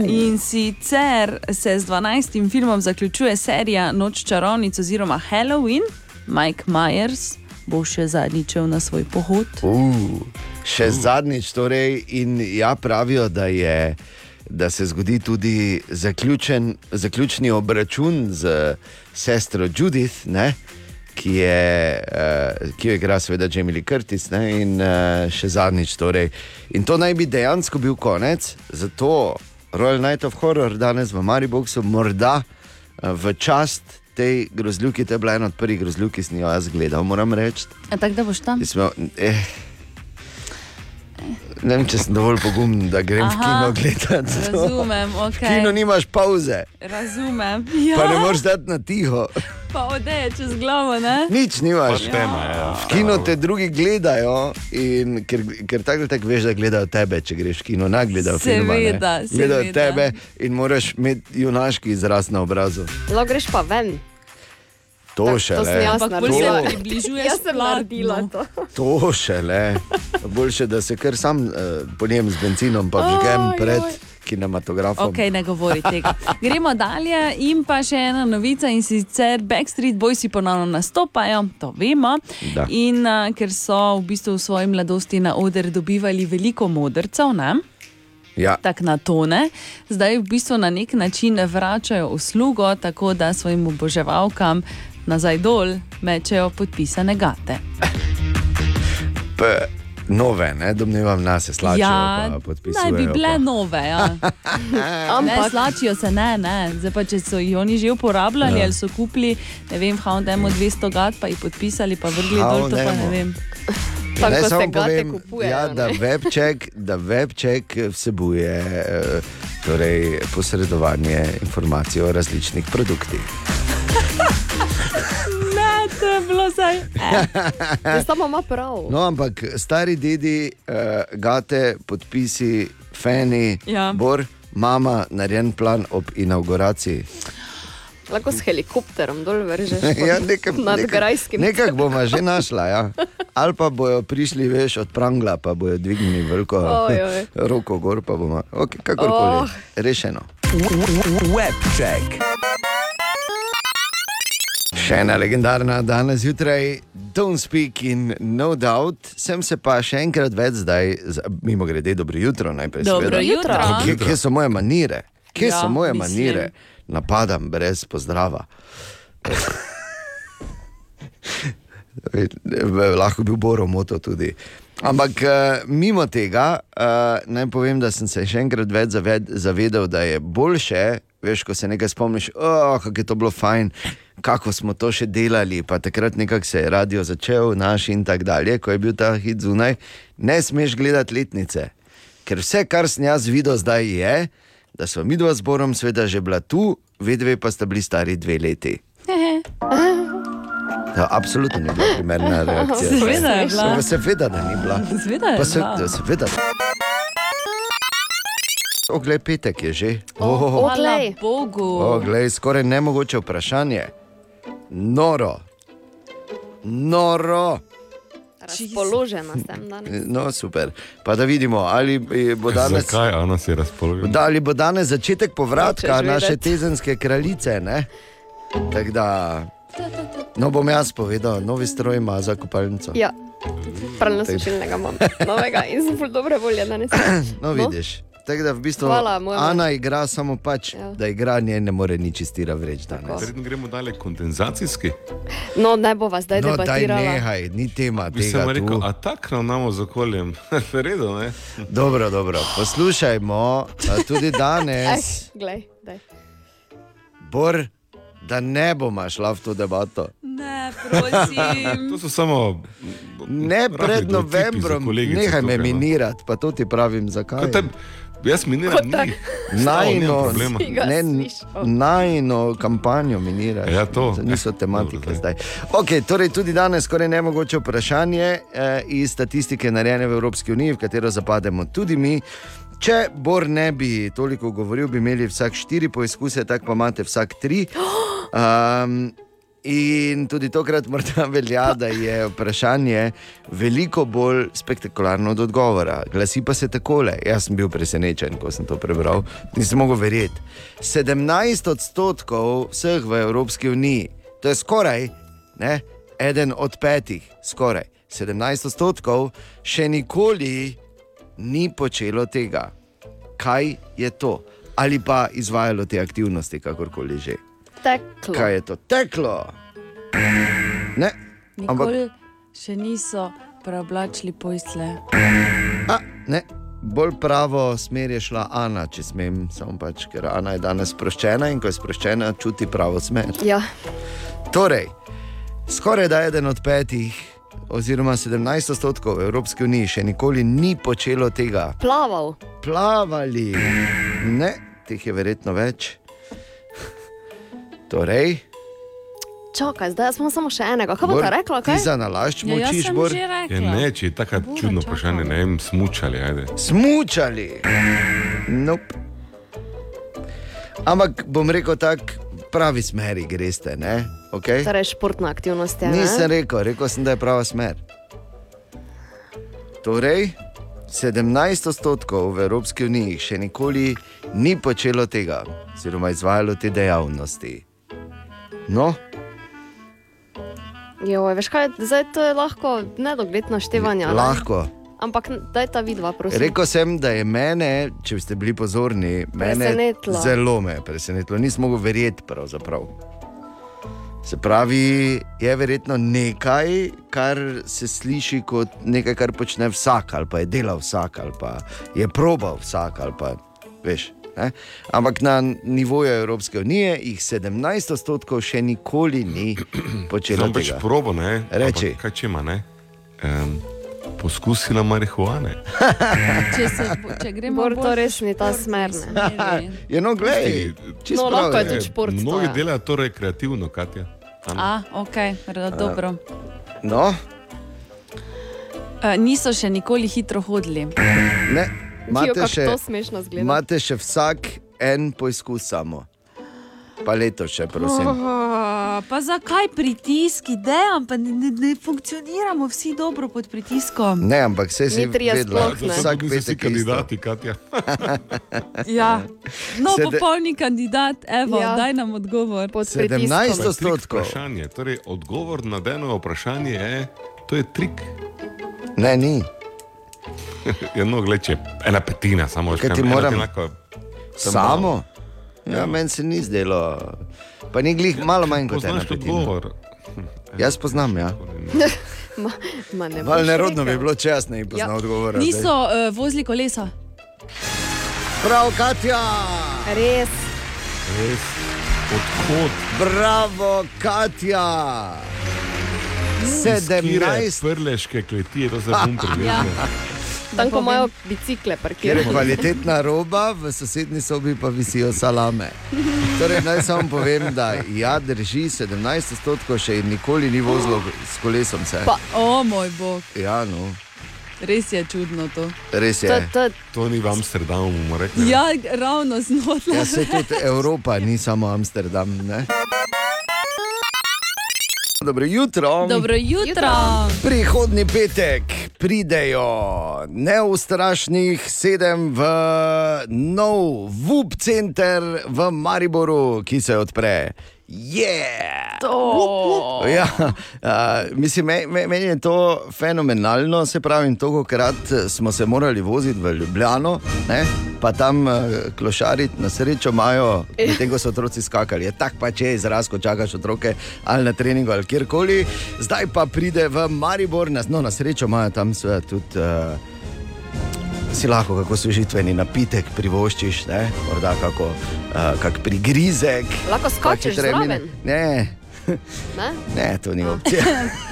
in sicer se z 12. filmom zaključuje serija Noč čarovnic oziroma Halloween. Mike Myers bo še zadnjič na svoj pohod. Uh, še uh. zadnjič, torej, in ja, pravijo, da, je, da se zgodi tudi zaključen, zaključni obračun z sestro Judith, ne, ki, je, uh, ki jo igra seveda Jamie Lee Curtis, ne, in uh, še zadnjič. Torej. In to naj bi dejansko bil konec, zato Royal Night of Horror danes v Mariboku, morda uh, v čast. Tej grozljivki, to je bila ena od prvih grozljivk, ki sem jo jaz gledal, moram reči. Tako da boš tam? Smo, eh, ne vem, če sem dovolj pogumen, da grem Aha, v kino gledati. Razumem, V ok. kinu nimaš pauze, Razumem. ja. pa ne Ja, moreš dati na tiho. pa odeje čez glavo, ne? Nič nimaš. Pač tema, ja. V kinu te drugi gledajo, in, ker, ker tako tako veš, da gledajo tebe, če greš v kino, ne gledajo filma. ne. Seveda, Gledajo seveda. tebe in moraš imeti junaški izraz na obrazu. Lahko greš pa ven. To še To le. Ampak bolj se naredila. približuješ Jaz sem naredila to. To še le. Boljše, da se kar sam uh, poljem z benzinom, pa vžgem Oj, pred oj. kinematografom. Ok, ne govori tega. Gremo dalje in pa še ena novica in sicer Backstreet Boysi ponovno nastopajo, to vemo. Da. In uh, ker so v bistvu v svoji mladosti na oder dobivali veliko modrcev, ne? Ja. tako na tone, zdaj v bistvu na nek način vračajo uslugo, tako da svojim oboževalkam nazaj dol mečejo podpisane gate. P- Nove, ne, domnevam, nas je slačijo. ja, pa podpisujejo naj bi pa. bile nove. Ja. ne, Ampak slačijo se ne, ne. Zdaj pa, če so jih oni že uporabljali Ja. ali so kupili, ne vem, Houndemo 200 gat, pa jih podpisali, pa vrgli dol, to pa ne vem. Tako se samo gate povem, kupujejo, ja, ne. da webček, da webček vsebuje eh, torej, posredovanje informacij o različnih produktih. To je bilo zdaj. Eh. Samo ima prav. No, ampak stari dedi, uh, gate, podpisi, fani, Ja. bor, mama, narejen plan ob inauguraciji. Lahko s helikopterom dol vržeš. ja, nekaj, Nad nekaj, grajskim. nekaj bomo že našla. Ja. Ali pa bojo prišli, veš, od prangla, pa bojo dvignili veliko Oj, oj. roko gor, pa bomo, okay, kakorkoli, oh. rešeno. Webček. Še ena legendarna danes zjutraj, Don't Speak in No Doubt. Sem se pa še enkrat več zdaj, mimo grede, dobro jutro najprej. Dobro seveda. jutro. Kje, kje so moje manire? Kje Ja, so moje mislim. manire? Napadam brez pozdrava. Lahko bi bil Boro moto tudi. Ampak uh, mimo tega, uh, naj povem, da sem se še enkrat več zaved, zavedel, da je boljše, veš, ko se nekaj spomniš, oh, kako je to bilo fajn, kako smo to še delali. Pa takrat nekako se je radio začel, naš in tako dalje, ko je bil ta hit zunaj. Ne smeš gledati letnice, ker vse, kar sem jaz videl zdaj, je, da smo mi dva zborom sveda že bila tu, vedve pa sta bili stari dve leti. To absolutno ni bila primerna reakcija. Seveda je bila. Seveda, da ni bila. Seveda je Pa se, bila. seveda. Oglej, petek je že. Oh, Oh, Hvala Oglej. Bogu. Oglej, skoraj nemogoče vprašanje. Noro. Noro. Razpoložena sem danes. No, super. Pa da vidimo, ali bo danes. Zakaj Ana si razpoložena? Da, ali bo danes začetek povratka naše tezenske kraljice. ne? Tako da, no bom jaz povedal, novi stroj ima za kopalnico. Ja, pravno sušilnega imam, novega in sem ful dobre volje danes. No, vidiš. Tako da v bistvu Hvala. Ana igra samo pač, Ja. da igra nje ne more nič iz tira vreč danes. Verjetno gremo dalje kondenzacijski. No, ne bova zdaj No, daj debatirala. nehaj, ni tema Bi tega. sem rekel, tu. a tako ravnamo z okoljem. Redo, ne? Dobro, dobro, poslušajmo tudi danes, Eh, glej, daj. Bor, da ne bomo šla v to debato. Ne, prosim. To so samo. Ne pred novembrom, nehaj me no. minirati, pa to ti pravim, zakaj. Te- Jaz miniram njih. Najno, ne, najno kampanjo miniraš. Ja, to. Niso tematike zdaj. Okay, torej tudi danes skoraj nemogoče vprašanje eh, iz statistike narejene v Evropski uniji, v katero zapademo tudi mi. Če Bor ne bi toliko govoril, bi imeli vsak štiri poizkuse, tako pa imate vsak tri. Um, in tudi tokrat morda velja, da je vprašanje veliko bolj spektakularno od odgovora. Glasi pa se takole. Jaz sem bil presenečen, ko sem to prebral, nisem mogel verjeti. 17 odstotkov vseh v Evropski uniji, to je skoraj ne, eden od petih, skoraj 17 odstotkov, še nikoli ni počelo tega. Kaj je to? Ali pa izvajalo te aktivnosti, kakorkoli že. Teklo. Kaj je to? Teklo. Ne, ampak Nikoli še niso preoblačili posle. a, ne. Bolj pravo smer je šla Ana, če smem, samo pač, ker Ana je danes sproščena in ko je sproščena, čuti pravo smer. Ja. Torej, skoraj da eden od petih, oziroma 17 odstotkov v Evropski uniji še nikoli ni počelo tega. Plaval. Plavali, ne, teh je verjetno več. Torej, Čakaj, zdaj smo samo še enega. Kaj bo ta rekla? ti Kaj? za nalašč Ja, močiš, sem Bor? Ja, ne, če je tako čudno vprašanje, ne vem, smučali. Ajde. Smučali. Nope. Ampak bom rekel tako, pravi smeri greste. ne? Okay? Torej, športna aktivnost je. ne? Nisem rekel, rekel sem, da je prava smer. Torej, 17 odstotkov v Evropski uniji še nikoli ni počelo tega, oziroma izvajalo te dejavnosti. No, Jo, veš kaj, zdaj to je lahko nedogled naštevanja. ne? lahko. Ampak daj ta vidva, prosim. Rekel sem, da je mene, če ste bili pozorni, mene Presenetilo. zelo me je presenetilo. Nisem mogel verjeti, pravzaprav. Se pravi, je verjetno nekaj, kar se sliši kot nekaj, kar počne vsak, ali pa je delal vsak, ali pa je probal vsak, ali pa veš. Ne? Ampak na nivoju Evropske unije jih 17 odstotkov še nikoli ni počelo. Sam pač probo, ne? Reči. Ampak Kaj če ima, ne? Um, poskusila marihuane. Če, se, če gremo Bor, to bolj res ni ta smer. ne. Je no, glej, čisto No, lahko je tudi šport. to Mnogi je. delajo to rekreativno, Katja. A, ok, re- dobro. No, Uh, niso še nikoli hitro hodili. ne, imate še, to smešno izgleda. imate še vsak en poizkus samo. Pa leto še, prosim. Oh, pa zakaj pritiski, dejansko pa ne, ne, ne funkcioniramo vsi dobro pod pritiskom? Ne, ampak vse si vedela, vsak petek kandidati, Katja. Ja. No, Sede- popolni kandidat, evo, Ja. daj nam odgovor. Pod 17 pritiskom. odstotkov. Vprašanje, torej odgovor na eno vprašanje je, to je trik. Ne, ni. Ja, no, gled, če ena petina, samo Kaj še ti ena moram- enako- Samo? Ja, meni se ni zdelo. Pa ni glih malo manj kot ena petina. odgovor. Jaz poznam, ja. Ma, ma ne Val nerodno bi bilo, če jaz ne bi poznal Ja. odgovora. Niso uh, vozili kolesa. Prav, Katja! Res. Res, odhod. Bravo, Katja! 17 Prleške kleti, to se bom Ja. primerjal. Tam, ko imajo bicikle, Ker je kvalitetna roba, v sosednji sobi pa visijo salame. Torej, naj samo povem, da ja, drži 17 odstotkov, še nikoli ni vozilo s kolesom. Se. Pa, o moj bog, Ja, no, res je čudno to. res To, je. to, To ni v Amsterdamu, bomo rekli. Ja, ravno znotraj. Ja, se tudi Evropa, ni samo Amsterdam. Ne? Dobro jutro. Dobro jutro. Prihodni petek pridejo neustrašnih sedem v nov VUP center v Mariboru, ki se odpre Yeah! To. Ja, uh, mislim, me, me, meni je to fenomenalno. Se pravi, tokrat smo se morali voziti v Ljubljano, ne? pa tam uh, klošariti, na srečo imajo, medtem ko so otroci skakali. Je tako pač je izraz, ko čakaš otroke ali na treningu ali kjerkoli. Zdaj pa pride v Maribor, na, no, na srečo imajo tam seveda tudi. Uh, Si lahko kako svežitveni napitek privoščiš, ne? morda kako uh, kak prigrizek. Lahko treba- zraven? Ne, Ne? Ne, to ni opcija.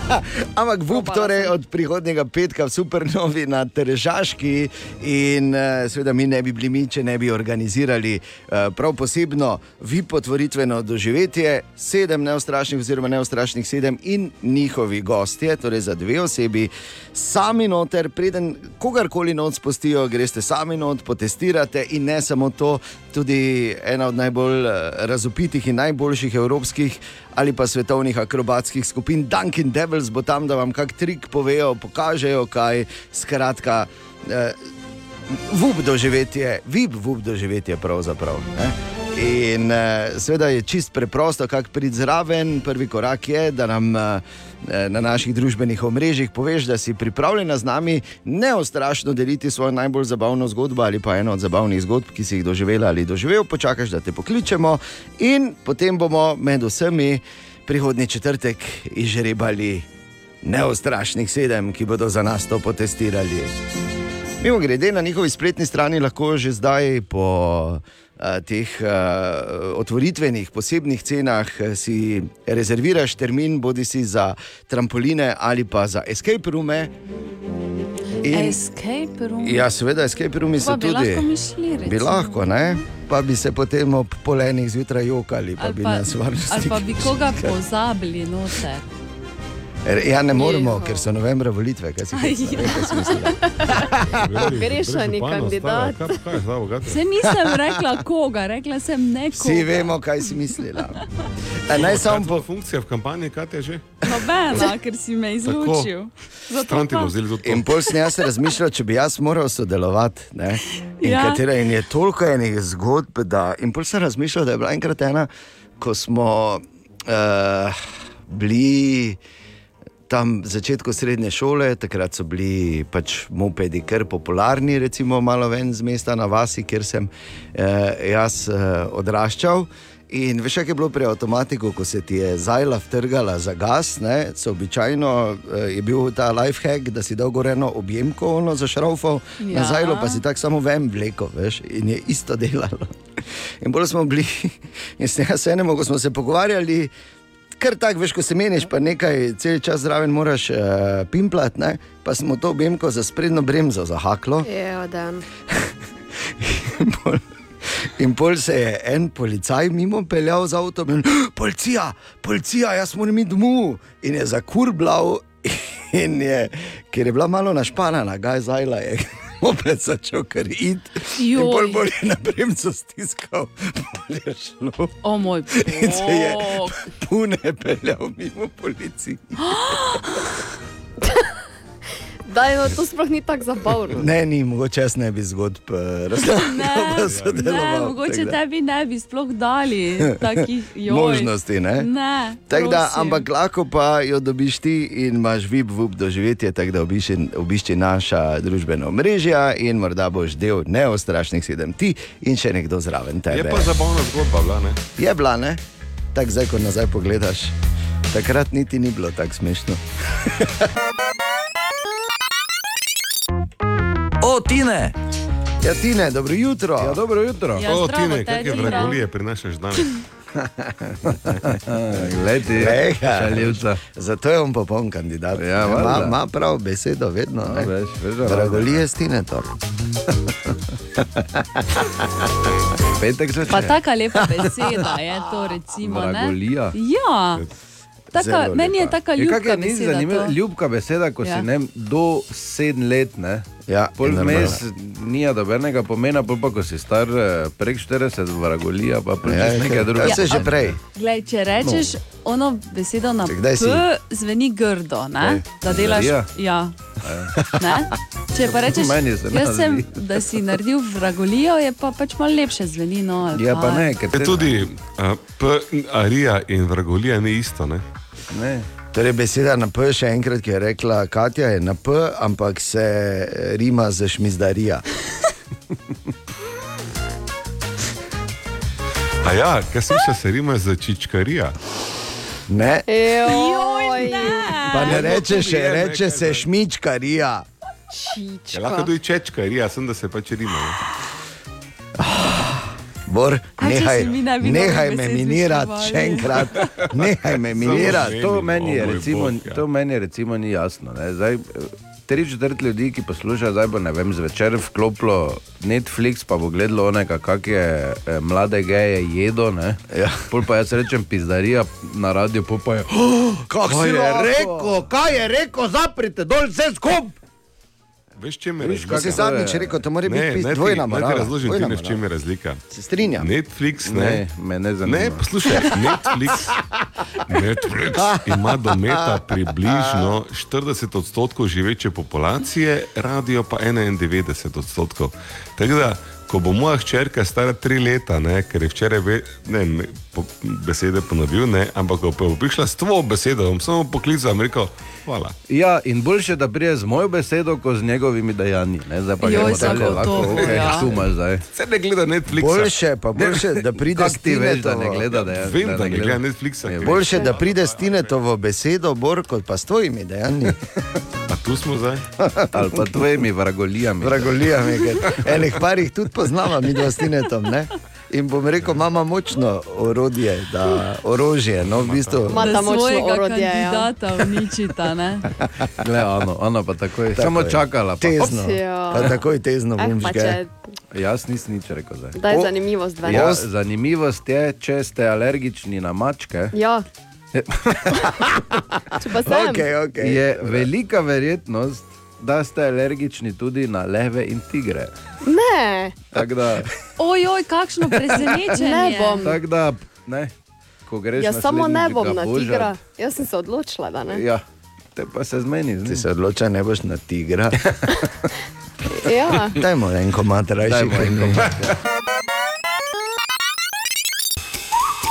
Ampak VUP, torej od prihodnjega petka v Supernovi na Terežaški in uh, seveda mi ne bi bili mi, če ne bi organizirali uh, prav posebno VIP otvoritveno doživetje, sedem neustrašnih oziroma neustrašnih sedem in njihovi gostje, torej za dve osebi, sami noter, preden kogarkoli noč spustijo, greste sami not, potestirate in ne samo to, tudi ena od najbolj eh, razupitih in najboljših evropskih ali pa svetovnih akrobatskih skupin Dunkin' Devils bo tam, da vam kak trik povejo, pokažejo kaj. Skratka, eh, vup doživetje, vip vup doživetje pravzaprav. Ne? In uh, seveda je čist preprosto, kako priti zraven. Prvi korak je, da nam uh, na naših družbenih omrežjih poveš, da si pripravljena z nami neostrašno deliti svojo najbolj zabavno zgodbo ali pa eno od zabavnih zgodb, ki si jih doživela ali doživel. Počakaš, da te pokličemo in potem bomo med vsemi prihodnji četrtek izžrebali neostrašnih sedem, ki bodo za nas to potestirali. Mimo grede na njihovi spletni strani lahko že zdaj po teh uh, otvoritvenih posebnih cenah eh, si rezerviraš termin, bodi si za trampoline ali pa za escape roome. Escape room. Ja, seveda, escape roomi so bi tudi. lahko mi šli, recimo. Bi lahko, ne? Pa bi se potem ob polenih zjutraj jokali, pa Ali bi pa, nas varnosti. ali pa bi koga pozabili noter. Ja, ne moremo, ker so novembra volitve, kaj si ja. Pogrešani kandidat. Se nisem rekla koga, rekla sem nekoga. Vsi vemo, kaj si mislila. E, naj samo po funkcija v kampanji, kaj je že? Nobena, ker si me izločil. In pol sem jaz razmišljal, če bi jaz moral sodelovati. Ne? In, Ja. ja. in je toliko enih zgodb. Da, in pol sem razmišljal, da je bila enkrat ena, ko smo uh, bili. Tam v začetku srednje šole, takrat so bili pač mopedi kar popularni, recimo malo ven z mesta na vasi, kjer sem eh, jaz eh, odraščal. In veš, kaj je bilo pri avtomatiku, ko se ti je zajla vtrgala za gas, ne, so običajno eh, je bil ta life hack, da si dal goreno objemko ono za šraufov, ja. na zajlo pa si tako samo ven vleko, veš, in je isto delalo. In bolj smo bili, in s tem se enemu, ko smo se pogovarjali, kar tako, veš, ko se meniš, pa nekaj cel čas zraven moraš uh, pimplati, ne? pa smo to objemko za sprednjo bremzo zahaklo. Je, dan. In pol se je en policaj mimo peljal z avtom in policija, policija, jaz moram iti domov. In je zakurbljal, in je, ker je bila malo našpanana, gaj zajla je. Opet začel kar iti. In bolj bolj je na bremzo stiskal, bolj je šlo. O moj In se je bog. pune peljal mimo policije. Daj, no, to sploh ni tako zabavno. Ne, ni mogoče jaz ne bi zgodb eh, pa Ne, sodeloval. mogoče tebi ne bi sploh dali takih joj. Možnosti, ne? Ne. Tak da, ampak lahko pa jo dobiš ti in imaš vip vup doživetje, tako da obišči, obišči naša družbena mreža in morda boš del neostrašnih sedem ti in še nekdo zraven tebe. Je pa zabavna zgodba, bila, ne? Je bila, ne? Tako zdaj, ko nazaj pogledaš, takrat niti ni bilo tako smešno. O, Tine! Ja, Tine, dobro jutro. Ja, dobro jutro. Ja, o, zdravo, Tine, kakšne vragolije prinašaš danes? Glejga. šaljivca. Zato je on popoln kandidat. Ja, ima, ima prav besedo, vedno. No, ne. veš, veš, Dragolije stine to. Petek Pa začne. taka lepa beseda je to, recimo. ne? Vragolija. Ja, taka, meni je taka Je, kak ljubka je ni beseda. zanimiva, to. ljubka beseda, ko Ja. si ne, do sedem let, ne? Ja, Pol vmes nija dobenega pomena, pol pa ko si star eh, prek 40, vragolija, pa Ja, prečeš nekaj ja, drugega. se že prej. Glej, če rečeš no. ono besedo na Če kdaj P, si? zveni grdo, ne? Kaj? da delaš. Zarija? Ja. Ne? Če pa rečeš, se jaz sem, da si naredil vragolijo, je pa pač malo lepše zveni. No, Ja, pa ne, ker Je tudi uh, P, arija in vragolija ni isto. Ne? Ne. Torej, beseda na P, še enkrat, ki je rekla Katja, je na P, ampak se eh, rima za šmizdarija. A ja, kaj sem še se rima za čičkarija? Ne. Joj, Pa ne reče to še, je, ne, reče se šmičkarija. Ja, lahko tudi čečkarija, sem da se pač rima. Ne? Bor, nehaj, ne nehaj me minirati, še enkrat. Nehaj me minirati. To meni, je, recimo, ja. to meni recimo ni jasno. Ne. Zdaj, tri četrt ljudi, ki poslušajo, zdaj bo ne vem, zvečer vklopilo Netflix, pa bo gledalo onega, kak je eh, mlade geje jedo. Ja. Pol pa jaz rečem pizdarija na radio, pol pa je. Oh, Kak si rekel, kaj je rekel, zaprite dol vse skupaj. Veš, če me Viš, kaj si zadnjič rekel, to mora biti pis- dvojna morala. morala, Ne, razložim ti, dvojna ne, v čem je razlika. Se strinjam. Netflix, ne, Ne, me ne zanima. Ne, poslušaj, Netflix, Netflix ima dometa približno 40 odstotkov živeče populacije, radio pa 91 odstotkov. Tako da, ko bo moja hčerka stara tri leta, ne, ker je včeraj ve, ne, ne, po, besede ponovil, ne, ampak ko bo prišla s tvojo besedo, bom samo poklical in rekel, hvala. Ja, in boljše, da prije z mojo besedo, kot z njegovimi dejanji. Ne? Zdaj pa Joj, dalje, lahko, to, okay, ja. tu imaš zdaj. Se ne gleda Netflixa. Boljše, pa boljše, da pride Kak ti veš, da ne gleda, da je- Vem, da da ne ne gleda. Netflixa. ker- Boljše, da pride s Tinetovo besedo, bor kot pa s tvojimi dejanji. A tu smo zdaj? Ali pa tvojimi vragolijami. Vragolijami, ker enih parih tudi poznava, mi dva s Tinetom. Ne? In bom rekel, imamo močno orodje, da orožje. No, v bistvu, Ma- Da Imata močno orodje, ja. kandidata uničita. Ne? Gle, ano, ano pa takoj, Tako samo je. čakala. Pa. Tezno. Ja. Pa takoj tezno Eh, bom žge. če- Jaz nisem nič rekel. Zdaj. Daj zanimivost, Ven. Ja, zanimivost je, če ste alergični na mačke. Ja. Če pa sem. Okej, okej. Je velika verjetnost, da ste alergični tudi na leve in tigre. Ne. Tako da, Ojoj, kakšno presenečenje. Ne bom. tak da ne, ko greš Ja, samo ne bom na božat, tigra. Jaz sem se odločila, da ne. Ja, te pa se zmeni. Ti se odloča, ne boš na tigra. Ja. Dajmo en komat, rajši. Dajmo en komat,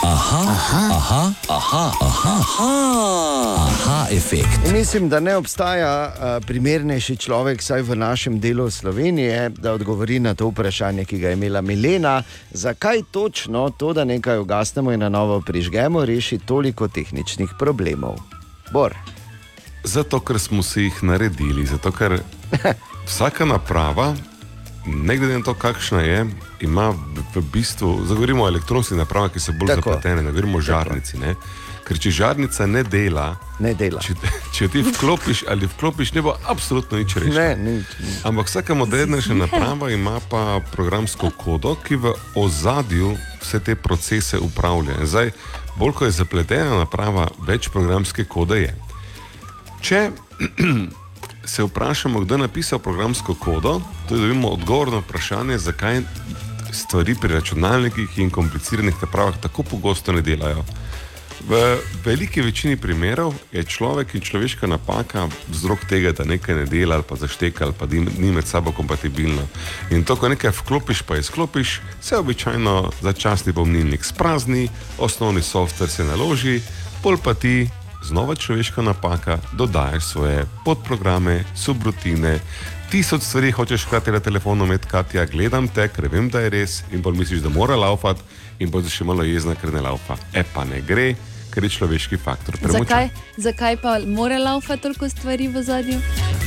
Aha, aha, aha, aha, aha, aha, aha efekt. In Mislim, da ne obstaja uh, primernejši človek, vsaj v našem delu Slovenije, da odgovori na to vprašanje, ki ga je imela Milena. Zakaj točno to, da nekaj ugasnemo in na novo prižgemo, reši toliko tehničnih problemov? Bor. Zato, ker smo si jih naredili, zato, ker vsaka naprava, ne glede na to, kakšna je, ima v, v bistvu, govorimo o elektronskih napravah, ki so bolj Tako. zapletene, ne govorimo o žarnici. Ne? Ker če žarnica ne dela, ne dela. Če, če ti vklopiš ali vklopiš, ne bo absolutno nič rešeno. Ne, nič, nič. Ampak vsaka modernejša naprava ima pa programsko kodo, ki v ozadju vse te procese upravlja. Zdaj, bolj ko je zapletena naprava, več programske kode je. Če se vprašamo, kdo je napisal programsko kodo, to je dobimo odgovor na vprašanje, zakaj stvari pri računalnikih in kompliciranih napravah tako pogosto ne delajo. V veliki večini primerov je človek in človeška napaka vzrok tega, da nekaj ne dela ali pa zašteka ali pa ni med sabo kompatibilno. In to, ko nekaj vklopiš, pa izklopiš, se običajno začasni pomnilnik sprazni, osnovni softver se naloži, pol pa ti znova človeška napaka, dodajaš svoje podprograme, subrutine. Tisoč stvari hočeš hkrati na telefonu imeti, Katja, gledam te, ker vem, da je res, in bolj misliš, da mora laufati, in bolj si še malo jezna, ker ne laufa. E pa ne gre, ker je človeški faktor premočen. Zakaj, zakaj pa mora laufati toliko stvari v zadnjem?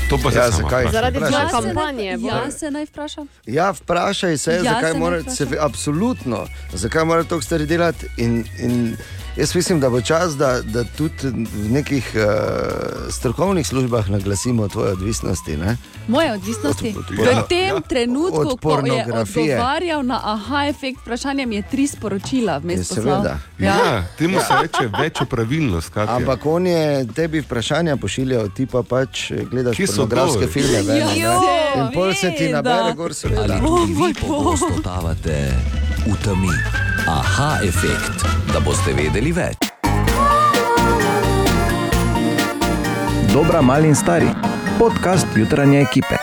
To pa se Ja, zakaj? vprašaj. Zaradi tvoje se. kampanje. bo. Ja, se naj vprašam. Ja, vprašaj se, Ja, zakaj se mora se, absolutno, zakaj mora to stvari delati. In, in jaz mislim, da bo čas, da, da tudi v nekih uh, strokovnih službah naglasimo tvoje odvisnosti. Ne? Moje odvisnosti. Od- od- v ja. tem Ja. trenutku, Od ko je odgovarjal na aha efekt vprašanja, mi je tri sporočila vmes Ja, poslal. seveda. Ja, temu se reče več pravilnost. Katja. Ampak on je tebi vprašanja pošiljal, ti pa pač gledaš pornografske filme. Ja, In pol se ti nabere gor seveda. Ali tudi vi pogosto totavate v temi? Aha, efekt, da boste vedeli več. Dobra, mali in stari. Podcast jutranje ekipe.